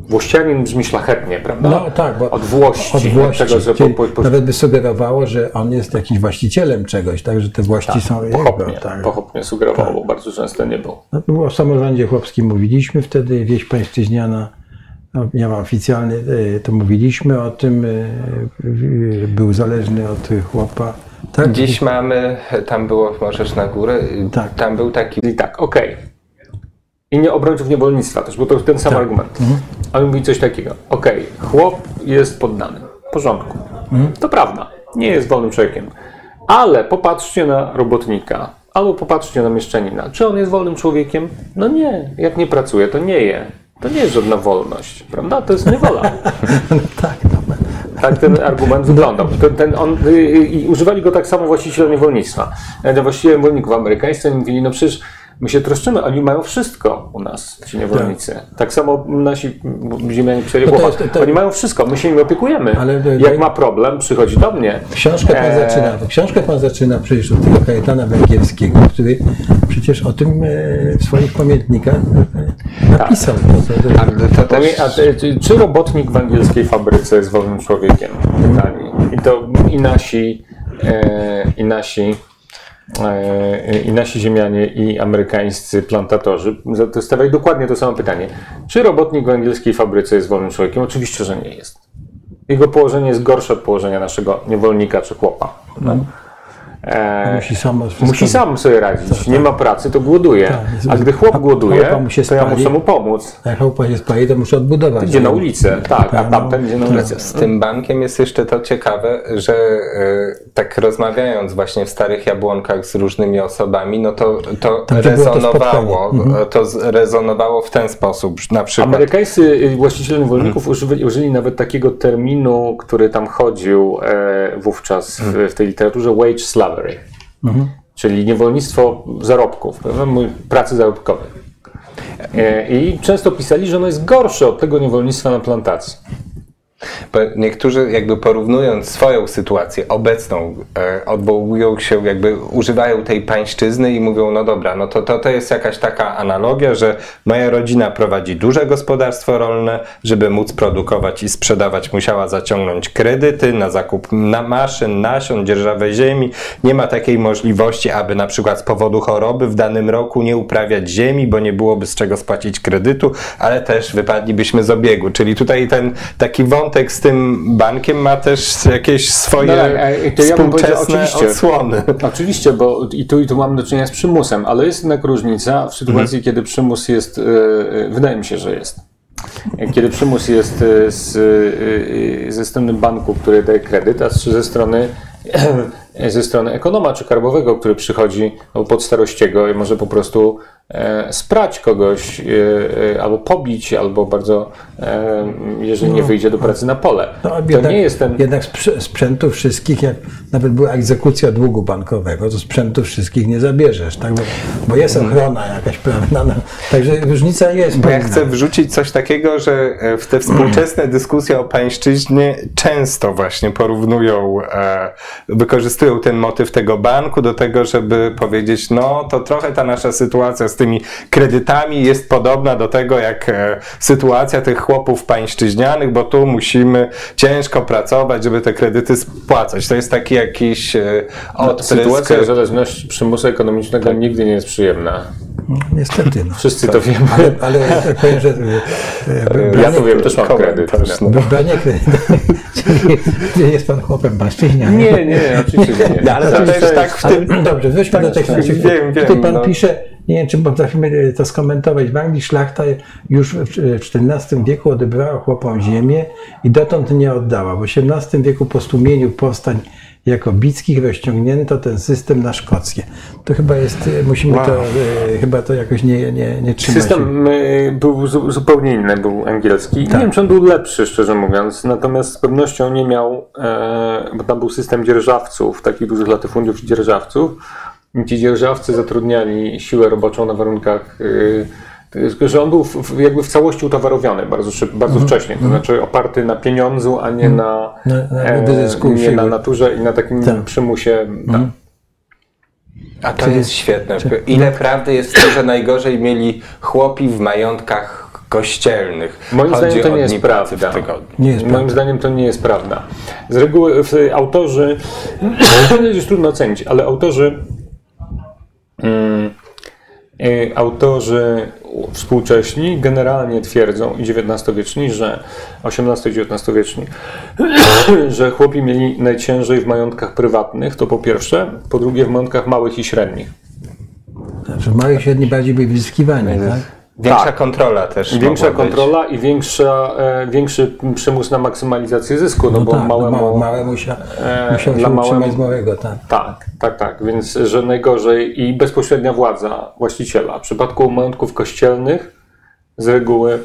Włościanin brzmi szlachetnie, prawda? No tak, bo od włości. Od włości. Tego, że po, po, Nawet by sugerowało, że on jest jakimś właścicielem czegoś, tak, że te włości są jego. pochopnie, Tak. pochopnie sugerowało, bo bardzo często nie był. No, było o samorządzie chłopskim mówiliśmy wtedy, wieś pańszczyźniana, no, nie ma oficjalny, e, to mówiliśmy o tym, e, e, był zależny od chłopa. Tak? Dziś mamy, tam było, możesz na górę, Tak. tam był taki I tak, okej. I nie obrońców niewolnictwa też, bo to ten sam Tak. argument. Ale mówi coś takiego. Okej, chłop jest poddany. W porządku. Mhm. To prawda. Nie jest wolnym człowiekiem. Ale popatrzcie na robotnika. Albo popatrzcie na mieszczanina. Czy on jest wolnym człowiekiem? No nie. Jak nie pracuje, to nie je. To nie jest żadna wolność, prawda? To jest niewola. No, tak, no. Tak ten argument wyglądał. Ten, ten on, y, y, I używali go tak samo właściciele niewolnictwa. E, Właściciele niewolników amerykańscy mówili, no przecież my się troszczymy, oni mają wszystko u nas, ci niewolnicy. Tak, samo nasi ziemianie pisali, No to to- oni mają wszystko, my się nimi opiekujemy. Ale Jak ma problem, przychodzi do mnie. Książkę pan E, zaczyna, książkę pan zaczyna przecież od tego Kajetana Węgierskiego, który przecież o tym e, w swoich pamiętnikach e, napisał. To, to, to, Ale to też, a czy robotnik w angielskiej fabryce jest wolnym człowiekiem? Pytali. I to i nasi, e, i nasi, e, i nasi ziemianie, i amerykańscy plantatorzy stawiali dokładnie to samo pytanie. Czy robotnik w angielskiej fabryce jest wolnym człowiekiem? Oczywiście, że nie jest. Jego położenie jest gorsze od położenia naszego niewolnika czy chłopa. E, musi sam musi sam sobie radzić. Nie ma pracy, to głoduje. Tak. A gdy chłop głoduje, chłopa to ja spali. muszę mu pomóc. Jak chałupa się spali, to muszę odbudować. Idzie na ulicę, tak, a no, tamten idzie na ulicę. z tym bankiem jest jeszcze to ciekawe, że e, tak rozmawiając właśnie w starych jabłonkach z różnymi osobami, no to, to Tam, to rezonowało, spotkanie. to z- rezonowało w ten sposób, na przykład Amerykańscy y, właściciele niewolników użyli, użyli nawet takiego terminu, który tam chodził e, wówczas w, w tej literaturze wage slavery, czyli niewolnictwo zarobków, pracy zarobkowej. E, I często pisali, że ono jest gorsze od tego niewolnictwa na plantacji. Niektórzy jakby porównując swoją sytuację obecną, e, odwołują się, jakby używają tej pańszczyzny i mówią, no dobra, no to, to, to jest jakaś taka analogia, że moja rodzina prowadzi duże gospodarstwo rolne, żeby móc produkować i sprzedawać musiała zaciągnąć kredyty na zakup na maszyn, nasion, dzierżawę ziemi. Nie ma takiej możliwości, aby na przykład z powodu choroby w danym roku nie uprawiać ziemi, bo nie byłoby z czego spłacić kredytu, ale też wypadlibyśmy z obiegu. Czyli tutaj ten taki wątek z tym bankiem ma też jakieś swoje No tak, e, to ja współczesne oczywiście. odsłony. Oczywiście, bo i tu, i tu mamy do czynienia z przymusem, ale jest jednak różnica w sytuacji, kiedy przymus jest, e, e, wydaje mi się, że jest. Kiedy przymus jest z, ze strony banku, który daje kredyt, a ze strony, ze strony ekonoma czy karbowego, który przychodzi albo pod starościego i może po prostu sprać kogoś, e, e, albo pobić, albo bardzo, e, jeżeli nie wyjdzie do pracy na pole. No, to jednak, nie jest ten... jednak sprzętu wszystkich, jak nawet była egzekucja długu bankowego, to sprzętu wszystkich nie zabierzesz, tak? bo, bo jest ochrona jakaś prawna. No, także różnica jest. Bo ja chcę wrzucić coś takiego, że e, w te współczesne dyskusje o pańszczyźnie często właśnie porównują, e, wykorzystują ten motyw tego banku do tego, żeby powiedzieć, no to trochę ta nasza sytuacja z tymi kredytami jest podobna do tego, jak e, sytuacja tych chłopów pańszczyźnianych, bo tu musimy ciężko pracować, żeby te kredyty spłacać. To jest taki jakiś e, odprysk. Sytuacja zależności przymusu ekonomicznego nigdy nie jest przyjemna. No, Niestety. No. Wszyscy to wiemy. Ale, ale tak powiem, że e, Ja to wiem, też mam kredyt. Komentarz, no. branie kredytu, jest pan chłopem pańszczyźnianym. Nie, nie, oczywiście nie. ale to też tak w Ale, tym... dobrze, weźmy do tych tak, wiem, wiem, Tutaj pan no. pisze, nie wiem, czy potrafimy to skomentować. W Anglii szlachta już w XIV wieku odebrała chłopom ziemię i dotąd nie oddała. W XVIII wieku po stłumieniu powstań jakobickich rozciągnięto ten system na szkockie. To chyba jest, e, musimy to, e, chyba to jakoś nie, nie, nie trzymać. System był zu- zupełnie inny, był angielski. Nie wiem, czy on był lepszy, szczerze mówiąc, natomiast z pewnością nie miał, e, bo tam był system dzierżawców, takich dużych latyfundiów dzierżawców. Ci dzierżawcy zatrudniali siłę roboczą na warunkach, y, tylko że on był w, jakby w całości utowarowiony bardzo, szyb, bardzo wcześnie, to znaczy oparty na pieniądzu, a nie na, Na- na e, nie na naturze i na takim Tak. przymusie. Tak. A to jest świetne. Ile prawdy jest w tym, że najgorzej mieli chłopi w majątkach kościelnych. Moim Chodzi zdaniem to nie jest prawda. Nie jest Moim prawda. zdaniem to nie jest prawda. Z reguły w, autorzy, jest trudno ocenić, ale autorzy, mm, y, autorzy współcześni generalnie twierdzą i XIX-wieczni, że XVIII-XIX-wieczni, że chłopi mieli najciężej w majątkach prywatnych, to po pierwsze, po drugie w majątkach małych i średnich. Znaczy, w małych i średnich bardziej byli wyzyskiwani, tak? Większa Tak. kontrola też. Większa mogła być. kontrola i większa, e, większy przymus na maksymalizację zysku, no, No bo tak, no małemu... małe, małe musiał, e, musiał się małemu- z małego, tak. Tak, tak, tak. Więc, że najgorzej i bezpośrednia władza właściciela. W przypadku majątków kościelnych z reguły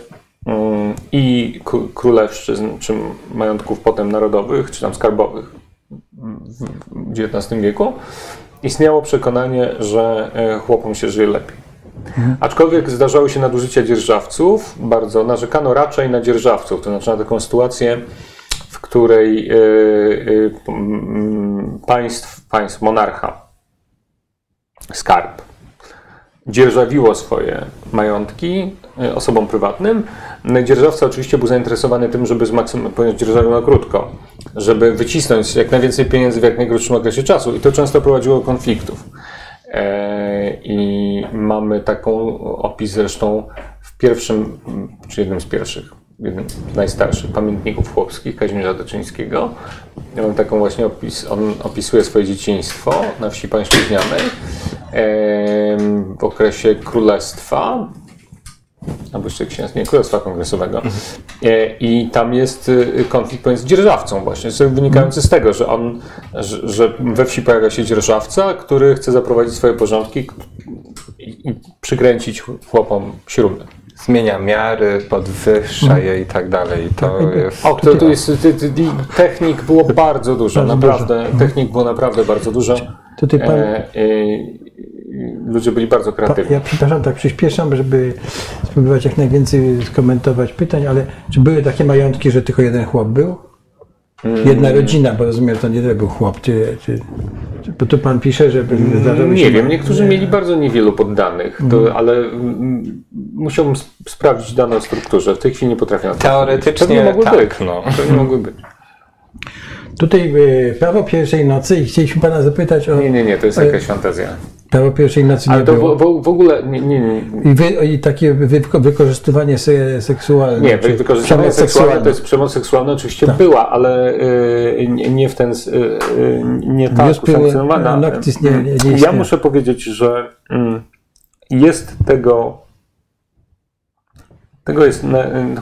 mm, i królewszczyzn, czy majątków potem narodowych, czy tam skarbowych w XIX wieku, istniało przekonanie, że e, chłopom się żyje lepiej. Aczkolwiek zdarzały się nadużycia dzierżawców, bardzo narzekano raczej na dzierżawców, to znaczy na taką sytuację, w której y, y, mm, państw, państw, monarcha, skarb, dzierżawiło swoje majątki y, osobom prywatnym. No Dzierżawca oczywiście był zainteresowany tym, żeby zmaksymować, ponieważ dzierżawił na krótko, żeby wycisnąć jak najwięcej pieniędzy w jak najkrótszym okresie czasu i to często prowadziło do konfliktów. E, I mamy taką opis zresztą w pierwszym, czy jednym z pierwszych, jednym z najstarszych pamiętników chłopskich Kazimierza Doczyńskiego. Ja mam taką właśnie opis, on opisuje swoje dzieciństwo na wsi pańszczyźnianej em, w okresie królestwa, albo jeszcze księstwa, nie, Królestwa Kongresowego. E, I tam jest y, konflikt pomiędzy dzierżawcą właśnie, wynikający z tego, że on, że, że we wsi pojawia się dzierżawca, który chce zaprowadzić swoje porządki i, i przykręcić chłopom śruby. Zmienia miary, podwyższa je i tak dalej. To jest. O, to tu jest, ty, ty, ty, technik było bardzo dużo, Bardzo naprawdę, technik było naprawdę bardzo dużo. Tutaj pan, E, e, ludzie byli bardzo kreatywni. ja przepraszam, tak przyspieszam, żeby spróbować jak najwięcej skomentować pytań, ale czy były takie majątki, że tylko jeden chłop był? Mm. Jedna rodzina, bo rozumiem, że to nie był chłop, czy, czy, czy, bo tu pan pisze, że zdarzały. Mm, Nie wiem, niektórzy mieli bardzo niewielu poddanych, to, ale mm, musiałbym sp- sprawdzić dane o strukturze. W tej chwili nie potrafię na to Teoretycznie Pewnie mogły tak, być. no. Pewnie mogły być. Tutaj y, prawo pierwszej nocy i chcieliśmy pana zapytać o Nie, nie, nie, to jest jakaś fantazja. Prawo pierwszej nocy nie Ale to było. w, ogóle nie, nie, nie, I, wy, I takie wy, wykorzystywanie se, seksualne. Nie, przemoc seksualne to jest przemoc seksualna oczywiście była, ale y, nie, w ten, y, y, nie tak usankcjonowana. Noctis nie- nie- nie ja muszę powiedzieć, że mm, jest tego tego jest,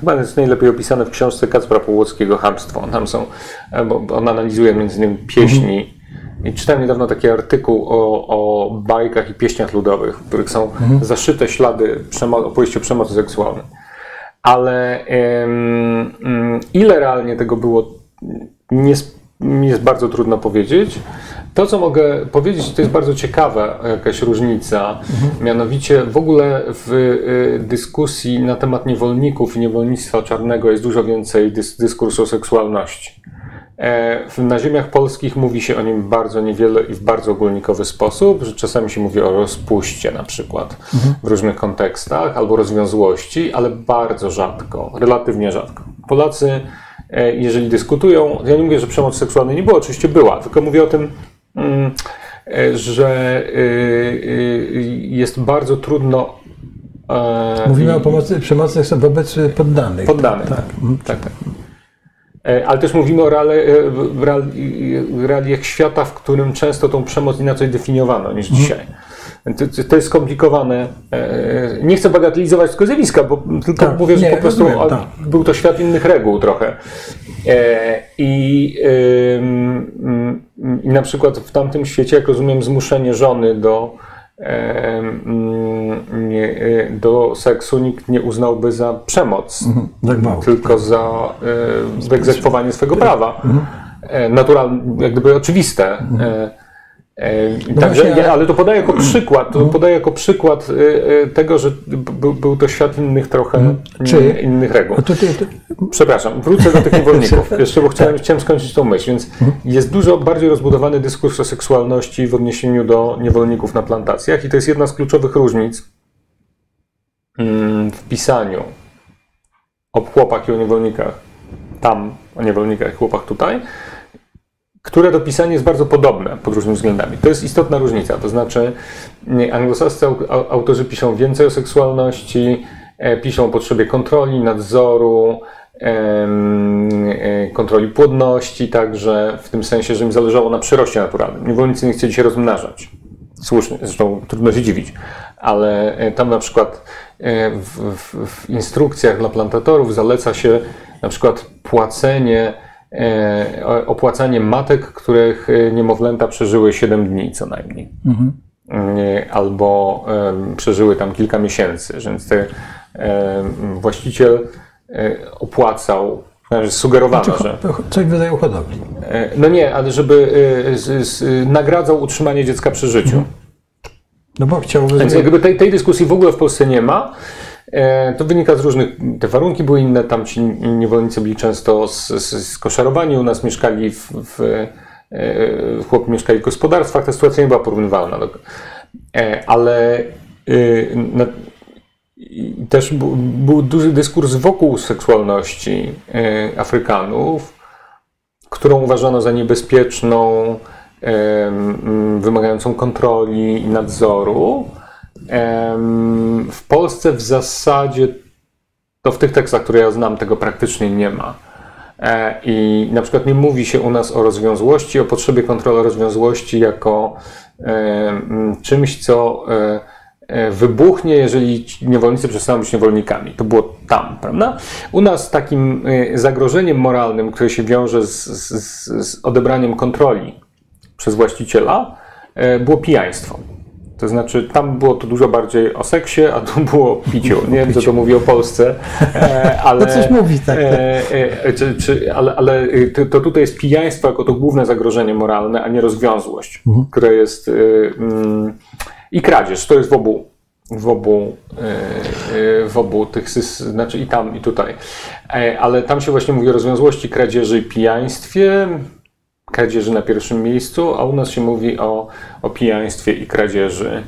chyba jest najlepiej opisane w książce Kacpra Połockiego Hamstwo. Tam są, e, bo on analizuje między innymi pieśni. I czytałem niedawno taki artykuł o, o bajkach i pieśniach ludowych, w których są zaszyte ślady przemo- opowieści o przemocy seksualnej ale em, mm, ile realnie tego było, nie, jest bardzo trudno powiedzieć. To, co mogę powiedzieć, to jest bardzo ciekawa jakaś różnica. Mianowicie w ogóle w y, dyskusji na temat niewolników i niewolnictwa czarnego jest dużo więcej dys, dyskursu o seksualności. E, Na ziemiach polskich mówi się o nim bardzo niewiele i w bardzo ogólnikowy sposób, że czasami się mówi o rozpuście na przykład w różnych kontekstach albo rozwiązłości, ale bardzo rzadko, relatywnie rzadko. Polacy, e, jeżeli dyskutują, ja nie mówię, że przemoc seksualna nie była, oczywiście była, tylko mówię o tym, mm, e, że jest bardzo trudno. Mówimy o pomocy, przemocy wobec poddanych. Poddanych. Tak. tak, tak. E, Ale też mówimy o reale, e, reali- realiach świata, w którym często tą przemoc inaczej definiowano niż dzisiaj. To, to jest skomplikowane. E, Nie chcę bagatelizować tego zjawiska, bo tylko Tak, mówię, że nie, po prostu rozumiem, o- tak. był to świat innych reguł trochę. E, I, I na przykład w tamtym świecie, jak rozumiem, zmuszenie żony do, e, do seksu nikt nie uznałby za przemoc, Za gwałt. tylko za wyegzekwowanie swego prawa. E, naturalne, jak gdyby oczywiste. E, e, także, właśnie, ale- ale to podaję jako przykład, to podaję jako przykład e, e, tego, że był, był to świat innych trochę, Czy- mm, innych reguł. A tutaj, tu, Przepraszam, wrócę do tych niewolników, jeszcze bo chciałem, chciałem skończyć tą myśl, więc jest dużo bardziej rozbudowany dyskurs o seksualności w odniesieniu do niewolników na plantacjach i to jest jedna z kluczowych różnic mm, w pisaniu o chłopach i o niewolnikach tam, o niewolnikach i chłopach tutaj, które to pisanie jest bardzo podobne pod różnymi względami. To jest istotna różnica, to znaczy anglosascy au- au- autorzy piszą więcej o seksualności, e, piszą o potrzebie kontroli, nadzoru, e, kontroli płodności, także w tym sensie, że im zależało na przyroście naturalnym. Niewolnicy nie chcieli się rozmnażać. Słusznie, zresztą trudno się dziwić, ale e, tam na przykład w, w, w instrukcjach dla plantatorów zaleca się na przykład płacenie, e, o- opłacanie matek, których e, niemowlęta przeżyły 7 dni co najmniej. E, Albo przeżyły tam kilka miesięcy, więc właściciel opłacał, znaczy sugerowano, Czy że. coś w rodzaju hodowli. No nie, ale żeby z, z, nagradzał utrzymanie dziecka przy życiu. No bo chciałby... Więc jakby tej, tej dyskusji w ogóle w Polsce nie ma. E, To wynika z różnych, te warunki były inne, tam ci niewolnicy byli często z- skoszarowani, u nas mieszkali w, w e, chłopi mieszkali w gospodarstwach, ta sytuacja nie była porównywalna. do- e, Ale y, na, też bu- był duży dyskurs wokół seksualności e, Afrykanów, którą uważano za niebezpieczną, wymagającą kontroli i nadzoru. W Polsce w zasadzie to w tych tekstach, które ja znam, tego praktycznie nie ma. E, I na przykład nie mówi się u nas o rozwiązłości, o potrzebie kontroli rozwiązłości jako czymś, co e, e, wybuchnie, jeżeli niewolnicy przestaną być niewolnikami. To było tam, prawda? U nas takim zagrożeniem moralnym, które się wiąże z, z, z odebraniem kontroli przez właściciela, było pijaństwo. To znaczy, tam było to dużo bardziej o seksie, a tu było piciu. Nie wiem, co to mówi o Polsce, e, ale. No coś mówi, tak, tak. E, e, czy, czy, ale ale y, to, to tutaj jest pijaństwo jako to główne zagrożenie moralne, a nie rozwiązłość, Mhm. które jest. y, mm, I kradzież, to jest w obu. W obu, y, w obu tych, znaczy i tam, i tutaj. E, Ale tam się właśnie mówi o rozwiązłości, kradzieży i pijaństwie, kradzieży na pierwszym miejscu, a u nas się mówi o, o pijaństwie i kradzieży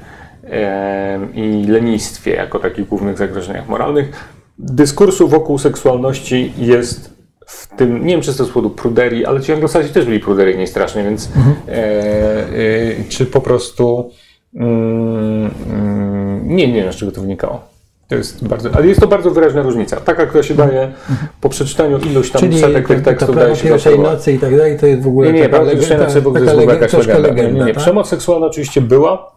em, i lenistwie jako takich głównych zagrożeniach moralnych. Dyskursu wokół seksualności jest w tym, nie wiem czy to z powodu pruderii, ale ci anglosasi też byli pruderyjni strasznie, więc e, e, czy po prostu mm, mm, nie, nie wiem z czego to wynikało. To jest bardzo, ale jest to bardzo wyraźna różnica. Taka, która się daje po przeczytaniu iluś tam Czyli setek tych to, to tekstów daje się pierwszej nocy i tak dalej, to jest w ogóle Nie, nie, taka legenda, taka w ogóle legenda, troszkę legenda. Nie, nie, tak? Przemoc seksualna oczywiście była.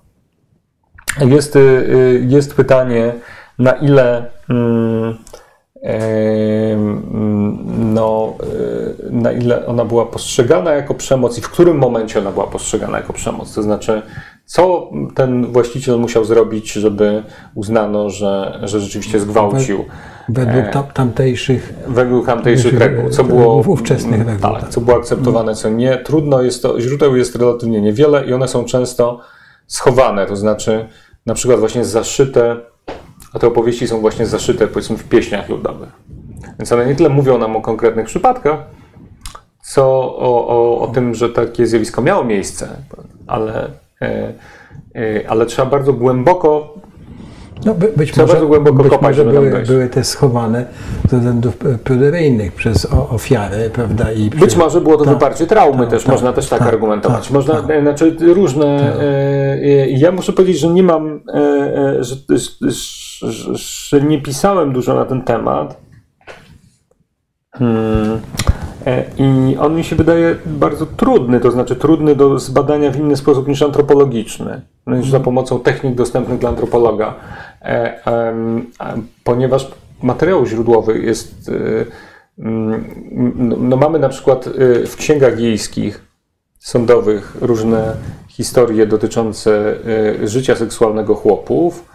Jest, y, y, jest pytanie, na ile mm, no, y, na ile ona była postrzegana jako przemoc i w którym momencie ona była postrzegana jako przemoc. To znaczy, co ten właściciel musiał zrobić, żeby uznano, że, że rzeczywiście zgwałcił Według E, tam, tamtejszych według tamtejszych reguł, co było ówczesnych reguł, tak, tak. co było akceptowane, co nie. Trudno jest to, źródeł jest relatywnie niewiele i one są często schowane, to znaczy na przykład właśnie zaszyte, a te opowieści są właśnie zaszyte powiedzmy w pieśniach ludowych. Więc one nie tyle mówią nam o konkretnych przypadkach, co o, o, o tym, że takie zjawisko miało miejsce, ale, ale trzeba bardzo głęboko No, by, być Trzeba może, bardzo głęboko być kopać, może były, były te schowane ze względów e, pruderyjnych przez o, ofiarę, prawda? I Być przy- może było to tak, wyparcie traumy tak, też, tak, można też tak, tak, argumentować. tak, można, tak. e, znaczy różne. E, e, ja muszę powiedzieć, że nie mam, e, e, że, że, że nie pisałem dużo na ten temat. Hmm. E, I on mi się wydaje bardzo trudny, to znaczy trudny do zbadania w inny sposób niż antropologiczny, no, niż za pomocą technik dostępnych dla antropologa, e, ponieważ materiał źródłowy jest. e, mm, no, no mamy na przykład w księgach wiejskich sądowych różne historie dotyczące życia seksualnego chłopów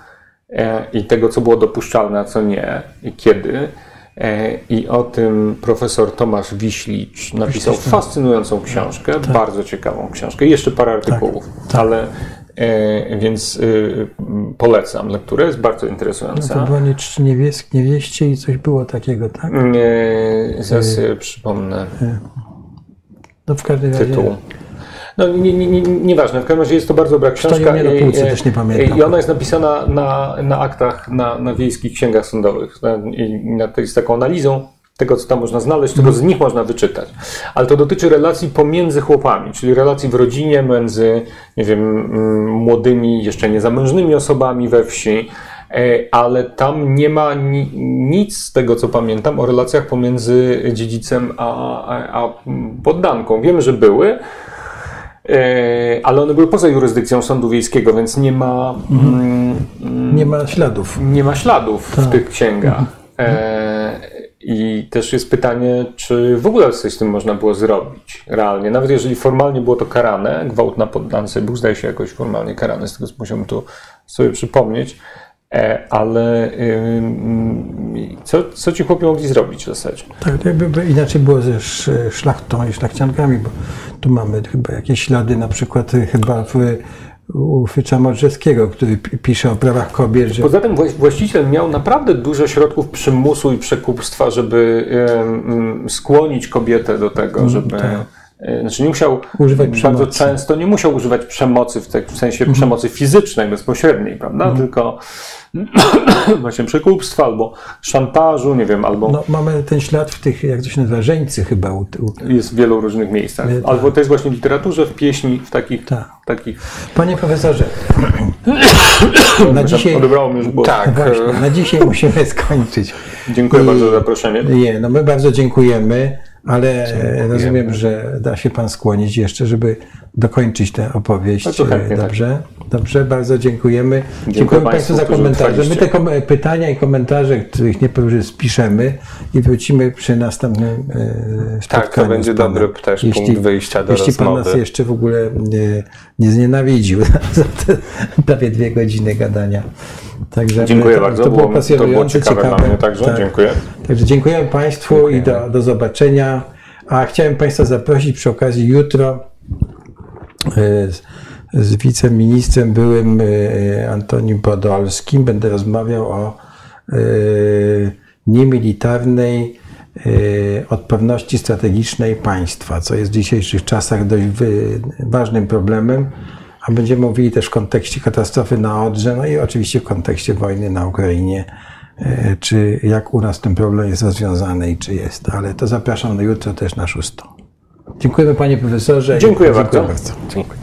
i tego, co było dopuszczalne, a co nie i kiedy. E, I o tym profesor Tomasz Wiślicz napisał tak. fascynującą książkę, bardzo ciekawą książkę. I jeszcze parę artykułów, ale e, więc e, polecam lekturę, jest bardzo No interesująca. to było nie czci niewiesk, niewieście i coś było takiego, tak? E, zaraz sobie przypomnę No w każdym razie. tytuł. No nie, nie, nie, nieważne, w każdym razie jest to bardzo dobra książka. Na i- półce, też nie pamiętam. I ona jest napisana na, na aktach, na, na wiejskich księgach sądowych. Na, i na, jest taką analizą tego, co tam można znaleźć, czego z nich można wyczytać. Ale to dotyczy relacji pomiędzy chłopami, czyli relacji w rodzinie między, nie wiem, mm, młodymi, jeszcze niezamężnymi osobami we wsi. E, Ale tam nie ma ni, nic z tego, co pamiętam, o relacjach pomiędzy dziedzicem a, a, poddanką. Wiemy, że były, ale one były poza jurysdykcją sądu wiejskiego, więc nie ma, mm, Nie ma śladów. nie ma śladów w tych księgach. E, I też jest pytanie, czy w ogóle coś z tym można było zrobić realnie. Nawet jeżeli formalnie było to karane, gwałt na poddance był, zdaje się, jakoś formalnie karany, z tego co musiałem tu sobie przypomnieć. E, ale co, co ci chłopi mogli zrobić w zasadzie? Tak, jakby by inaczej było ze sz- szlachtą i szlachciankami, bo tu mamy chyba jakieś ślady, na przykład y, chyba w, u Fycza Modrzewskiego, który pi- pisze o prawach kobiet, że Poza tym właś- właściciel miał naprawdę dużo środków przymusu i przekupstwa, żeby skłonić kobietę do tego, żeby. e, Znaczy nie musiał Używać bardzo przemocy. często nie musiał używać przemocy w, tak, w sensie przemocy fizycznej, bezpośredniej, prawda? Tylko właśnie przekupstwa albo szantażu, nie wiem, albo no, mamy ten ślad w tych, jak to się nazywa, żeńcy chyba. U, u. jest w wielu różnych miejscach. Tak. Albo to jest właśnie w literaturze, w pieśni, w takich. Tak. takich Panie profesorze, na dzisiaj, Odebrało mi już głos. Tak. właśnie, na dzisiaj musimy skończyć. Dziękuję I- bardzo za zaproszenie. Nie, no my bardzo dziękujemy, ale rozumiem, że da się Pan skłonić jeszcze, żeby dokończyć tę opowieść. Chętnie, E, tak. Dobrze, dobrze, bardzo dziękujemy. Dziękujemy Państwu Państwu, za komentarze. My te kom- pytania i komentarze, których nie powiem, spiszemy i wrócimy przy następnym e, spotkaniu. Tak, to będzie dobry też punkt wyjścia do Jeśli Pan nas rozmowy. jeszcze w ogóle nie, nie znienawidził za te prawie dwie godziny gadania. Także Dziękuję to, bardzo. To było Było- to było ciekawe mnie także. Tak. Dziękuję. Także dziękuję Państwu i do, do zobaczenia. A chciałem Państwa zaprosić przy okazji jutro z, z wiceministrem byłym e, Antonim Podolskim. Będę rozmawiał o e, niemilitarnej e, odporności strategicznej państwa, co jest w dzisiejszych czasach dość ważnym problemem. A będziemy mówili też w kontekście katastrofy na Odrze, no i oczywiście w kontekście wojny na Ukrainie e, czy jak u nas ten problem jest rozwiązany i czy jest. Ale to zapraszam na jutro też na szóstą. Dziękujemy panie profesorze. Dziękuję, Dziękuję bardzo. bardzo. Dziękuję.